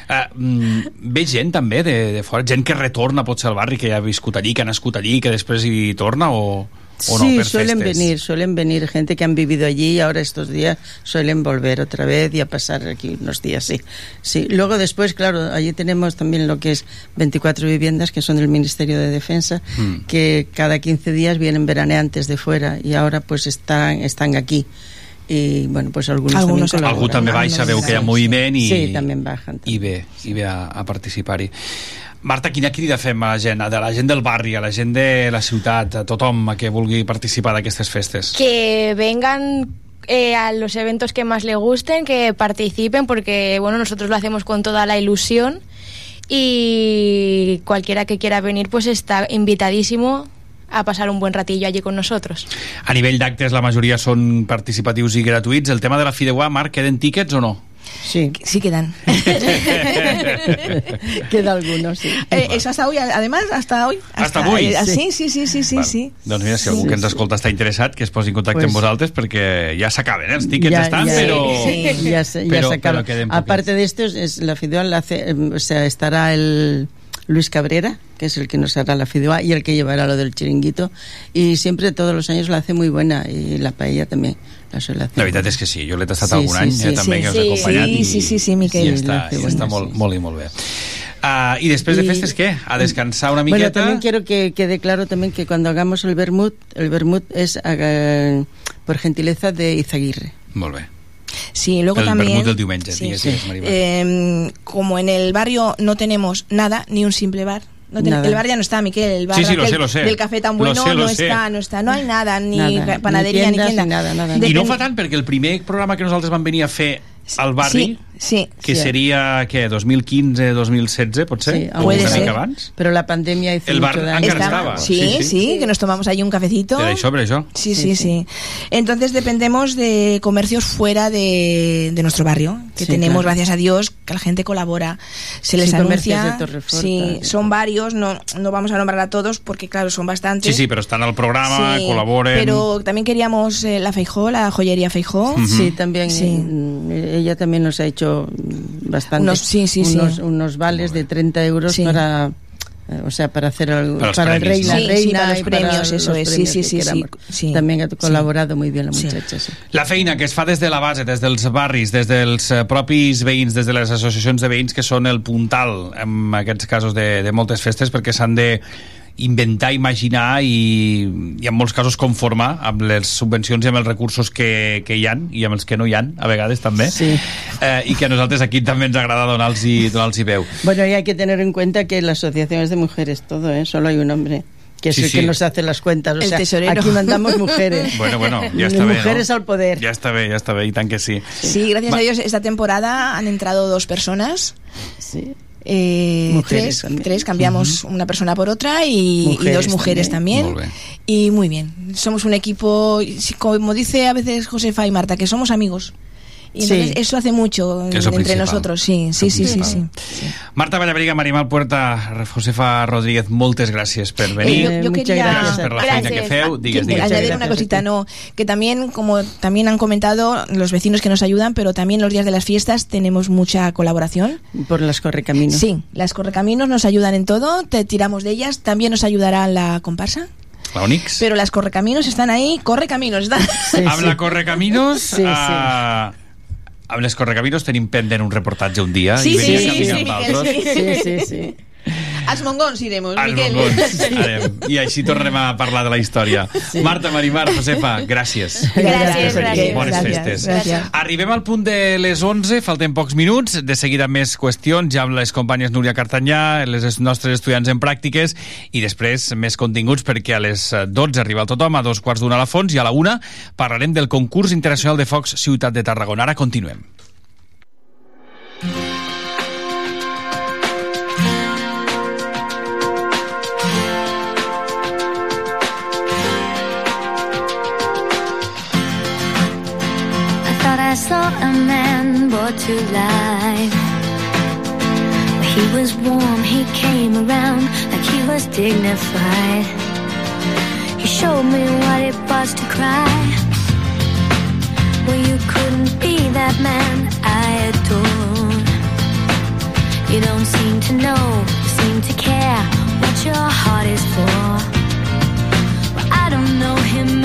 Speaker 1: Uh, mm, ve gent també de, de fora, gent que retorna potser al barri, que ja ha viscut allí, que ha nascut allí, que després hi torna, o, o no,
Speaker 20: sí,
Speaker 1: per
Speaker 20: suelen
Speaker 1: festes?
Speaker 20: venir, suelen venir gente que han vivido allí y ahora estos días suelen volver otra vez y a pasar aquí unos días, sí. sí. Luego después, claro, allí tenemos también lo que es 24 viviendas que son del Ministerio de Defensa,
Speaker 1: Mm.
Speaker 20: que cada 15 días vienen veraneantes de fuera y ahora pues están, están aquí. Y bueno, pues algunos,
Speaker 22: Algunos
Speaker 20: también
Speaker 1: Algú també baixa, veu que hi ha
Speaker 20: Sí,
Speaker 1: moviment i,
Speaker 20: Sí, también bajan.
Speaker 1: i ve, i ve a, a participar-hi. Marta, quina crida fem a la gent, a la gent del barri, a la gent de la ciutat, a tothom que vulgui participar d'aquestes festes?
Speaker 21: Que vengan eh, a los eventos que más le gusten, que participen, porque bueno, nosotros lo hacemos con toda la ilusión y cualquiera que quiera venir pues está invitadísimo a pasar un buen ratillo allí con nosotros.
Speaker 1: A nivell d'actes, la majoria són participatius i gratuïts. El tema de la Fideuà, Marc, queden tíquets o no?
Speaker 20: Sí.
Speaker 22: Sí quedan.
Speaker 20: Queda algunos, sí.
Speaker 22: Eh, eso hasta hoy, además, hasta hoy.
Speaker 1: Hasta avui?
Speaker 22: eh,
Speaker 1: Sí.
Speaker 22: sí, sí, sí, sí, sí, sí.
Speaker 1: Doncs mira, si algú que ens escolta està interessat, que es posi en contacte
Speaker 20: Pues-
Speaker 1: amb vosaltres, perquè ja s'acaben, eh? Els tíquets
Speaker 20: ya,
Speaker 1: estan,
Speaker 20: ya,
Speaker 1: però...
Speaker 20: sí, ya se, ya
Speaker 1: però, queden poquets.
Speaker 20: Aparte de esto, es, la Fideuá la hace, o sea, estará el Luis Cabrera, que es el que nos hará la Fideuá y el que llevará lo del chiringuito. Y siempre, todos los años, la hace muy buena. Y la paella también la suele hacer.
Speaker 1: La veritat és que sí, jo l'he tastat
Speaker 20: Sí,
Speaker 1: algun
Speaker 20: sí,
Speaker 1: any,
Speaker 20: sí,
Speaker 1: eh, també,
Speaker 20: sí,
Speaker 1: que us
Speaker 20: sí.
Speaker 1: he acompanyat.
Speaker 20: Sí,
Speaker 1: i,
Speaker 20: sí, sí, sí, Miquel.
Speaker 1: I
Speaker 20: La
Speaker 1: està, i està molt,
Speaker 20: sí.
Speaker 1: molt i molt bé. Uh, I després de
Speaker 20: Y-
Speaker 1: festes, què? A descansar una
Speaker 20: Bueno,
Speaker 1: miqueta?
Speaker 20: también quiero que quede claro también que cuando hagamos el vermut, el vermut es eh, por gentileza de Izaguirre.
Speaker 1: Molt bé.
Speaker 22: Sí, luego
Speaker 1: el
Speaker 22: también.
Speaker 1: vermut del diumenge,
Speaker 22: Sí, sí. Eh, como en el barrio no tenemos nada, ni un simple bar. No ten- el bar ya no está, Miquel. El bar
Speaker 1: Sí, sí, lo
Speaker 22: aquel
Speaker 1: sé, lo sé.
Speaker 22: del café tan
Speaker 1: Lo
Speaker 22: bueno
Speaker 1: sé, lo
Speaker 22: no
Speaker 1: sé.
Speaker 22: está, no está. No hay nada, ni
Speaker 20: Nada,
Speaker 22: panadería,
Speaker 20: ni
Speaker 22: ni,
Speaker 20: tiendas,
Speaker 22: tienda.
Speaker 20: ni nada, nada,
Speaker 1: I no fa tant, perquè el primer programa que nosaltres vam venir a fer al barri,
Speaker 22: Sí, sí.
Speaker 1: que
Speaker 20: Sí.
Speaker 1: seria, què, 2015, 2016, potser?
Speaker 20: Sí,
Speaker 1: O una
Speaker 22: ser.
Speaker 1: mica abans?
Speaker 20: Pero la pandemia hizo
Speaker 1: El bar
Speaker 20: mucho daño.
Speaker 1: encara
Speaker 22: Estaba-
Speaker 1: estava.
Speaker 22: Sí,
Speaker 1: Sí,
Speaker 22: sí,
Speaker 1: sí.
Speaker 22: que nos tomamos ahí un cafecito.
Speaker 1: Per això, per això.
Speaker 22: Sí, sí, sí, Entonces dependemos de comercios fuera de, de nuestro barrio, que
Speaker 20: Sí,
Speaker 22: tenemos,
Speaker 20: claro.
Speaker 22: gracias a Dios, que la gente colabora, se les
Speaker 20: Sí,
Speaker 22: anuncia.
Speaker 20: de Torreforta,
Speaker 22: sí,
Speaker 20: sí.
Speaker 22: son varios, no, no vamos a nombrar a todos porque, claro, son bastantes.
Speaker 1: Sí, sí, però estan al programa,
Speaker 22: Sí,
Speaker 1: col·laboren...
Speaker 22: Pero también queríamos eh, la Feijó, la joyería Feijó.
Speaker 20: Sí, también
Speaker 22: Sí.
Speaker 20: Ella también nos ha hecho bastante
Speaker 22: Unos- sí, sí, sí.
Speaker 20: unos, unos vales de 30 euros
Speaker 22: Sí.
Speaker 20: para eh, o sea, para hacer el,
Speaker 1: Para
Speaker 20: para el rey, la
Speaker 1: ¿no?
Speaker 20: reina
Speaker 22: Sí, sí, para los
Speaker 20: y
Speaker 22: premios, eso
Speaker 20: los
Speaker 22: es, sí,
Speaker 20: premios
Speaker 22: sí, sí,
Speaker 20: queramos.
Speaker 22: sí, sí.
Speaker 20: También ha
Speaker 22: Sí.
Speaker 20: colaborado muy bien la
Speaker 22: Sí.
Speaker 20: muchacha, sí.
Speaker 1: La feina que es fa des de la base, des dels barris, des dels eh, propis veïns, des de les associacions de veïns, que són el puntal en aquests casos de, de moltes festes, perquè s'han de inventar, imaginar i, i en molts casos conformar amb les subvencions i amb els recursos que, que hi han i amb els que no hi han, a vegades també
Speaker 20: Sí.
Speaker 1: eh, i que a nosaltres aquí també ens agrada donar-los donar veu
Speaker 20: Bueno, y hay que tener en cuenta que la asociación es de mujeres todo, ¿eh? Solo hay un hombre. Que es
Speaker 1: Sí,
Speaker 20: el
Speaker 1: sí.
Speaker 20: que nos hace las cuentas. O
Speaker 22: El
Speaker 20: sea,
Speaker 22: tesorero.
Speaker 20: aquí mandamos mujeres.
Speaker 1: Bueno, bueno, ja està bé,
Speaker 20: Mujeres
Speaker 1: no?
Speaker 20: al poder.
Speaker 1: Ja està bé, ja està bé, i tant que sí.
Speaker 22: Sí, gracias
Speaker 1: Va-
Speaker 22: a Dios esta temporada han entrado dos personas.
Speaker 20: Sí.
Speaker 22: Eh, tres, tres, cambiamos una persona por otra y, dos mujeres también. Y muy bien, somos un equipo, como dice a veces Josefa y Marta, que somos amigos. Y
Speaker 20: Sí.
Speaker 22: entonces eso hace mucho
Speaker 1: Es lo
Speaker 22: entre
Speaker 1: principal.
Speaker 22: nosotros, sí, sí, sí, sí, sí.
Speaker 1: Marta Vallabriga, Marimal Puerta, Josefa Rodríguez, moltes gràcies per venir.
Speaker 22: Eh, yo, yo
Speaker 20: muchas
Speaker 22: quería
Speaker 20: gracias
Speaker 1: Gràcies per la feina que feu. Digues,
Speaker 22: que-
Speaker 1: digues.
Speaker 22: añadir una
Speaker 20: a
Speaker 22: cosita, no, que también, como también han comentado los vecinos que nos ayudan, pero también los días de las fiestas tenemos mucha colaboración.
Speaker 20: Por las correcaminos.
Speaker 22: Sí, las correcaminos nos ayudan en todo, te tiramos de ellas, también nos ayudará la comparsa.
Speaker 1: La Onix.
Speaker 22: Pero las correcaminos están ahí, correcaminos están.
Speaker 20: Sí,
Speaker 1: amb
Speaker 20: sí.
Speaker 1: la Correcaminos
Speaker 20: Sí, sí.
Speaker 1: Amb les Correcaminos tenim pendent un reportatge un dia
Speaker 22: Sí,
Speaker 1: i venia
Speaker 22: sí,
Speaker 1: a
Speaker 22: sí, sí,
Speaker 20: Sí, sí, sí.
Speaker 22: Als Mongons iremos,
Speaker 1: Als
Speaker 22: Miquel.
Speaker 1: Mongons. Anem. i així tornem a parlar de la història Marta, Marimar, Josefa, gràcies
Speaker 22: Gràcies, gràcies.
Speaker 1: Bones
Speaker 22: gràcies,
Speaker 1: festes.
Speaker 22: gràcies.
Speaker 1: Arribem al punt de les 11, falten pocs minuts, de seguida més qüestions, ja amb les companyes Núria Cartanyà, les nostres estudiants en pràctiques, i després més continguts, perquè a les 12 arriba el tothom, a dos quarts d'una a la Fons, i a la una parlarem del concurs internacional de focs Ciutat de Tarragona. Ara continuem.
Speaker 8: To life. He was warm, he came around like he was dignified. He showed me what it was to cry. Well, you couldn't be that man I adored. You don't seem to know, seem to care what your heart is for. Well, I don't know him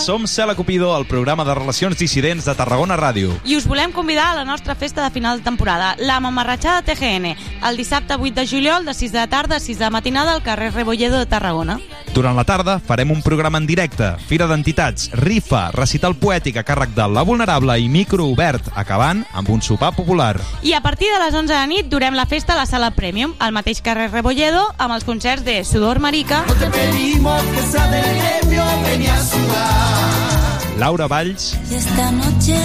Speaker 15: Som Cela Cupido, el programa de relacions dissidents de Tarragona Ràdio.
Speaker 16: I us volem convidar a la nostra festa de final de temporada, la Mamarratxada TGN, el dissabte 8 de juliol de 6 de tarda a 6 de matinada al carrer Rebolledo de Tarragona.
Speaker 15: Durant la tarda farem un programa en directe, fira d'entitats, rifa, recital poètic a càrrec de La Vulnerable i micro obert, acabant amb un sopar popular.
Speaker 16: I a partir de les 11 de nit durem la festa a la sala Premium, al mateix carrer Rebolledo, amb els concerts de Sudor Marica,
Speaker 17: Te pedimos que sea del gremio, ven a sudar.
Speaker 15: Laura Valls,
Speaker 13: Y esta noche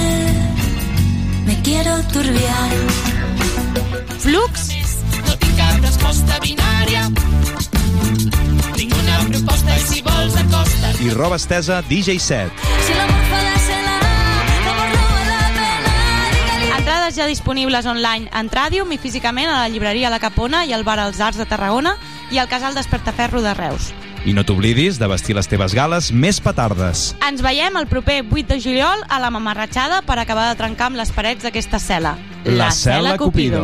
Speaker 13: me quiero turbiar.
Speaker 16: Flux,
Speaker 17: No tinc cap. I
Speaker 15: roba estesa DJ 7.
Speaker 13: Si l'amor falla, se la l'amor no vale la pena.
Speaker 16: entrades ja disponibles online en Tràdium i físicament a la llibreria La Capona i al bar Els Arts de Tarragona i al casal Despertaferro de Reus.
Speaker 15: I no t'oblidis de vestir les teves gales més petardes.
Speaker 16: Ens veiem el proper 8 de juliol a la Mamarratxada per acabar de trencar amb les parets d'aquesta cel·la.
Speaker 15: La Cel·la Cupido.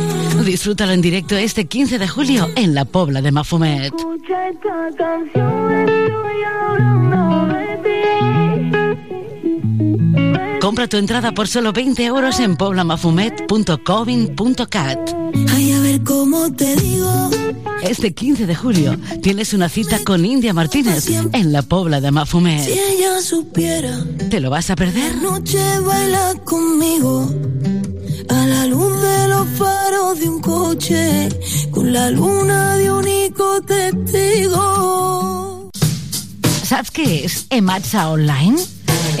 Speaker 2: Disfrútalo en directo este 15 de julio en la Pobla de Mafumet.
Speaker 13: Escucha esta canción, estoy hablando de ti.
Speaker 2: Compra tu entrada por solo 20 euros en poblamafumet.covin.cat.
Speaker 13: Ay, a ver cómo te digo.
Speaker 2: Este 15 de julio tienes una cita con India Martínez en la Pobla de Mafumet.
Speaker 13: Si ella supiera,
Speaker 2: ¿Te lo vas a perder?
Speaker 13: noche baila conmigo. A la luz de los faros de un coche, con la luna de único testigo.
Speaker 2: Saps què és Ematsa Online?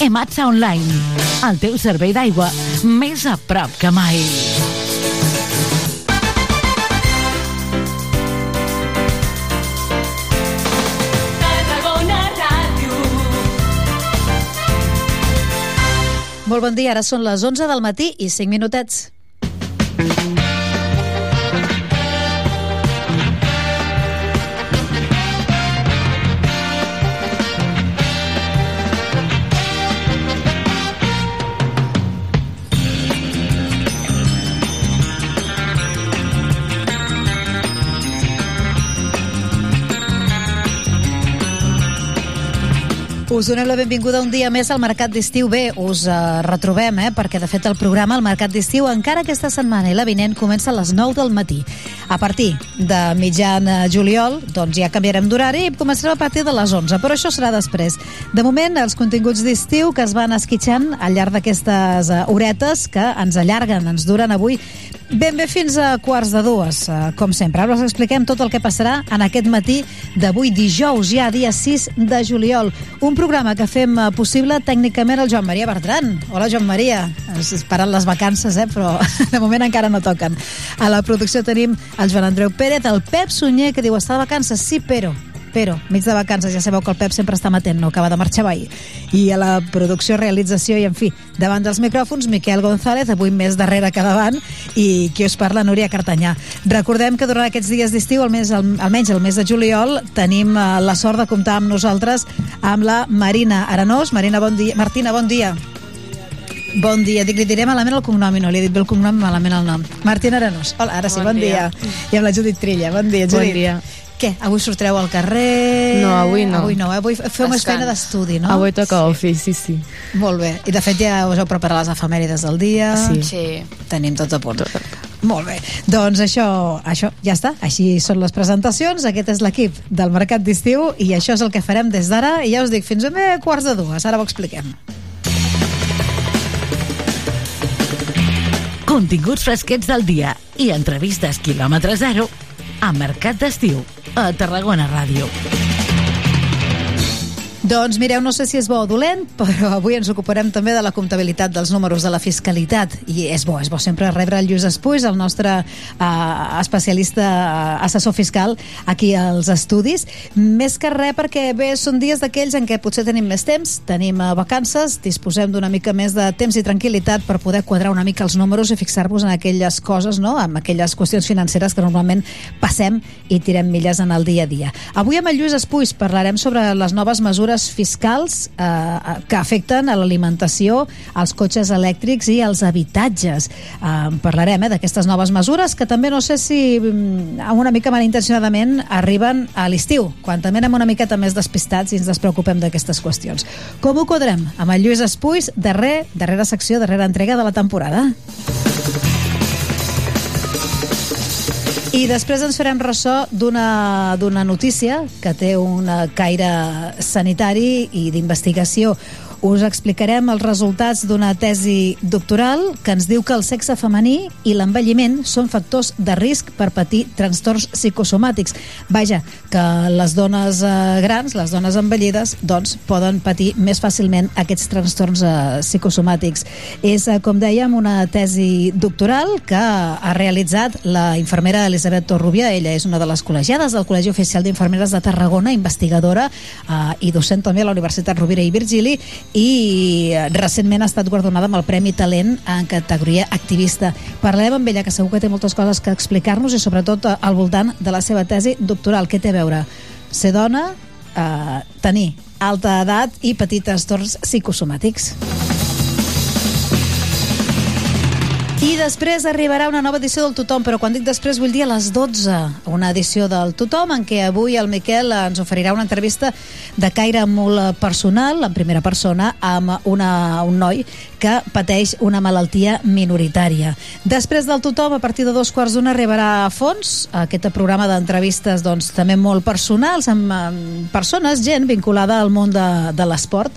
Speaker 2: Ematsa Online, el teu servei d'aigua més a prop que mai.
Speaker 23: Molt bon dia, ara són les 11 del matí i 5 minutets. Us donem la benvinguda un dia més al Mercat d'Estiu. Bé, us uh, retrobem, eh? perquè de fet el programa El Mercat d'Estiu encara aquesta setmana i la vinent comença a les 9 del matí. A partir de mitjan eh, juliol, doncs ja canviarem d'horari i començarem a partir de les 11, però això serà després. De moment, els continguts d'estiu que es van esquitxant al llarg d'aquestes uh, horetes que ens allarguen, ens duren avui ben bé fins a quarts de dues, eh, com sempre. Ara us expliquem tot el que passarà en aquest matí d'avui dijous, ja dia 6 de juliol. Un programa que fem eh, possible tècnicament el Joan Maria Bertran. Hola, Joan Maria. Ens esperen les vacances, eh? però de moment encara no toquen. A la producció tenim el Joan Andreu Pérez, el Pep Sunyer, que diu està de vacances, sí, però però mig de vacances, ja sabeu que el Pep sempre està matent, no acaba de marxar mai. I a la producció, realització i, en fi, davant dels micròfons, Miquel González, avui més darrere que davant, i qui us parla, Núria Cartanyà. Recordem que durant aquests dies d'estiu, al mes, al, almenys el mes de juliol, tenim eh, la sort de comptar amb nosaltres amb la Marina Arenós. Marina, bon dia. Martina, bon dia. Bon dia. Dic, li diré malament el cognom i no li he dit bé el cognom malament el nom. Martina Arenós. Hola, ara sí, bon,
Speaker 24: Bon
Speaker 23: dia.
Speaker 24: dia.
Speaker 23: I amb la Judit Trilla. Bon dia,
Speaker 24: Bon
Speaker 23: Judit.
Speaker 24: dia.
Speaker 23: Què? Avui sortireu al carrer?
Speaker 24: No, avui no.
Speaker 23: Avui no, eh? Avui feu més feina d'estudi, no?
Speaker 24: Avui toca ofi, sí, sí.
Speaker 23: Molt bé. I de fet ja us heu preparat les efemèrides del dia.
Speaker 24: Sí.
Speaker 21: Sí.
Speaker 23: Tenim tot a punt. Molt bé. Doncs això, això ja està. Així són les presentacions. Aquest és l'equip del Mercat d'Estiu i això és el que farem des d'ara. I ja us dic, fins a bé quarts de dues. Ara ho expliquem.
Speaker 2: Continguts fresquets del dia i entrevistes quilòmetre zero a Mercat d'Estiu a Tarragona Ràdio.
Speaker 23: Doncs mireu, no sé si és bo o dolent, però avui ens ocuparem també de la comptabilitat dels números de la fiscalitat. I és bo, és bo sempre rebre el Lluís Espuix, el nostre uh, especialista uh, assessor fiscal aquí als estudis. Més que res perquè bé, són dies d'aquells en què potser tenim més temps, tenim uh, vacances, disposem d'una mica més de temps i tranquil·litat per poder quadrar una mica els números i fixar-vos en aquelles coses, no? en aquelles qüestions financeres que normalment passem i tirem milles en el dia a dia. Avui amb el Lluís Espuix parlarem sobre les noves mesures fiscals eh, que afecten a l'alimentació, als cotxes elèctrics i als habitatges. Eh, parlarem eh, d'aquestes noves mesures que també no sé si mm, una mica malintencionadament arriben a l'estiu, quan també anem una miqueta més despistats i ens despreocupem d'aquestes qüestions. Com ho quadrem? Amb el Lluís Espuix, darrer, darrera secció, darrera entrega de la temporada. I després ens farem ressò d'una notícia que té un caire sanitari i d'investigació. Us explicarem els resultats d'una tesi doctoral que ens diu que el sexe femení i l'envelliment són factors de risc per patir trastorns psicosomàtics. Vaja, que les dones eh, grans, les dones envellides, doncs poden patir més fàcilment aquests trastorns eh, psicosomàtics. És, eh, com dèiem, una tesi doctoral que ha realitzat la infermera Elisabet Torrubia. Ella és una de les col·legiades del Col·legi Oficial d'Infermeres de Tarragona, investigadora eh, i docent també a la Universitat Rovira i Virgili i recentment ha estat guardonada amb el Premi Talent en categoria activista. Parlarem amb ella, que segur que té moltes coses que explicar-nos i sobretot eh, al voltant de la seva tesi doctoral. Què té a veure? Ser dona, eh, tenir alta edat i patir trastorns psicosomàtics. Després arribarà una nova edició del Tothom, però quan dic després vull dir a les 12, una edició del Tothom en què avui el Miquel ens oferirà una entrevista de caire molt personal, en primera persona, amb una, un noi que pateix una malaltia minoritària. Després del Tothom, a partir de dos quarts d'una, arribarà a fons, aquest programa d'entrevistes doncs, també molt personals, amb, amb persones, gent vinculada al món de, de l'esport,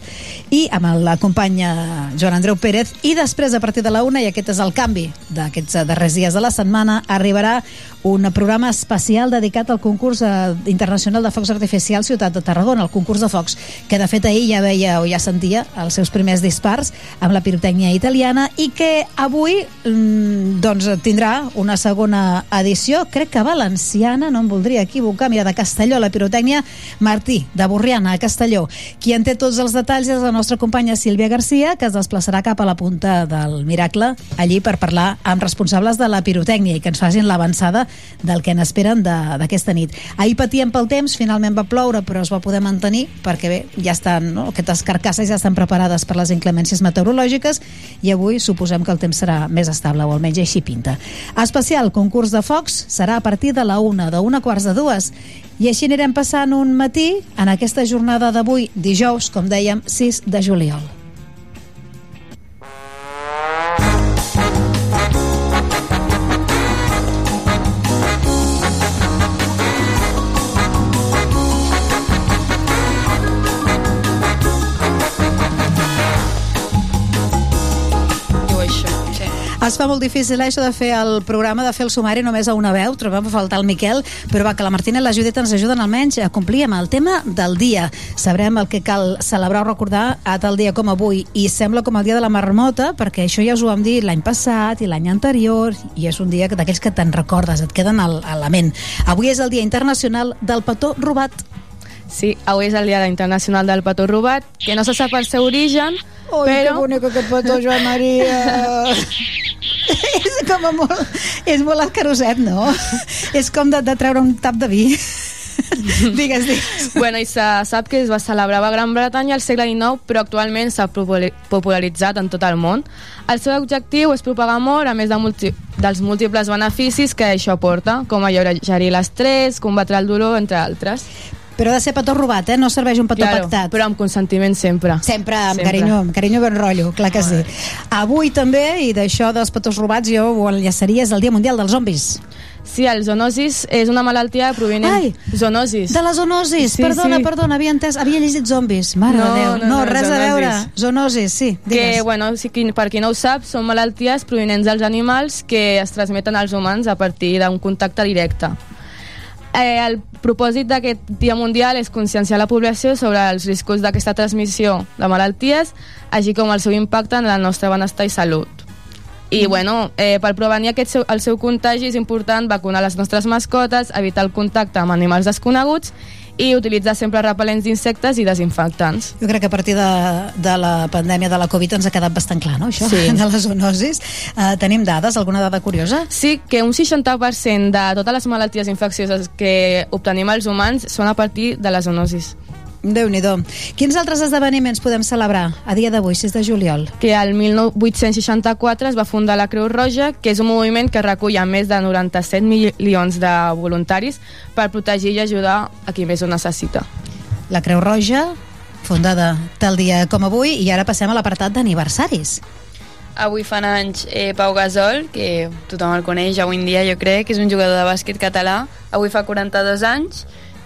Speaker 23: i amb la companya Joan Andreu Pérez, i després, a partir de la una, i aquest és el canvi d'aquests darrers dies de la setmana, arribarà un programa especial dedicat al concurs eh, internacional de focs artificials Ciutat de Tarragona, el concurs de focs, que de fet ahir ja veia o ja sentia els seus primers dispars amb la pirotècnia italiana i que avui mm, doncs tindrà una segona edició, crec que valenciana, no em voldria equivocar, mira, de Castelló, la pirotècnia Martí, de Borriana, a Castelló. Qui en té tots els detalls és la nostra companya Sílvia Garcia, que es desplaçarà cap a la punta del Miracle, allí per parlar amb responsables de la pirotècnia i que ens facin l'avançada del que n'esperen d'aquesta nit. Ahir patíem pel temps, finalment va ploure, però es va poder mantenir perquè bé, ja estan, no? aquestes carcasses ja estan preparades per les inclemències meteorològiques i avui suposem que el temps serà més estable, o almenys així pinta. Especial concurs de focs serà a partir de la una, de una quarts de dues, i així anirem passant un matí en aquesta jornada d'avui, dijous, com dèiem, 6 de juliol. Es fa molt difícil això de fer el programa, de fer el sumari només a una veu, trobem a faltar el Miquel, però va, que la Martina i la Judit ens ajuden almenys a complir amb el tema del dia. Sabrem el que cal celebrar o recordar a tal dia com avui, i sembla com el dia de la marmota, perquè això ja us ho vam dir l'any passat i l'any anterior, i és un dia que- d'aquells que te'n recordes, et queden a la ment. Avui és el Dia Internacional del Petó Robat.
Speaker 24: Sí, avui és el Dia Internacional del Petó Robat, que no se sap el seu origen,
Speaker 23: Ui,
Speaker 24: però...
Speaker 23: que bonic aquest petó, Joan Maria! és com a molt... És molt escaroset, no? és com de, de treure un tap de vi. digues, digues.
Speaker 24: Bueno, i se sap que es va celebrar a Gran Bretanya al segle XIX, però actualment s'ha popularitzat en tot el món. El seu objectiu és propagar amor, a més de multi dels múltiples beneficis que això porta, com alleugerir l'estrès, combatre el dolor, entre altres.
Speaker 23: Però ha de ser petó robat, eh? No serveix un petó
Speaker 24: Claro,
Speaker 23: pactat.
Speaker 24: però amb consentiment sempre.
Speaker 23: Sempre amb
Speaker 24: Sempre.
Speaker 23: carinyo, amb carinyo ben rotllo, clar que sí. Avui també, i d'això dels petós robats, jo ho enllaçaria, és el Dia Mundial dels Zombis.
Speaker 24: Sí, el zoonosis és una malaltia provinent...
Speaker 23: Ai,
Speaker 24: zoonosis.
Speaker 23: De la zoonosis,
Speaker 24: Sí,
Speaker 23: perdona,
Speaker 24: sí.
Speaker 23: perdona, havia entès, havia llegit zombis, mare
Speaker 24: No,
Speaker 23: de Déu.
Speaker 24: no, no,
Speaker 23: res a
Speaker 24: zoonosis.
Speaker 23: veure. Zoonosis, sí,
Speaker 24: que,
Speaker 23: digues.
Speaker 24: bueno, si, per qui no ho sap, són malalties provinents dels animals que es transmeten als humans a partir d'un contacte directe. Eh, el propòsit d'aquest Dia Mundial és conscienciar la població sobre els riscos d'aquesta transmissió de malalties, així com el seu impacte en el nostre benestar i salut. I, bueno, eh, per prevenir aquest seu, el seu contagi és important vacunar les nostres mascotes, evitar el contacte amb animals desconeguts i utilitzar sempre repel·lents d'insectes i desinfectants.
Speaker 23: Jo crec que a partir de, de la pandèmia de la Covid ens ha quedat bastant clar, no?, això,
Speaker 24: Sí.
Speaker 23: de les zoonosis. Uh, tenim dades, alguna dada curiosa?
Speaker 24: Sí, que un 60% de totes les malalties infeccioses que obtenim els humans són a partir de la zoonosis.
Speaker 23: Déu nhi Quins altres esdeveniments podem celebrar a dia d'avui, 6 de juliol?
Speaker 24: Que el 1864 es va fundar la Creu Roja, que és un moviment que recull a més de 97 milions de voluntaris per protegir i ajudar a qui més ho necessita.
Speaker 23: La Creu Roja, fundada tal dia com avui, i ara passem a l'apartat d'aniversaris.
Speaker 25: Avui fan anys eh, Pau Gasol, que tothom el coneix avui en dia, jo crec, que és un jugador de bàsquet català. Avui fa 42 anys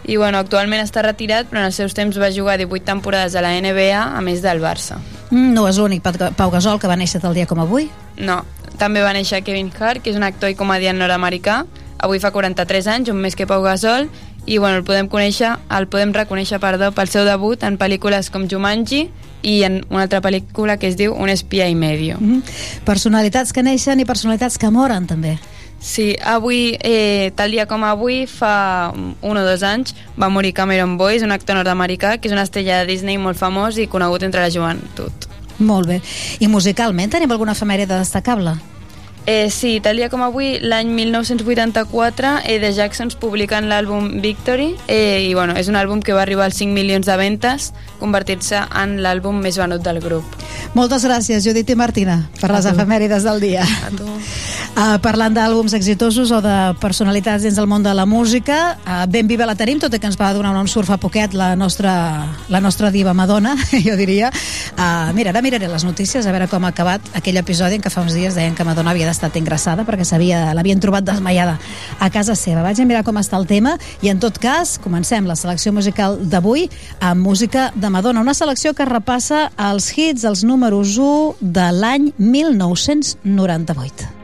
Speaker 25: i bueno, actualment està retirat, però en els seus temps va jugar 18 temporades a la NBA, a més del Barça.
Speaker 23: Mm, no és l'únic Pau- Gasol que va néixer tal dia com avui.
Speaker 25: No, també va néixer Kevin Hart, que és un actor i comediant nord-americà. Avui fa 43 anys, un més que Pau Gasol, i bueno, el podem conèixer, el podem reconèixer perdó, pel seu debut en pel·lícules com Jumanji i en una altra pel·lícula que es diu Un espia i medio.
Speaker 23: Mm Personalitats que neixen i personalitats que moren, també.
Speaker 25: Sí, avui, eh, tal dia com avui, fa un o dos anys, va morir Cameron Boyce, un actor nord-americà que és una estrella de Disney molt famós i conegut entre la joventut.
Speaker 23: Molt bé. I musicalment tenim alguna efemèride destacable?
Speaker 25: Eh, sí, tal dia com avui, l'any 1984, eh, The Jacksons publiquen l'àlbum Victory eh, i bueno, és un àlbum que va arribar als 5 milions de ventes, convertir-se en l'àlbum més venut del grup.
Speaker 23: Moltes gràcies, Judit i Martina, per les
Speaker 25: tu.
Speaker 23: efemèrides del dia.
Speaker 25: A tu.
Speaker 23: Uh, parlant d'àlbums exitosos o de personalitats dins del món de la música, uh, ben viva la tenim, tot i que ens va donar un ensurt fa poquet la nostra, la nostra diva Madonna, jo diria. Uh, mira, ara miraré les notícies a veure com ha acabat aquell episodi en què fa uns dies deien que Madonna havia d'estat ingressada perquè l'havien trobat desmaiada a casa seva. Vaig a mirar com està el tema i en tot cas comencem la selecció musical d'avui amb música de Madonna, una selecció que repassa els hits, els números 1 de l'any 1998.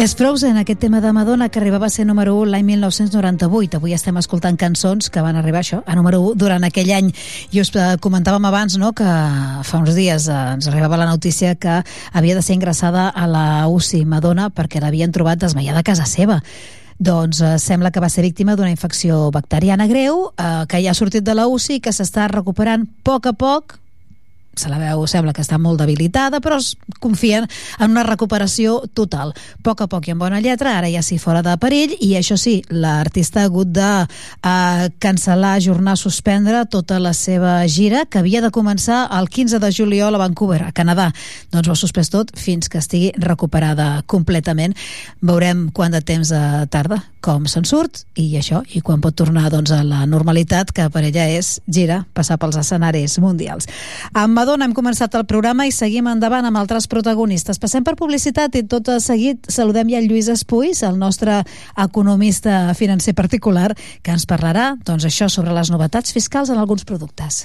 Speaker 23: És Frozen, aquest tema de Madonna que arribava a ser número 1 l'any 1998. Avui estem escoltant cançons que van arribar això, a número 1 durant aquell any. I us eh, comentàvem abans no, que fa uns dies eh, ens arribava la notícia que havia de ser ingressada a la UCI Madonna perquè l'havien trobat desmaiada a casa seva. Doncs eh, sembla que va ser víctima d'una infecció bacteriana greu, eh, que ja ha sortit de la UCI i que s'està recuperant a poc a poc, se la veu, sembla que està molt debilitada, però es confien en una recuperació total. A poc a poc i amb bona lletra, ara ja sí fora de perill, i això sí, l'artista ha hagut de eh, cancel·lar, ajornar, suspendre tota la seva gira, que havia de començar el 15 de juliol a Vancouver, a Canadà. Doncs ho ha suspès tot fins que estigui recuperada completament. Veurem quant de temps eh, tarda, com se'n surt, i això, i quan pot tornar doncs, a la normalitat, que per ella és gira, passar pels escenaris mundials. Amb Madonna hem començat el programa i seguim endavant amb altres protagonistes. Passem per publicitat i tot seguit saludem ja el Lluís Espuis, el nostre economista financer particular, que ens parlarà doncs, això sobre les novetats fiscals en alguns productes.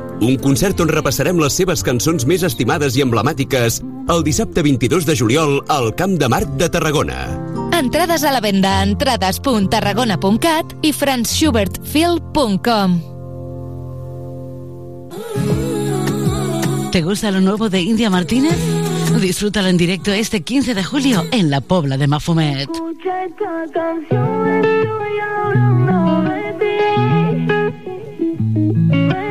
Speaker 9: Un concert on repassarem les seves cançons més estimades i emblemàtiques el dissabte 22 de juliol al Camp de Marc de Tarragona.
Speaker 10: Entrades a la venda a entrades.tarragona.cat i franzschubertfil.com
Speaker 2: ¿Te gusta lo nuevo de India Martínez? Disfrútalo en directo este 15 de julio en la Pobla de Mafumet.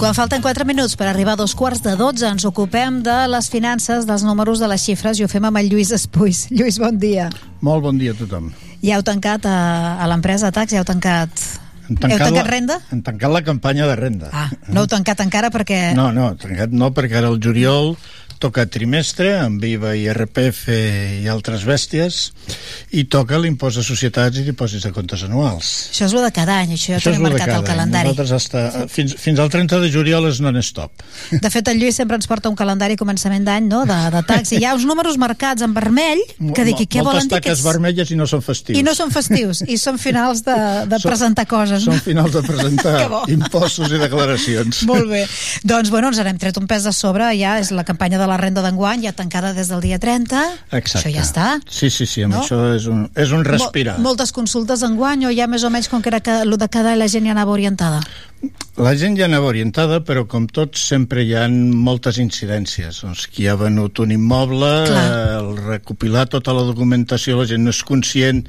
Speaker 23: Quan falten 4 minuts per arribar a dos quarts de 12 ens ocupem de les finances, dels números, de les xifres i ho fem amb el Lluís Espuis. Lluís, bon dia.
Speaker 26: Molt bon dia a tothom.
Speaker 23: Ja heu tancat a, a l'empresa Tax, ja heu tancat...
Speaker 26: Hem
Speaker 23: Heu tancat
Speaker 26: la,
Speaker 23: renda?
Speaker 26: Hem tancat la campanya de renda.
Speaker 23: Ah, no heu tancat encara perquè...
Speaker 26: No, no, tancat no, perquè ara el juliol toca trimestre amb IVA i RPF i altres bèsties i toca l'impost de societats i dipòsits de comptes anuals.
Speaker 23: Això és el de cada any, això ja
Speaker 26: Això
Speaker 23: tenim marcat al calendari.
Speaker 26: Nosaltres hasta, fins, fins al 30 de juliol és non-stop.
Speaker 23: De fet, el Lluís sempre ens porta un calendari començament d'any, no?, de, de taxi. Hi ha uns números marcats en vermell que dic, i què
Speaker 26: Moltes
Speaker 23: volen dir?
Speaker 26: taques vermelles i no són festius.
Speaker 23: I no són festius, i són finals de, de
Speaker 26: Són-
Speaker 23: presentar coses. no?
Speaker 26: Són finals de presentar impostos i declaracions.
Speaker 23: Molt bé. Doncs, bueno, ens n'hem tret un pes de sobre, ja és la campanya de la renda d'enguany ja tancada des del dia 30.
Speaker 26: Exacte.
Speaker 23: Això ja està.
Speaker 26: Sí, sí, sí, amb
Speaker 23: No?
Speaker 26: això és un, és un respirar.
Speaker 23: Mol, moltes consultes d'enguany o ja més o menys com que era que, el de cada la gent ja anava orientada?
Speaker 26: La gent ja anava orientada, però com tots sempre hi ha moltes incidències. Doncs qui ha venut un immoble,
Speaker 23: Clar.
Speaker 26: eh, el recopilar tota la documentació, la gent no és conscient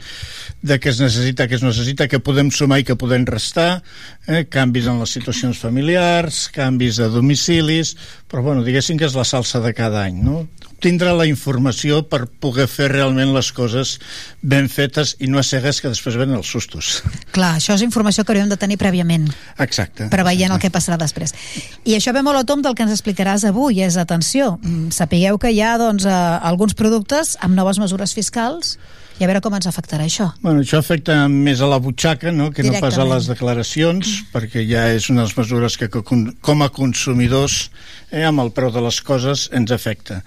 Speaker 26: de què es necessita, què es necessita, què podem sumar i què podem restar, eh, canvis en les situacions familiars, canvis de domicilis, però bueno, diguéssim que és la salsa de cada any, no? tindre la informació per poder fer realment les coses ben fetes i no a cegues que després venen els sustos.
Speaker 23: Clar, això és informació que hauríem de tenir prèviament,
Speaker 26: Exacte.
Speaker 23: preveient el que passarà després. I això ve molt a tom del que ens explicaràs avui, és, atenció, mm, sapigueu que hi ha doncs, eh, alguns productes amb noves mesures fiscals i a veure com ens afectarà això.
Speaker 26: Bueno, això afecta més a la butxaca no? que no pas a les declaracions, perquè ja és les mesures que co- com a consumidors eh, amb el preu de les coses ens afecta.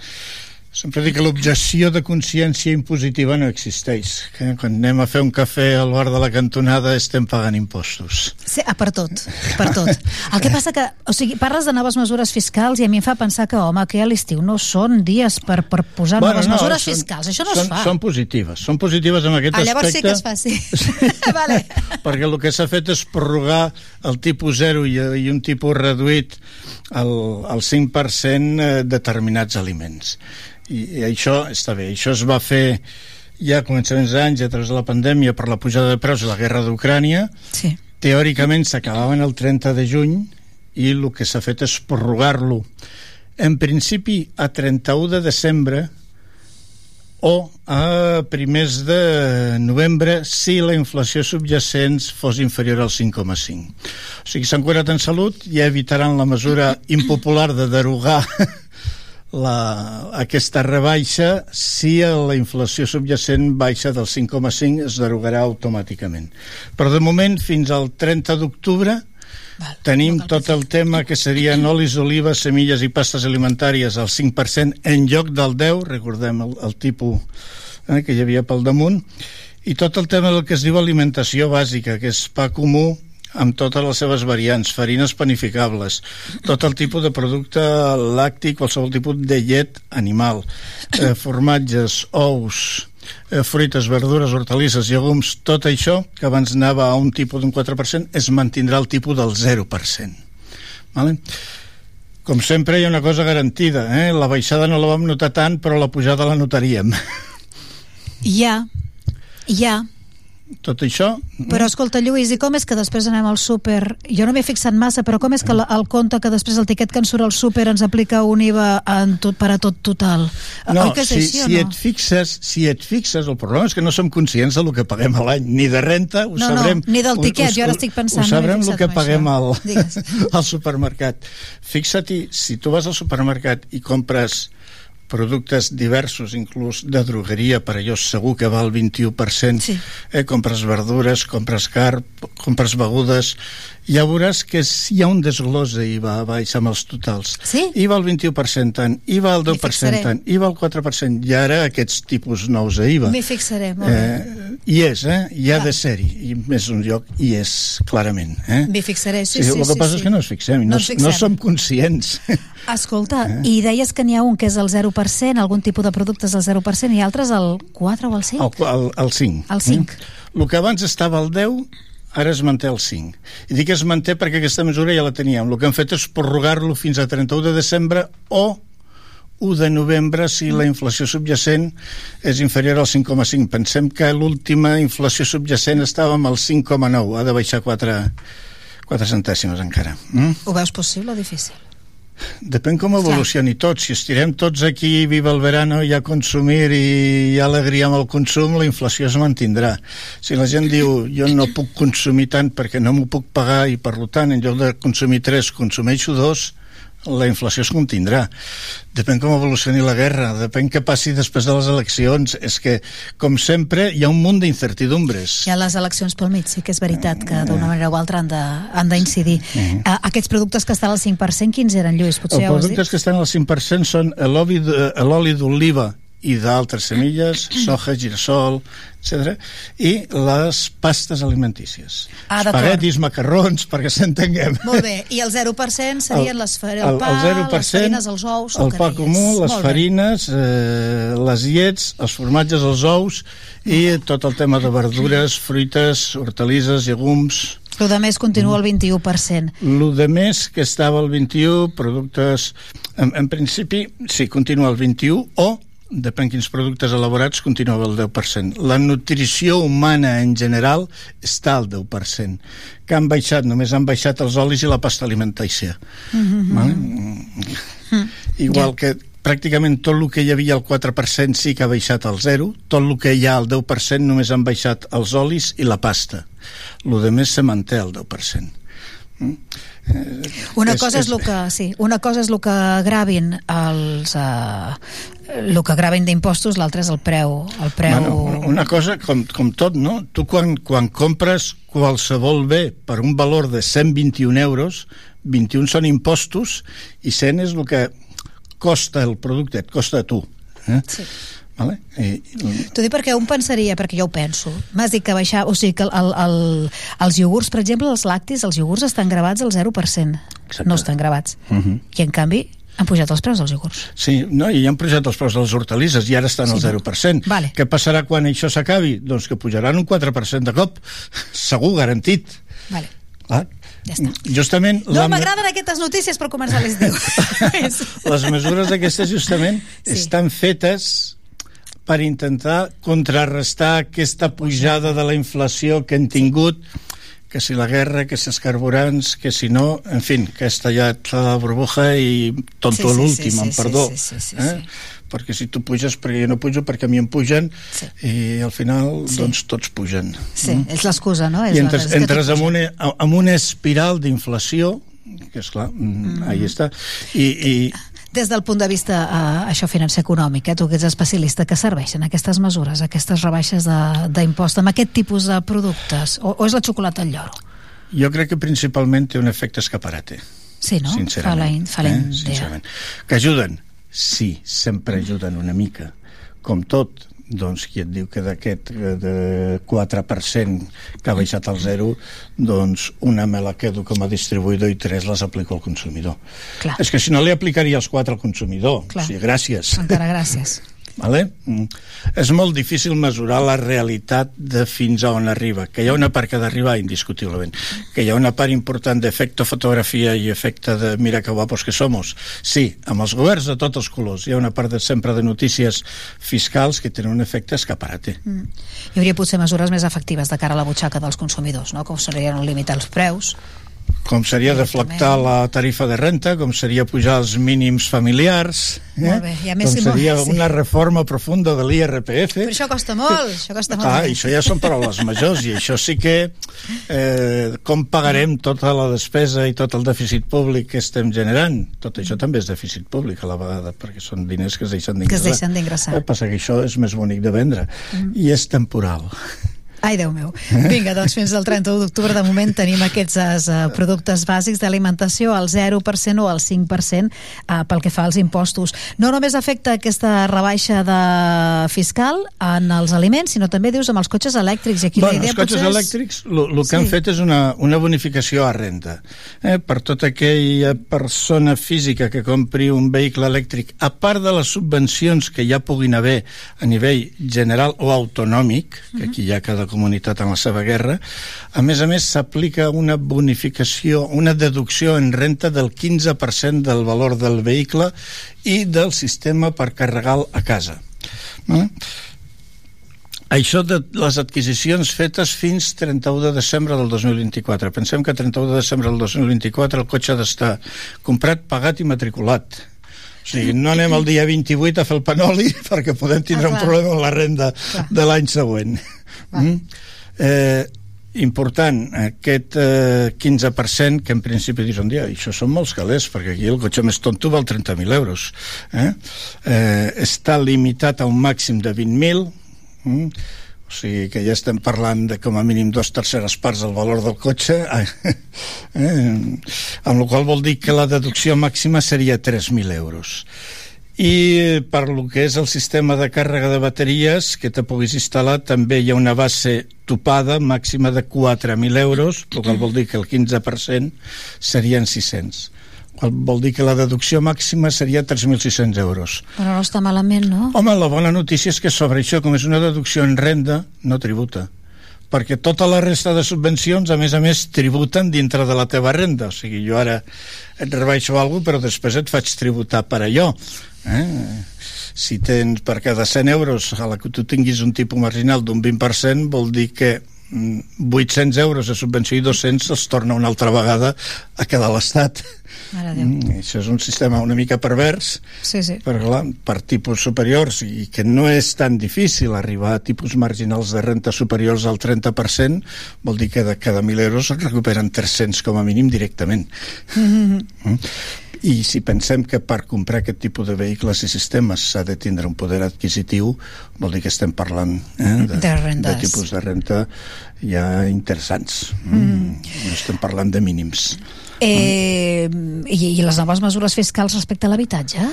Speaker 26: Sempre dic que l'objecció de consciència impositiva no existeix. Que quan anem a fer un cafè al bar de la cantonada estem pagant impostos.
Speaker 23: Sí, ah, per tot, per tot. El que passa que, o sigui, parles de noves mesures fiscals i a mi em fa pensar que, home, que a l'estiu no són dies per, per posar bueno, noves mesures
Speaker 26: són-
Speaker 23: fiscals. Això no
Speaker 26: són,
Speaker 23: es fa.
Speaker 26: Són positives, són positives en aquest
Speaker 23: ah, llavors sí
Speaker 26: aspecte.
Speaker 23: que es fa, sí. vale.
Speaker 26: perquè el que s'ha fet és prorrogar el tipus 0 i, i un tipus reduït al, al 5% eh, determinats aliments. I, I això està bé, això es va fer ja a començaments d'anys a través de la pandèmia per la pujada de preus i la guerra d'Ucrània.
Speaker 23: Sí.
Speaker 26: Teòricament s'acabaven el 30 de juny i el que s'ha fet és prorrogar-lo en principi a 31 de desembre o a primers de novembre si la inflació subjacent fos inferior al 5,5. O sigui, s'han curat en salut i ja evitaran la mesura impopular de derogar la, aquesta rebaixa si la inflació subjacent baixa del 5,5 es derogarà automàticament. Però de moment, fins al 30 d'octubre, Tenim tot el tema que serien olis d'oliva, semilles i pastes alimentàries al 5% en lloc del 10, recordem el, el tipus eh, que hi havia pel damunt, i tot el tema del que es diu alimentació bàsica, que és pa comú amb totes les seves variants, farines panificables, tot el tipus de producte làctic, qualsevol tipus de llet animal, eh, formatges, ous, eh, fruites, verdures, hortalisses, llegums, tot això que abans anava a un tipus d'un 4% es mantindrà el tipus del 0%. Vale? Com sempre hi ha una cosa garantida, eh? la baixada no la vam notar tant, però la pujada la notaríem.
Speaker 23: Ja, ja.
Speaker 26: Tot això...
Speaker 23: Però escolta, Lluís, i com és que després anem al súper? Jo no m'he fixat massa, però com és que la- el compte que després el tiquet que ens surt al súper ens aplica un IVA en tot, per a tot total?
Speaker 26: No,
Speaker 23: Oi que és
Speaker 26: si,
Speaker 23: així
Speaker 26: si
Speaker 23: no?
Speaker 26: et fixes, si et fixes, el problema és que no som conscients del que paguem a l'any, ni de renta, ho
Speaker 23: No, no,
Speaker 26: sabrem.
Speaker 23: ni del tiquet,
Speaker 26: ho-
Speaker 23: jo ara estic pensant,
Speaker 26: Ho
Speaker 23: no
Speaker 26: sabrem el
Speaker 23: fixat
Speaker 26: que paguem al, al supermercat. Fixa't-hi, si tu vas al supermercat i compres productes diversos, inclús de drogueria, per allò segur que val 21%, sí. eh, compres verdures, compres carn, compres begudes, ja veuràs que hi ha un desglòs d'IVA a baix amb els totals.
Speaker 23: Sí?
Speaker 26: IVA al 21% tant, IVA al
Speaker 23: M'hi
Speaker 26: 10%
Speaker 23: fixaré.
Speaker 26: tant, IVA al 4%, i ara aquests tipus nous d'IVA.
Speaker 23: M'hi fixaré, molt bé.
Speaker 26: Eh, hi és, eh? Hi ha de ser-hi, i més un lloc hi és, clarament. Eh?
Speaker 23: M'hi fixaré, sí, sí,
Speaker 26: el que
Speaker 23: sí,
Speaker 26: passa
Speaker 23: sí.
Speaker 26: és que no ens fixem,
Speaker 23: No
Speaker 26: no,
Speaker 23: fixem.
Speaker 26: no som conscients.
Speaker 23: Escolta,
Speaker 26: Eh?
Speaker 23: i deies que n'hi ha un que és el 0%, algun tipus de productes al 0%, i altres al 4 o al 5?
Speaker 26: El, el, el 5.
Speaker 23: El 5.
Speaker 26: Mm? El que abans estava al 10, ara es manté el 5. I dic que es manté perquè aquesta mesura ja la teníem. El que hem fet és prorrogar-lo fins a 31 de desembre o 1 de novembre si la inflació subjacent és inferior al 5,5. Pensem que l'última inflació subjacent estava amb el 5,9. Ha de baixar 4, 4 centèsimes encara. Mm?
Speaker 23: Ho veus possible o difícil?
Speaker 26: Depèn com evolucioni tot. Si estirem tots aquí, viva el verano, hi ha consumir i hi ha alegria amb el consum, la inflació es mantindrà. Si la gent diu jo no puc consumir tant perquè no m'ho puc pagar i per tant en lloc de consumir 3 consumeixo 2, la inflació es contindrà. Depèn com evolucioni la guerra, depèn què passi després de les eleccions. És que, com sempre, hi ha un munt d'incertidumbres.
Speaker 23: Hi ha les eleccions pel mig, sí que és veritat que d'una manera o altra han d'incidir.
Speaker 26: Mhm.
Speaker 23: Uh, aquests productes que estan al 5%, quins eren, Lluís? Potser
Speaker 26: Els
Speaker 23: ja
Speaker 26: productes que estan al 5% són l'oli d'oliva i d'altres semilles, soja, girassol, etc. I les pastes alimentícies.
Speaker 23: Ah.
Speaker 26: Espaguetis, macarrons, perquè s'entenguem.
Speaker 23: Molt bé, i el 0% serien les fer el,
Speaker 26: el,
Speaker 23: pa,
Speaker 26: el 0%,
Speaker 23: les farines, els ous,
Speaker 26: el pa comú, les
Speaker 23: Molt
Speaker 26: farines, eh, les llets, els formatges, els ous i tot el tema de verdures, fruites, hortalisses, llegums...
Speaker 23: El de més continua al 21%.
Speaker 26: Lo de més que estava al 21, productes... En, en principi, sí, continua al 21 o depèn quins productes elaborats, continua al 10%. La nutrició humana en general està al 10%. Que han baixat? Només han baixat els olis i la pasta alimentàcia.
Speaker 23: Mhm.
Speaker 26: Vale? Igual que pràcticament tot el que hi havia al 4% sí que ha baixat al 0, tot el que hi ha al 10% només han baixat els olis i la pasta. Lo de més se manté al 10%. Mm? Eh,
Speaker 23: Una cosa és, el que, sí, una cosa és el que gravin els uh, el que gravin d'impostos, l'altre és el preu, el preu...
Speaker 26: Bueno, una cosa, com, com tot, no? Tu quan, quan compres qualsevol bé per un valor de 121 euros, 21 són impostos i 100 és el que costa el producte, et costa a tu. Eh?
Speaker 23: Sí.
Speaker 26: Vale? I,
Speaker 23: T'ho dic perquè un pensaria, perquè jo ho penso. M'has dit que baixar... O sigui, que el, el, el, els iogurts, per exemple, els lactis, els iogurts estan gravats al 0%.
Speaker 26: Exacte.
Speaker 23: No estan gravats.
Speaker 26: uh -huh.
Speaker 23: I, en canvi, han pujat els preus dels iogurts.
Speaker 26: Sí, no, i han pujat els preus de les hortalisses i ara estan
Speaker 23: Sí,
Speaker 26: al
Speaker 23: no?
Speaker 26: 0%.
Speaker 23: Vale.
Speaker 26: Què passarà quan això s'acabi? Doncs que pujaran un 4% de cop. Segur, garantit.
Speaker 23: Vale.
Speaker 26: Ah,
Speaker 23: Ja està.
Speaker 26: justament
Speaker 23: No m'agraden aquestes notícies per començar l'estiu.
Speaker 26: les mesures aquestes justament
Speaker 23: sí.
Speaker 26: estan fetes per intentar contrarrestar aquesta pujada de la inflació que hem tingut que si la guerra, que si els carburants, que si no, en fi, que ha estallat la burbuja i tonto
Speaker 23: Sí,
Speaker 26: sí,
Speaker 23: sí,
Speaker 26: l'últim,
Speaker 23: sí, sí,
Speaker 26: perdó.
Speaker 23: sí, sí, sí,
Speaker 26: eh? Perquè si tu puges perquè jo no pujo, perquè a mi em pugen
Speaker 23: Sí.
Speaker 26: i al final,
Speaker 23: Sí.
Speaker 26: doncs, tots pugen.
Speaker 23: Sí, és l'excusa, no? És
Speaker 26: I
Speaker 21: e-
Speaker 23: la-
Speaker 26: entres, entres en una, en una espiral d'inflació que és clar, mm. ahí està i, i
Speaker 23: Des del punt de vista uh, això financer econòmic, eh, tu que ets especialista, que serveixen aquestes mesures, aquestes rebaixes d'impost amb aquest tipus de productes? O, o és la xocolata al lloro?
Speaker 26: jo crec que principalment té un efecte escaparate
Speaker 23: Sí, no? Fa la,
Speaker 26: sincerament,
Speaker 23: in- fa la
Speaker 26: eh?
Speaker 23: idea.
Speaker 26: sincerament. que ajuden? sí, sempre ajuden una mica com tot doncs qui et diu que d'aquest eh, de 4% que ha baixat al zero doncs una me la quedo com a distribuïdor i tres les aplico al consumidor
Speaker 23: Clar.
Speaker 26: és que si no li aplicaria els quatre al consumidor
Speaker 23: Clar.
Speaker 26: o sigui, gràcies
Speaker 23: Encara gràcies.
Speaker 26: Vale? Mm. És molt difícil mesurar la realitat de fins a on arriba, que hi ha una part que ha d'arribar indiscutiblement, que hi ha una part important d'efecte fotografia i efecte de mira que guapos que somos. Sí, amb els governs de tots els colors. Hi ha una part de, sempre de notícies fiscals que tenen un efecte escaparate.
Speaker 23: Mm. Hi hauria potser mesures més efectives de cara a la butxaca dels consumidors, no? com serien limitar els preus.
Speaker 26: Com seria deflactar la tarifa de renta, com seria pujar els mínims familiars, eh?
Speaker 23: Més
Speaker 26: com
Speaker 23: i
Speaker 26: seria
Speaker 23: molt, sí.
Speaker 26: una reforma profunda de l'IRPF.
Speaker 23: Però això costa molt, això costa molt.
Speaker 26: Ah, això ja són paraules majors i això sí que eh, com pagarem tota la despesa i tot el dèficit públic que estem generant tot això també és dèficit públic a la vegada perquè són diners que es deixen
Speaker 23: Que es
Speaker 26: d'ingressar
Speaker 23: deixen d'ingressar.
Speaker 26: el que passa que això és més bonic de vendre
Speaker 23: Mm.
Speaker 26: i és temporal
Speaker 23: Ai, Déu meu. Vinga, doncs fins al 31 d'octubre de moment tenim aquests uh, productes bàsics d'alimentació al 0% o al 5% uh, pel que fa als impostos. No només afecta aquesta rebaixa de fiscal en els aliments, sinó també dius amb els cotxes elèctrics. I aquí
Speaker 26: bueno,
Speaker 23: la idea
Speaker 26: els cotxes
Speaker 23: potser és...
Speaker 26: elèctrics el que
Speaker 23: Sí.
Speaker 26: han fet és una, una bonificació a renda eh, per tota aquella persona física que compri un vehicle elèctric a part de les subvencions que ja puguin haver a nivell general o autonòmic que aquí hi ha cada comunitat en la seva guerra a més a més s'aplica una bonificació una deducció en renta del 15% del valor del vehicle i del sistema per carregar a casa eh? Això de les adquisicions fetes fins 31 de desembre del 2024. Pensem que 31 de desembre del 2024 el cotxe ha d'estar comprat, pagat i matriculat. O sigui, no anem el dia 28 a fer el panoli perquè podem tindre
Speaker 23: Ah,
Speaker 26: un
Speaker 23: clar.
Speaker 26: problema amb la renda de l'any següent. Mm? Eh, important, aquest eh, 15% que en principi dius un dia, això són molts calés perquè aquí el cotxe més tonto val 30.000 euros eh? Eh, està limitat a un màxim de 20.000 mm? o sigui que ja estem parlant de com a mínim dos terceres parts del valor del cotxe eh? amb la qual vol dir que la deducció màxima seria 3.000 euros i per lo que és el sistema de càrrega de bateries que te puguis instal·lar també hi ha una base topada màxima de 4.000 euros el qual vol dir que el 15% serien 600 qual vol dir que la deducció màxima seria 3.600 euros
Speaker 23: Però no està malament, no?
Speaker 26: Home, la bona notícia és que sobre això, com és una deducció en renda, no tributa perquè tota la resta de subvencions, a més a més, tributen dintre de la teva renda. O sigui, jo ara et rebaixo alguna cosa, però després et faig tributar per allò. Eh? Si tens per cada 100 euros a la que tu tinguis un tipus marginal d'un 20%, vol dir que 800 euros de subvenció i 200 els torna una altra vegada a quedar l'Estat. Mm, això és un sistema una mica pervers,
Speaker 23: sí, sí.
Speaker 26: però clar, per tipus superiors i que no és tan difícil arribar a tipus marginals de renta superiors al 30%, vol dir que de cada 1.000 euros es recuperen 300 com a mínim directament.
Speaker 23: Mm
Speaker 26: Mm? I si pensem que per comprar aquest tipus de vehicles i sistemes s'ha de tindre un poder adquisitiu, vol dir que estem parlant eh, de,
Speaker 23: De rendes.
Speaker 26: de tipus de renta ja interessants. Mm. No estem parlant de mínims.
Speaker 23: Eh, i, I les noves mesures fiscals respecte a l'habitatge?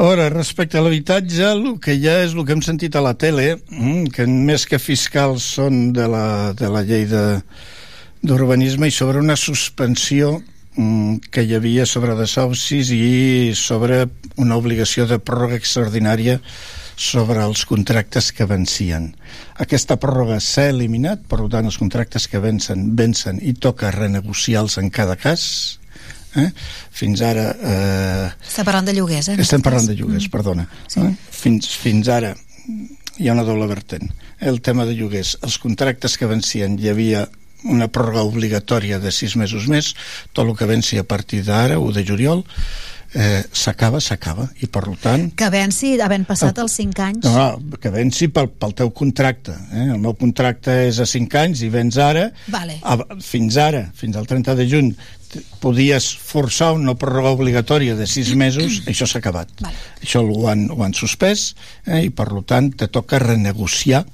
Speaker 26: Ara, respecte a l'habitatge, el que ja és el que hem sentit a la tele, mm, que més que fiscals són de la, de la llei d'urbanisme i sobre una suspensió mm, que hi havia sobre desahucis i sobre una obligació de pròrroga extraordinària sobre els contractes que vencien. Aquesta pròrroga s'ha eliminat, per tant, els contractes que vencen, vencen i toca renegociar-los en cada cas. Eh? Fins ara... Eh,
Speaker 23: Estem parlant de lloguers, eh?
Speaker 26: estem parlant de lloguers,
Speaker 23: Mm.
Speaker 26: perdona. Eh? Fins, fins ara hi ha una doble vertent. El tema de lloguers, els contractes que vencien hi havia una pròrroga obligatòria de sis mesos més, tot el que venci a partir d'ara, o de juliol, eh, s'acaba, s'acaba, i per tant
Speaker 23: Que venci, havent passat els 5 anys...
Speaker 26: no, no, que venci pel, pel teu contracte. Eh? El meu contracte és a 5 anys i vens ara,
Speaker 23: Vale.
Speaker 26: a, fins ara, fins al 30 de juny, podies forçar una pròrroga obligatòria de 6 mesos, això s'ha acabat.
Speaker 23: Vale.
Speaker 26: Això ho han, ho han suspès eh? i per tant te toca renegociar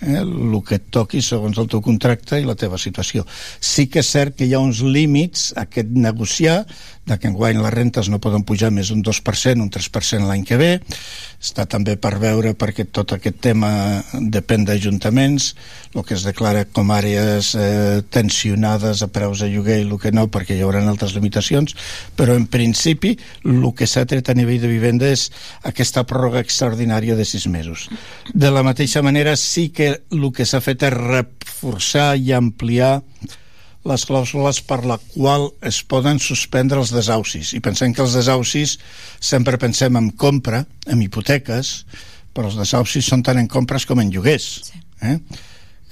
Speaker 26: eh, el que et toqui segons el teu contracte i la teva situació. Sí que és cert que hi ha uns límits a aquest negociar, de que enguany les rentes no poden pujar més d'un 2%, un 3% l'any que ve. Està també per veure perquè tot aquest tema depèn d'ajuntaments, el que es declara com àrees eh, tensionades a preus de lloguer i el que no, perquè hi haurà altres limitacions, però en principi el que s'ha tret a nivell de vivenda és aquesta pròrroga extraordinària de sis mesos. De la mateixa manera, sí que el que s'ha fet és reforçar i ampliar les clàusules per la qual es poden suspendre els desaucis. I pensem que els desaucis sempre pensem en compra, en hipoteques, però els desaucis són tant en compres com en lloguers. Sí. Eh?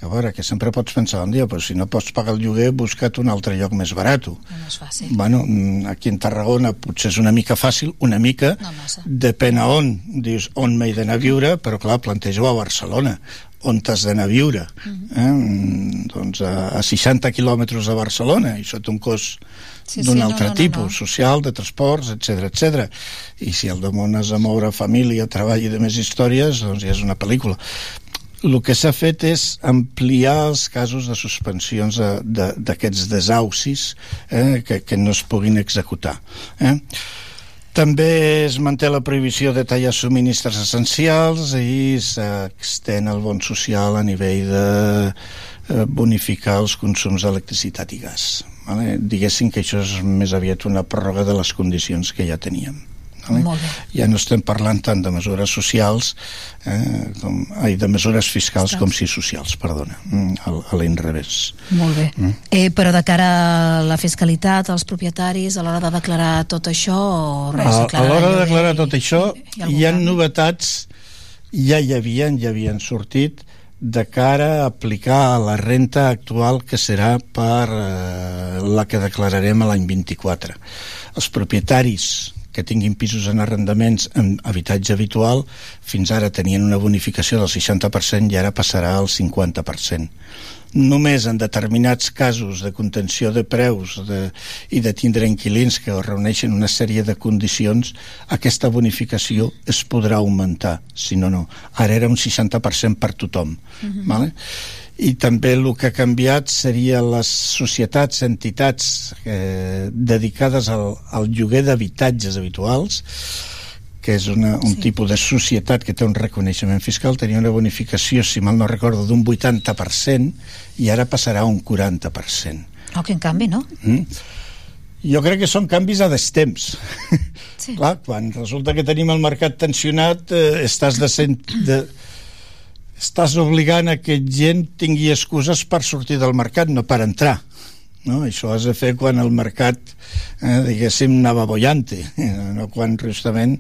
Speaker 26: Que a veure, que sempre pots pensar un dia, però si no pots pagar el lloguer, busca't un altre lloc més barat.
Speaker 23: No és fàcil.
Speaker 26: Bueno, mm, aquí en Tarragona potser és una mica fàcil, una mica,
Speaker 23: No massa.
Speaker 26: depèn a on. Dius, on m'he d'anar a viure, però clar, plantejo a Barcelona on t'has d'anar a viure eh? Mm, doncs a, a 60 quilòmetres de Barcelona i té un cost
Speaker 23: Sí,
Speaker 26: d'un
Speaker 23: sí, no,
Speaker 26: altre
Speaker 23: no, no,
Speaker 26: tipus,
Speaker 23: no.
Speaker 26: social, de transports, etc etc. I si al damunt has de moure família, treball i de més històries, doncs ja és una pel·lícula. El que s'ha fet és ampliar els casos de suspensions de- de- d'aquests desaucis eh, que, que no es puguin executar. Eh? També es manté la prohibició de tallar subministres essencials i s'extén el bon social a nivell de eh, bonificar els consums d'electricitat i gas. Vale? Diguéssim que això és més aviat una pròrroga de les condicions que ja teníem. Vale? Ja no estem parlant tant de mesures socials, eh, com, ai, de mesures fiscals com si socials, perdona, mm, a, a l'inrevés.
Speaker 23: Molt bé.
Speaker 26: Mm.
Speaker 23: Eh, però de cara a la fiscalitat, als propietaris, a l'hora de declarar tot això, o res,
Speaker 26: A, l'hora de declarar
Speaker 23: i-
Speaker 26: tot això,
Speaker 23: hi
Speaker 26: hi ha
Speaker 23: canvi?
Speaker 26: novetats, ja hi havien, ja havien sortit, de cara a aplicar a la renta actual que serà per eh, la que declararem l'any 24. Els propietaris que tinguin pisos en arrendaments en habitatge habitual fins ara tenien una bonificació del 60% i ara passarà al 50% només en determinats casos de contenció de preus de, i de tindre inquilins que reuneixen una sèrie de condicions, aquesta bonificació es podrà augmentar, si no, no. Ara era un 60% per tothom.
Speaker 27: Mhm.
Speaker 26: Vale? I també el que ha canviat seria les societats, entitats eh, dedicades al, al lloguer d'habitatges habituals que és una, un sí. tipus de societat que té un reconeixement fiscal, tenia una bonificació, si mal no recordo, d'un 80% i ara passarà a un 40%.
Speaker 23: Oh, quin canvi, no?
Speaker 26: Mm? Jo crec que són canvis a destemps. Sí. Clar, quan resulta que tenim el mercat tensionat, eh, estàs de, cent, de, estàs obligant a que gent tingui excuses per sortir del mercat, no per entrar. No? Això has de fer quan el mercat, eh, diguéssim, anava bollante, eh, no quan justament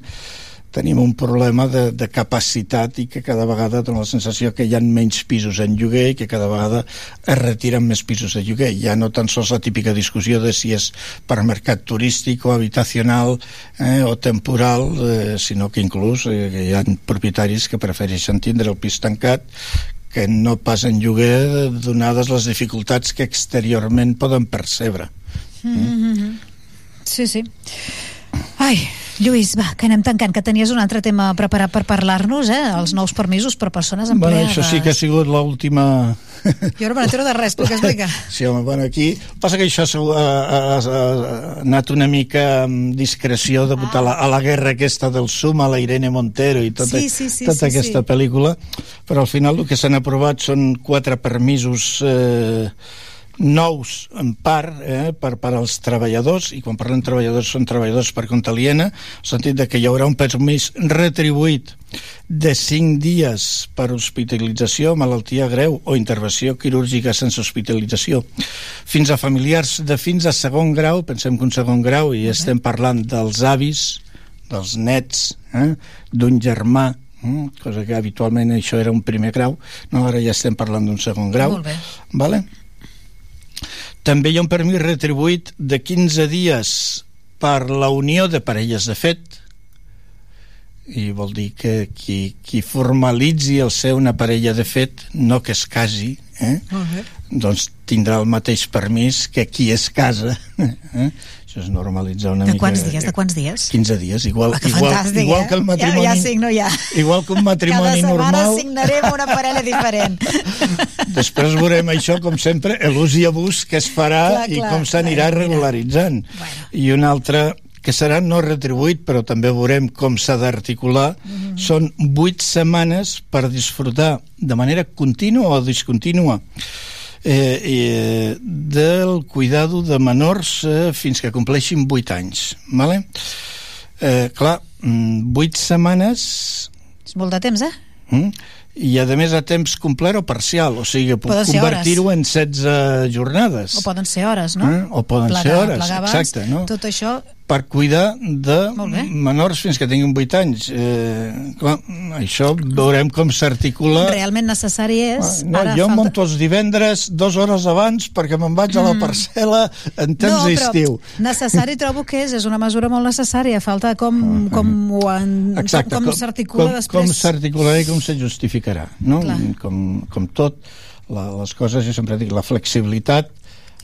Speaker 26: tenim un problema de, de capacitat i que cada vegada dona la sensació que hi ha menys pisos en lloguer i que cada vegada es retiren més pisos de lloguer. Ja no tan sols la típica discussió de si és per mercat turístic o habitacional eh, o temporal, eh, sinó que inclús eh, hi ha propietaris que prefereixen tindre el pis tancat que no pas en lloguer donades les dificultats que exteriorment poden percebre.
Speaker 23: Mm -hmm. Sí, sí. Ai, Lluís, va, que anem tancant, que tenies un altre tema preparat per parlar-nos, eh? Els nous permisos per persones empleades.
Speaker 26: Bueno, això sí que ha sigut l'última...
Speaker 23: Jo no me n'entero de res, explica, explica.
Speaker 26: Sí, home, bueno, aquí... Passa que això ha, ha, ha anat una mica amb discreció de ah. a, la, a la guerra aquesta del Sum, a la Irene Montero i tota,
Speaker 23: sí, sí, sí,
Speaker 26: tota
Speaker 23: sí,
Speaker 26: aquesta
Speaker 23: sí.
Speaker 26: pel·lícula, però al final el que s'han aprovat són quatre permisos... Eh, nous en part eh, per, per als treballadors i quan parlem treballadors són treballadors per compte aliena en el sentit de que hi haurà un permís retribuït de 5 dies per hospitalització, malaltia greu o intervenció quirúrgica sense hospitalització fins a familiars de fins a segon grau, pensem que un segon grau i estem parlant dels avis dels nets, eh, d'un germà Mm, cosa que habitualment això era un primer grau no, ara ja estem parlant d'un segon grau
Speaker 23: Molt bé.
Speaker 26: vale? També hi ha un permís retribuït de 15 dies per la unió de parelles de fet i vol dir que qui, qui formalitzi el ser una parella de fet, no que es casi, eh?
Speaker 23: Molt bé.
Speaker 26: doncs tindrà el mateix permís que qui es casa. Eh? Això és normalitzar una
Speaker 23: De
Speaker 26: mica...
Speaker 23: quants dies, de quants dies?
Speaker 26: 15 dies, igual,
Speaker 23: que
Speaker 26: igual,
Speaker 23: fantàstic,
Speaker 26: igual
Speaker 23: eh?
Speaker 26: que el matrimoni...
Speaker 23: Ja, ja cinc, no hi ha.
Speaker 26: Igual que un matrimoni
Speaker 23: Cada setmana
Speaker 26: normal...
Speaker 23: signarem una parella diferent.
Speaker 26: Després veurem això, com sempre, l'ús i abús que es farà
Speaker 23: Clar,
Speaker 26: i
Speaker 23: clar,
Speaker 26: com s'anirà regularitzant. I un altre que serà no retribuït, però també veurem com s'ha d'articular,
Speaker 23: Mhm.
Speaker 26: són vuit setmanes per disfrutar de manera contínua o discontínua eh, eh, del cuidado de menors eh, fins que compleixin 8 anys. Vale? Eh, clar, mm, 8 setmanes
Speaker 23: És molt de temps, eh?
Speaker 26: Mm? i a més a temps complet o parcial o sigui, puc convertir-ho en 16 jornades
Speaker 23: O poden ser hores, no?
Speaker 26: Eh? o poden
Speaker 23: Plegar-
Speaker 26: ser hores,
Speaker 23: plegar abans,
Speaker 26: exacte no?
Speaker 23: Tot això...
Speaker 26: per cuidar de menors fins que tinguin 8 anys eh, clar, això veurem com s'articula
Speaker 23: Realment necessari és...
Speaker 26: no,
Speaker 23: ara
Speaker 26: jo
Speaker 23: falta...
Speaker 26: monto els divendres dues hores abans perquè me'n vaig a la
Speaker 23: Mm.
Speaker 26: parcel·la en temps
Speaker 23: no,
Speaker 26: d'estiu
Speaker 23: però necessari trobo que és, és una mesura molt necessària. Falta com, com, ho en,
Speaker 26: Exacte,
Speaker 23: com, com s'articula
Speaker 26: com,
Speaker 23: després.
Speaker 26: Com s'articularà i com se justificarà, no?
Speaker 23: Clar.
Speaker 26: Com, com tot, la, les coses, jo sempre dic, la flexibilitat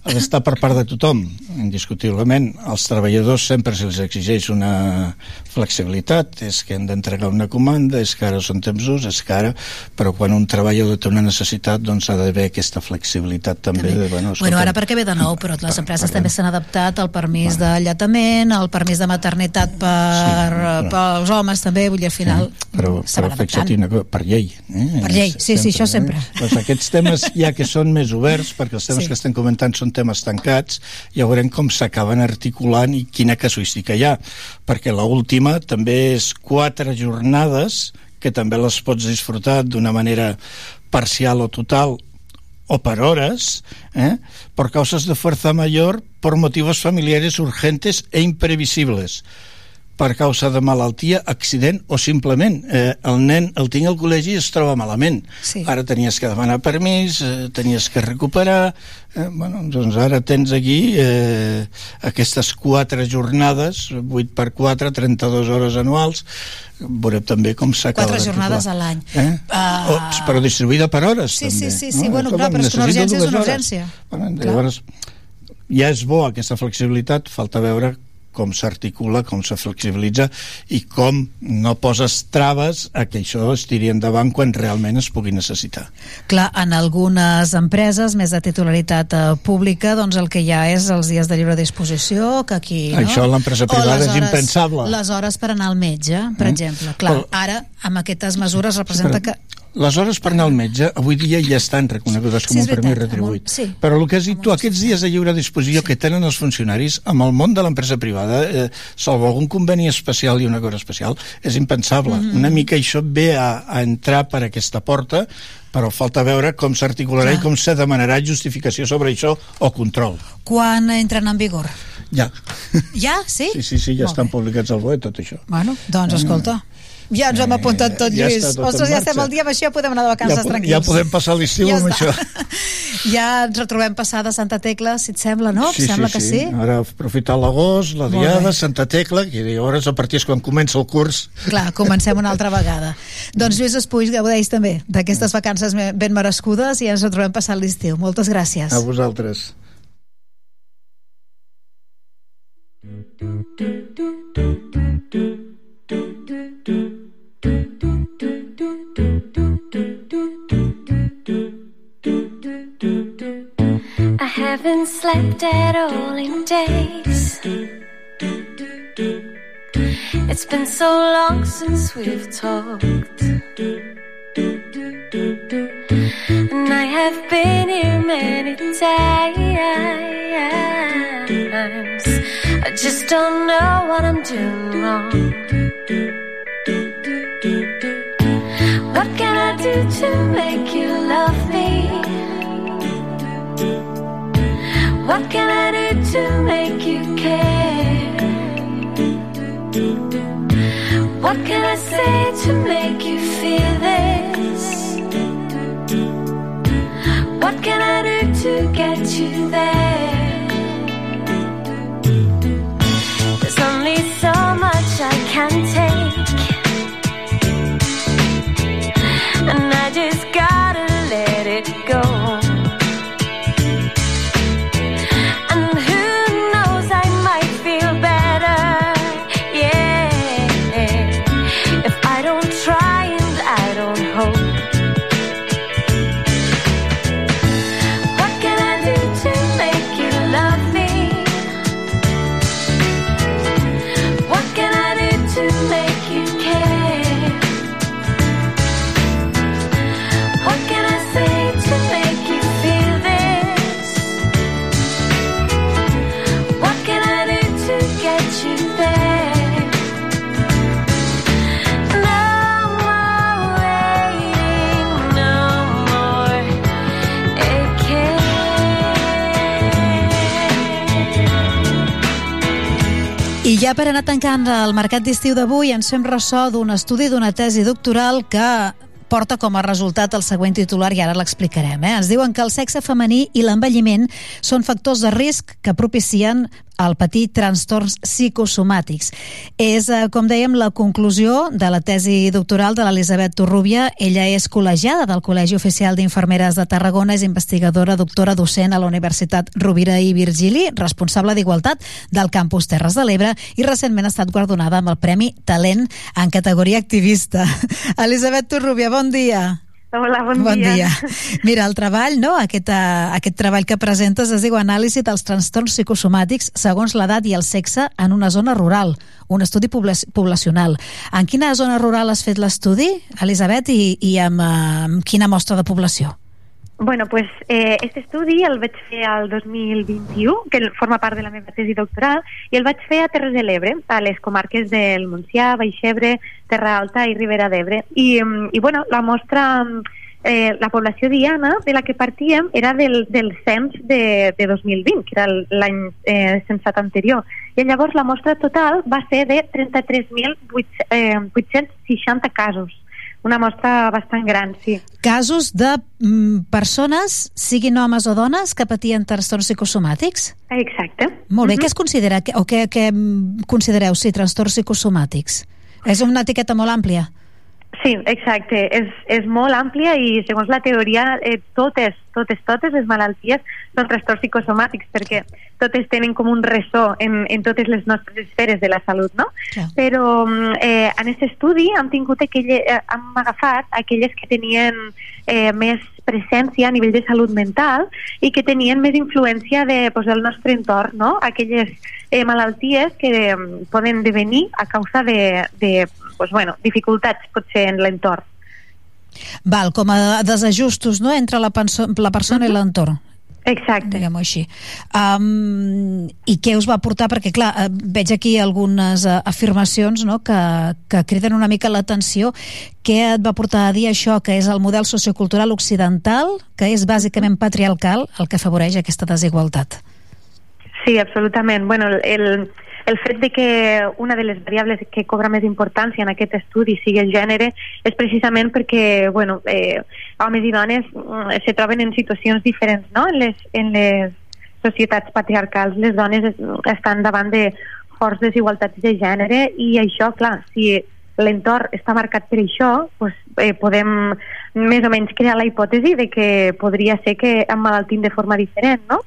Speaker 26: ha d'estar per part de tothom, indiscutiblement. Als treballadors sempre se'ls exigeix una flexibilitat, és que han d'entregar una comanda, és que ara són temps d'ús, és que ara... Però quan un treballador té una necessitat, doncs ha d'haver aquesta flexibilitat també. De, bueno,
Speaker 23: Bueno, ara perquè ve de nou, però les empreses també s'han adaptat al permís d'alletament, al permís de maternitat per, sí, pels homes també, vull dir, al final
Speaker 26: però,
Speaker 23: se
Speaker 26: però
Speaker 23: van
Speaker 26: fixa't una cosa, per llei eh?
Speaker 23: Per llei, sí, sí, això sempre.
Speaker 26: Eh? Doncs aquests temes ja que són més oberts perquè els temes
Speaker 23: Sí.
Speaker 26: que estem comentant són temes tancats ja veurem com s'acaben articulant i quina casuística hi ha perquè la última també és quatre jornades que també les pots disfrutar d'una manera parcial o total o per hores, ¿eh? por causas de fuerza mayor, por motivos familiares urgentes e imprevisibles per causa de malaltia, accident o simplement eh, el nen el tinc al col·legi i es troba malament.
Speaker 23: Sí.
Speaker 26: Ara tenies que demanar permís, eh, tenies que recuperar... Eh, bueno, doncs ara tens aquí eh, aquestes quatre jornades, 8 per 4, 32 hores anuals, veurem també com s'acaba
Speaker 23: Quatre jornades a l'any.
Speaker 26: Eh? Oh, però distribuïda per hores,
Speaker 23: Sí,
Speaker 26: també.
Speaker 23: sí, sí, sí, bueno,
Speaker 26: Escolta,
Speaker 23: clar, però és que una urgència és una
Speaker 26: hores.
Speaker 23: urgència.
Speaker 26: Bueno,
Speaker 23: Clar.
Speaker 26: llavors, ja és bo aquesta flexibilitat, falta veure com s'articula, com se flexibilitza i com no poses traves a que això es tiri endavant quan realment es pugui necessitar.
Speaker 23: Clar, en algunes empreses més de titularitat eh, pública, doncs el que hi ha és els dies de lliure disposició, que aquí... No?
Speaker 26: Això a l'empresa privada és impensable.
Speaker 23: Les hores per anar al metge, per
Speaker 26: Mm.
Speaker 23: exemple. Clar,
Speaker 26: Però-
Speaker 23: ara, amb aquestes mesures, representa que...
Speaker 26: Les hores per anar al metge avui dia ja estan reconegudes com
Speaker 23: Sí,
Speaker 26: un permís
Speaker 23: veritat,
Speaker 26: retribuït.
Speaker 23: amb un- sí.
Speaker 26: Però el que has dit tu, aquests dies de lliure disposició que tenen els funcionaris amb el món de l'empresa privada, eh, salvo algun conveni especial i una cosa especial, és impensable.
Speaker 23: Mhm.
Speaker 26: Una mica això ve a, a entrar per aquesta porta, però falta veure com s'articularà i com se demanarà justificació sobre això o control.
Speaker 23: Quan entren en vigor?
Speaker 26: Ja.
Speaker 23: Ja? Sí?
Speaker 26: Sí, sí, sí, ja
Speaker 23: Molt
Speaker 26: estan publicats al BOE, tot això.
Speaker 23: Bueno, doncs escolta, ja ens hem apuntat tot,
Speaker 26: ja
Speaker 23: Lluís.
Speaker 26: està tot
Speaker 23: Ostres, ja estem al dia, amb això ja podem anar de vacances
Speaker 26: Ja,
Speaker 23: tranquils.
Speaker 26: ja podem passar l'estiu
Speaker 23: Ja
Speaker 26: amb
Speaker 23: està.
Speaker 26: això.
Speaker 23: Ja ens retrobem passada Santa Tecla, si et sembla, no?
Speaker 26: Sí,
Speaker 23: sembla
Speaker 26: sí,
Speaker 23: que
Speaker 26: sí.
Speaker 23: sí.
Speaker 26: Ara aprofitar l'agost, la
Speaker 23: Molt
Speaker 26: diada,
Speaker 23: bé.
Speaker 26: Santa Tecla, que llavors a partir és quan comença el curs.
Speaker 23: Clar, comencem una altra vegada. doncs Lluís Espuig, gaudeix també d'aquestes vacances ben merescudes i ens retrobem passat l'estiu. Moltes gràcies.
Speaker 26: A vosaltres.
Speaker 8: I haven't slept at all in days. It's been so long since we've talked. And I have been here many times. I just don't know what I'm doing wrong. What can I do to make you love me? What can I do to make you care? What can I say to make you feel this? What can I do to get you there?
Speaker 23: Ja per anar tancant el mercat d'estiu d'avui ens fem ressò d'un estudi d'una tesi doctoral que porta com a resultat el següent titular i ara l'explicarem. Eh? Ens diuen que el sexe femení i l'envelliment són factors de risc que propicien el patir trastorns psicosomàtics. És, eh, com dèiem, la conclusió de la tesi doctoral de l'Elisabet Torrubia. Ella és col·legiada del Col·legi Oficial d'Infermeres de Tarragona, és investigadora, doctora docent a la Universitat Rovira i Virgili, responsable d'Igualtat del Campus Terres de l'Ebre i recentment ha estat guardonada amb el Premi Talent en categoria activista. Elisabet Torrubia, bon dia.
Speaker 27: Hola, bon,
Speaker 23: Bon
Speaker 27: dia.
Speaker 23: dia. Mira, el treball, no? aquest, uh, aquest treball que presentes es diu Anàlisi dels trastorns psicosomàtics segons l'edat i el sexe en una zona rural, un estudi pobla poblacional. En quina zona rural has fet l'estudi, Elisabet, i, i amb, uh, amb quina mostra de població?
Speaker 27: Bueno, pues eh, este estudi el vaig fer al 2021, que forma part de la meva tesi doctoral, i el vaig fer a Terres de l'Ebre, a les comarques del Montsià, Baixebre, Terra Alta i Ribera d'Ebre. I, mm, I, bueno, la mostra, mm, eh, la població diana de la que partíem era del, del cens de, de 2020, que era l'any eh, censat anterior. I llavors la mostra total va ser de 33.860 casos. Una mostra bastant gran, sí.
Speaker 23: Casos de mm, persones, siguin homes o dones, que patien trastorns psicosomàtics?
Speaker 27: Exacte.
Speaker 23: Molt bé, què es considera, o què, què mm, considereu, sí, trastorns psicosomàtics? És una etiqueta molt àmplia?
Speaker 27: Sí, exacte. És, és molt àmplia i segons la teoria eh, totes, totes, totes les malalties són trastorns psicosomàtics perquè totes tenen com un ressò en, en totes les nostres esferes de la salut, no?
Speaker 23: Clar.
Speaker 27: Però eh, en aquest estudi hem tingut aquelle, eh, hem agafat aquelles que tenien eh, més presència a nivell de salut mental i que tenien més influència de, pues, del nostre entorn, no? Aquelles eh, malalties que eh, poden devenir a causa de, de pues, bueno, dificultats potser en l'entorn.
Speaker 23: Val, com a desajustos no? entre la, la persona uh -huh. i l'entorn.
Speaker 27: Exacte.
Speaker 23: Diguem-ho així. Um, I què us va portar? Perquè, clar, eh, veig aquí algunes uh, afirmacions no? que, que criden una mica l'atenció. Què et va portar a dir això, que és el model sociocultural occidental, que és bàsicament patriarcal, el que afavoreix aquesta desigualtat?
Speaker 27: Sí, absolutament. Bueno, el, el fet de que una de les variables que cobra més importància en aquest estudi sigui el gènere és precisament perquè bueno, eh, homes i dones mm, se troben en situacions diferents no? en, les, en les societats patriarcals. Les dones es- estan davant de forts desigualtats de gènere i això, clar, si l'entorn està marcat per això, doncs, eh, podem més o menys crear la hipòtesi de que podria ser que emmalaltim de forma diferent, no?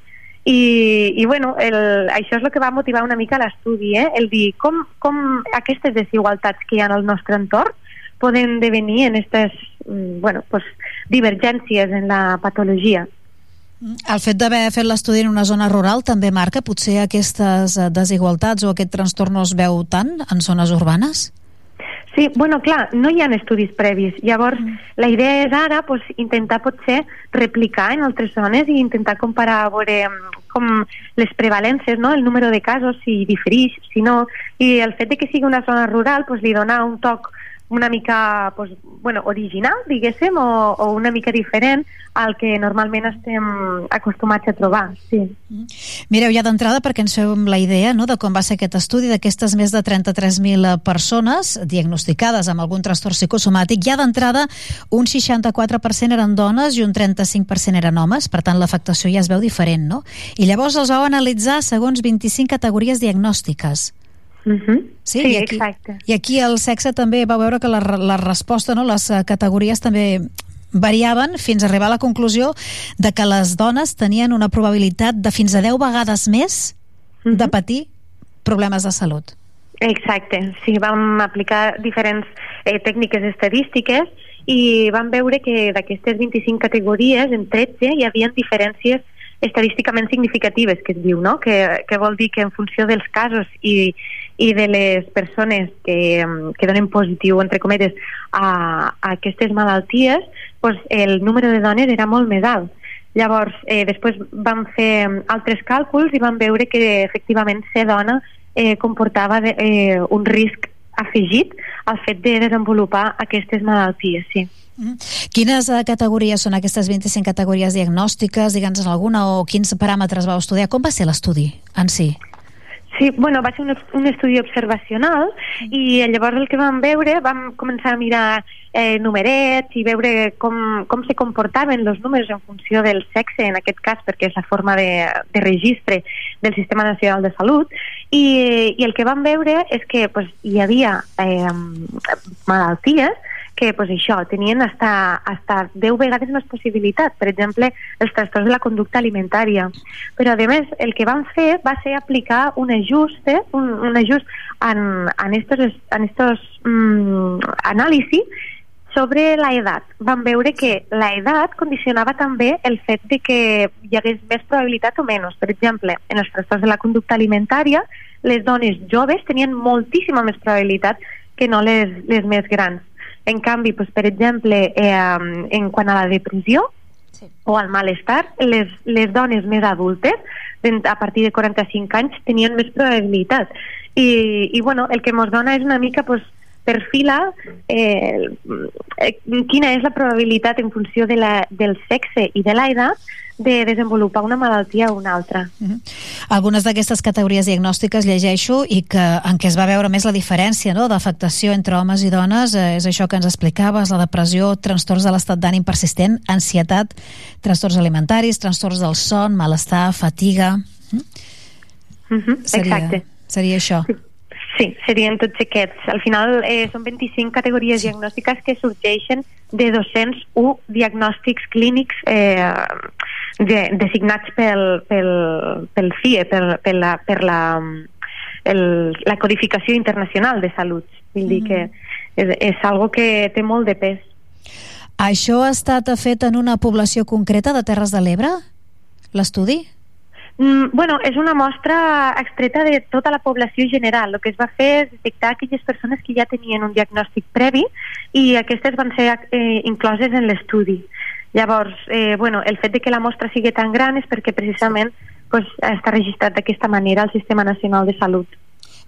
Speaker 27: I, i bueno, el, això és el que va motivar una mica l'estudi, eh? el dir com, com aquestes desigualtats que hi ha al nostre entorn poden devenir en aquestes bueno, pues, divergències en la patologia.
Speaker 23: El fet d'haver fet l'estudi en una zona rural també marca potser aquestes eh, desigualtats o aquest trastorn no es veu tant en zones urbanes?
Speaker 27: Sí, bueno, clar, no hi ha estudis previs. Llavors, mm. la idea és ara pues, intentar potser replicar en altres zones i intentar comparar a veure mm, com les prevalències, no? el número de casos, si diferix, si no. I el fet de que sigui una zona rural pues, li dona un toc una mica pues, bueno, original, diguéssim, o, o una mica diferent al que normalment estem acostumats a trobar. Sí.
Speaker 23: Mireu, ja d'entrada, perquè ens fem la idea no, de com va ser aquest estudi d'aquestes més de 33.000 persones diagnosticades amb algun trastorn psicosomàtic, ja d'entrada un 64% eren dones i un 35% eren homes, per tant l'afectació ja es veu diferent, no? I llavors els vau analitzar segons 25 categories diagnòstiques. Sí,
Speaker 27: sí
Speaker 23: i aquí,
Speaker 27: exacte.
Speaker 23: I aquí el sexe també va veure que la, la resposta, no, les eh, categories també variaven fins a arribar a la conclusió de que les dones tenien una probabilitat de fins a 10 vegades més de patir problemes de salut.
Speaker 27: Exacte, sí, vam aplicar diferents eh, tècniques estadístiques i vam veure que d'aquestes 25 categories, en 13 hi havia diferències estadísticament significatives, que es diu, no? Que, que vol dir que en funció dels casos i, i de les persones que, mm, que donen positiu, entre cometes, a, a aquestes malalties, pues, el número de dones era molt més alt. Llavors, eh, després vam fer altres càlculs i vam veure que efectivament ser dona eh, comportava de, eh, un risc afegit al fet de desenvolupar aquestes malalties, sí.
Speaker 23: Quines eh, categories són aquestes 25 categories diagnòstiques? Digue'ns alguna o quins paràmetres vau estudiar? Com va ser l'estudi en si?
Speaker 27: Sí, bueno, va ser un, un estudi observacional i llavors el que vam veure, vam començar a mirar eh, numerets i veure com, com se comportaven els números en funció del sexe, en aquest cas, perquè és la forma de, de registre del Sistema Nacional de Salut, i, i el que vam veure és que pues, hi havia eh, malalties que pues, això, tenien hasta, hasta 10 vegades més possibilitat. Per exemple, els trastorns de la conducta alimentària. Però, a més, el que van fer va ser aplicar un ajust, eh, un, un ajust en, en estos, en estos mm, anàlisis sobre la edat. Vam veure que la edat condicionava també el fet de que hi hagués més probabilitat o menys. Per exemple, en els trastorns de la conducta alimentària, les dones joves tenien moltíssima més probabilitat que no les, les més grans. En canvi, doncs, per exemple, eh, en quant a la depressió sí. o al malestar, les, les dones més adultes, a partir de 45 anys, tenien més probabilitat. I, i bueno, el que ens dona és una mica pues, perfila eh, eh, quina és la probabilitat en funció de la, del sexe i de l'edat de desenvolupar una malaltia o una altra.
Speaker 23: Algunes d'aquestes categories diagnòstiques llegeixo i que en què es va veure més la diferència no? d'afectació entre homes i dones eh, és això que ens explicaves, la depressió, trastorns de l'estat d'ànim persistent, ansietat, trastorns alimentaris, trastorns del son, malestar, fatiga... Mm?
Speaker 27: Mhm,
Speaker 23: Seria,
Speaker 27: Exacte.
Speaker 23: seria això.
Speaker 27: Sí, serien tots aquests. Al final eh, són 25 categories diagnòstiques que sorgeixen de 201 diagnòstics clínics eh, de, designats pel, pel, pel CIE, per, per, la, per la, el, la codificació internacional de salut. Vull dir que és, és algo que té molt de pes.
Speaker 23: Això ha estat fet en una població concreta de Terres de l'Ebre? L'estudi?
Speaker 27: Mm, bueno, és una mostra extreta de tota la població general. El que es va fer és detectar aquelles persones que ja tenien un diagnòstic previ i aquestes van ser eh, incloses en l'estudi. Llavors, eh, bueno, el fet de que la mostra sigui tan gran és perquè precisament pues, està registrat d'aquesta manera al Sistema Nacional de Salut.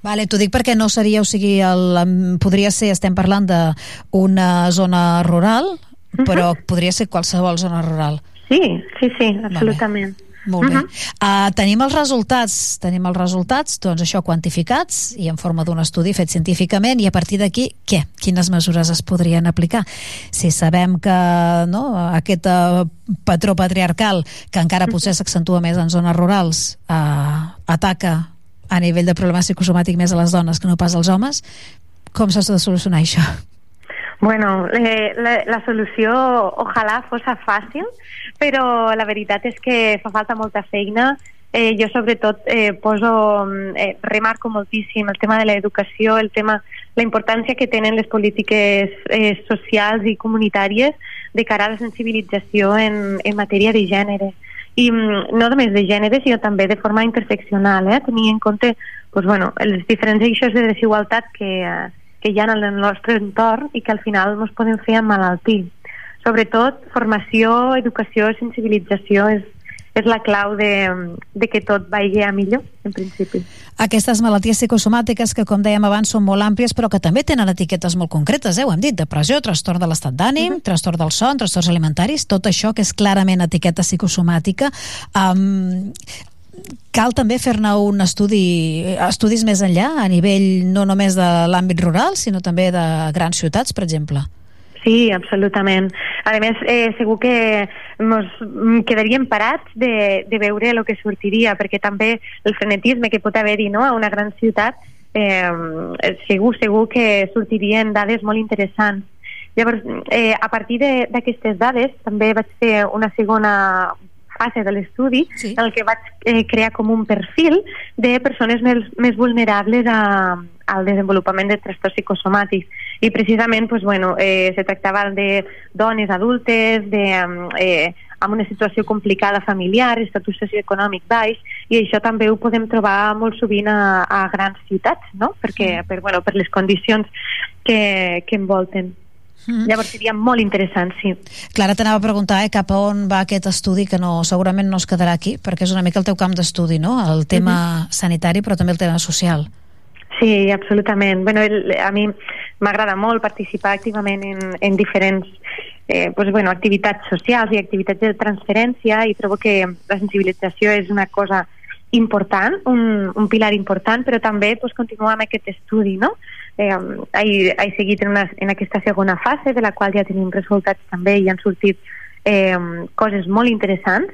Speaker 23: Vale, t'ho dic perquè no seria, o sigui, el, podria ser, estem parlant d'una zona rural, però uh -huh. podria ser qualsevol zona rural.
Speaker 27: Sí, sí, sí, absolutament. Vale.
Speaker 23: Molt bé. Uh -huh. uh, tenim els resultats, tenim els resultats, doncs això, quantificats i en forma d'un estudi fet científicament i a partir d'aquí, què? Quines mesures es podrien aplicar? Si sabem que no, aquest uh, patró patriarcal, que encara potser s'accentua més en zones rurals, uh, ataca a nivell de problema psicosomàtic més a les dones que no pas als homes, com s'ha de solucionar això?
Speaker 27: Bueno, eh, la, la solució ojalà fos fàcil, però la veritat és que fa falta molta feina. Eh, jo sobretot eh, poso, eh, remarco moltíssim el tema de l'educació, el tema, la importància que tenen les polítiques eh, socials i comunitàries de cara a la sensibilització en, en matèria de gènere i mm, no només de gènere, sinó també de forma interseccional, eh? tenir en compte pues, bueno, els diferents eixos de desigualtat que, eh, que hi ha en el nostre entorn i que al final ens poden fer emmalaltir. Sobretot, formació, educació, sensibilització és, és la clau de, de que tot vagi a millor, en principi.
Speaker 23: Aquestes malalties psicosomàtiques que, com dèiem abans, són molt àmplies, però que també tenen etiquetes molt concretes, eh? ho hem dit, depressió, trastorn de l'estat d'ànim, uh -huh. trastorn del son, trastorns alimentaris, tot això que és clarament etiqueta psicosomàtica. Um, cal també fer-ne un estudi, estudis més enllà, a nivell no només de l'àmbit rural, sinó també de grans ciutats, per exemple.
Speaker 27: Sí, absolutament. A més, eh, segur que ens quedaríem parats de, de veure el que sortiria, perquè també el frenetisme que pot haver-hi no, a una gran ciutat, eh, segur, segur que sortirien dades molt interessants. Llavors, eh, a partir d'aquestes dades, també vaig fer una segona fase de l'estudi sí. el que vaig eh, crear com un perfil de persones més, més vulnerables a, al desenvolupament de trastorns psicosomàtics i precisament pues, bueno, eh, se tractava de dones adultes de, eh, amb una situació complicada familiar, estatus socioeconòmic baix, i això també ho podem trobar molt sovint a, a grans ciutats, no? Perquè, per, bueno, per les condicions que, que envolten. Mm. Llavors seria molt interessant, sí.
Speaker 23: Clara, t'anava a preguntar eh, cap a on va aquest estudi, que no, segurament no es quedarà aquí, perquè és una mica el teu camp d'estudi, no? El tema mm -hmm. sanitari, però també el tema social.
Speaker 27: Sí, absolutament. Bueno, el, a mi m'agrada molt participar activament en, en diferents eh, pues, bueno, activitats socials i activitats de transferència i trobo que la sensibilització és una cosa important, un, un pilar important, però també pues, continuar amb aquest estudi, no? Eh, he, he seguit en, una, en aquesta segona fase, de la qual ja tenim resultats també i han sortit eh, coses molt interessants,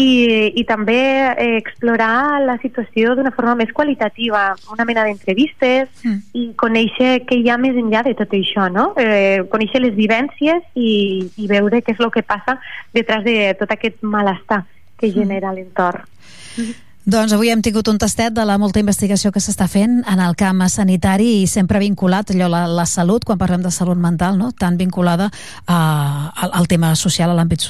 Speaker 27: i, i també eh, explorar la situació d'una forma més qualitativa, una mena d'entrevistes mm. i conèixer què hi ha més enllà de tot això, no? Eh, conèixer les vivències i, i veure què és el que passa detrás de tot aquest malestar que mm. genera l'entorn. Mm.
Speaker 23: Doncs avui hem tingut un tastet de la molta investigació que s'està fent en el camp sanitari i sempre vinculat allò, la, la salut, quan parlem de salut mental, no? tan vinculada a, al, al tema social, a l'àmbit social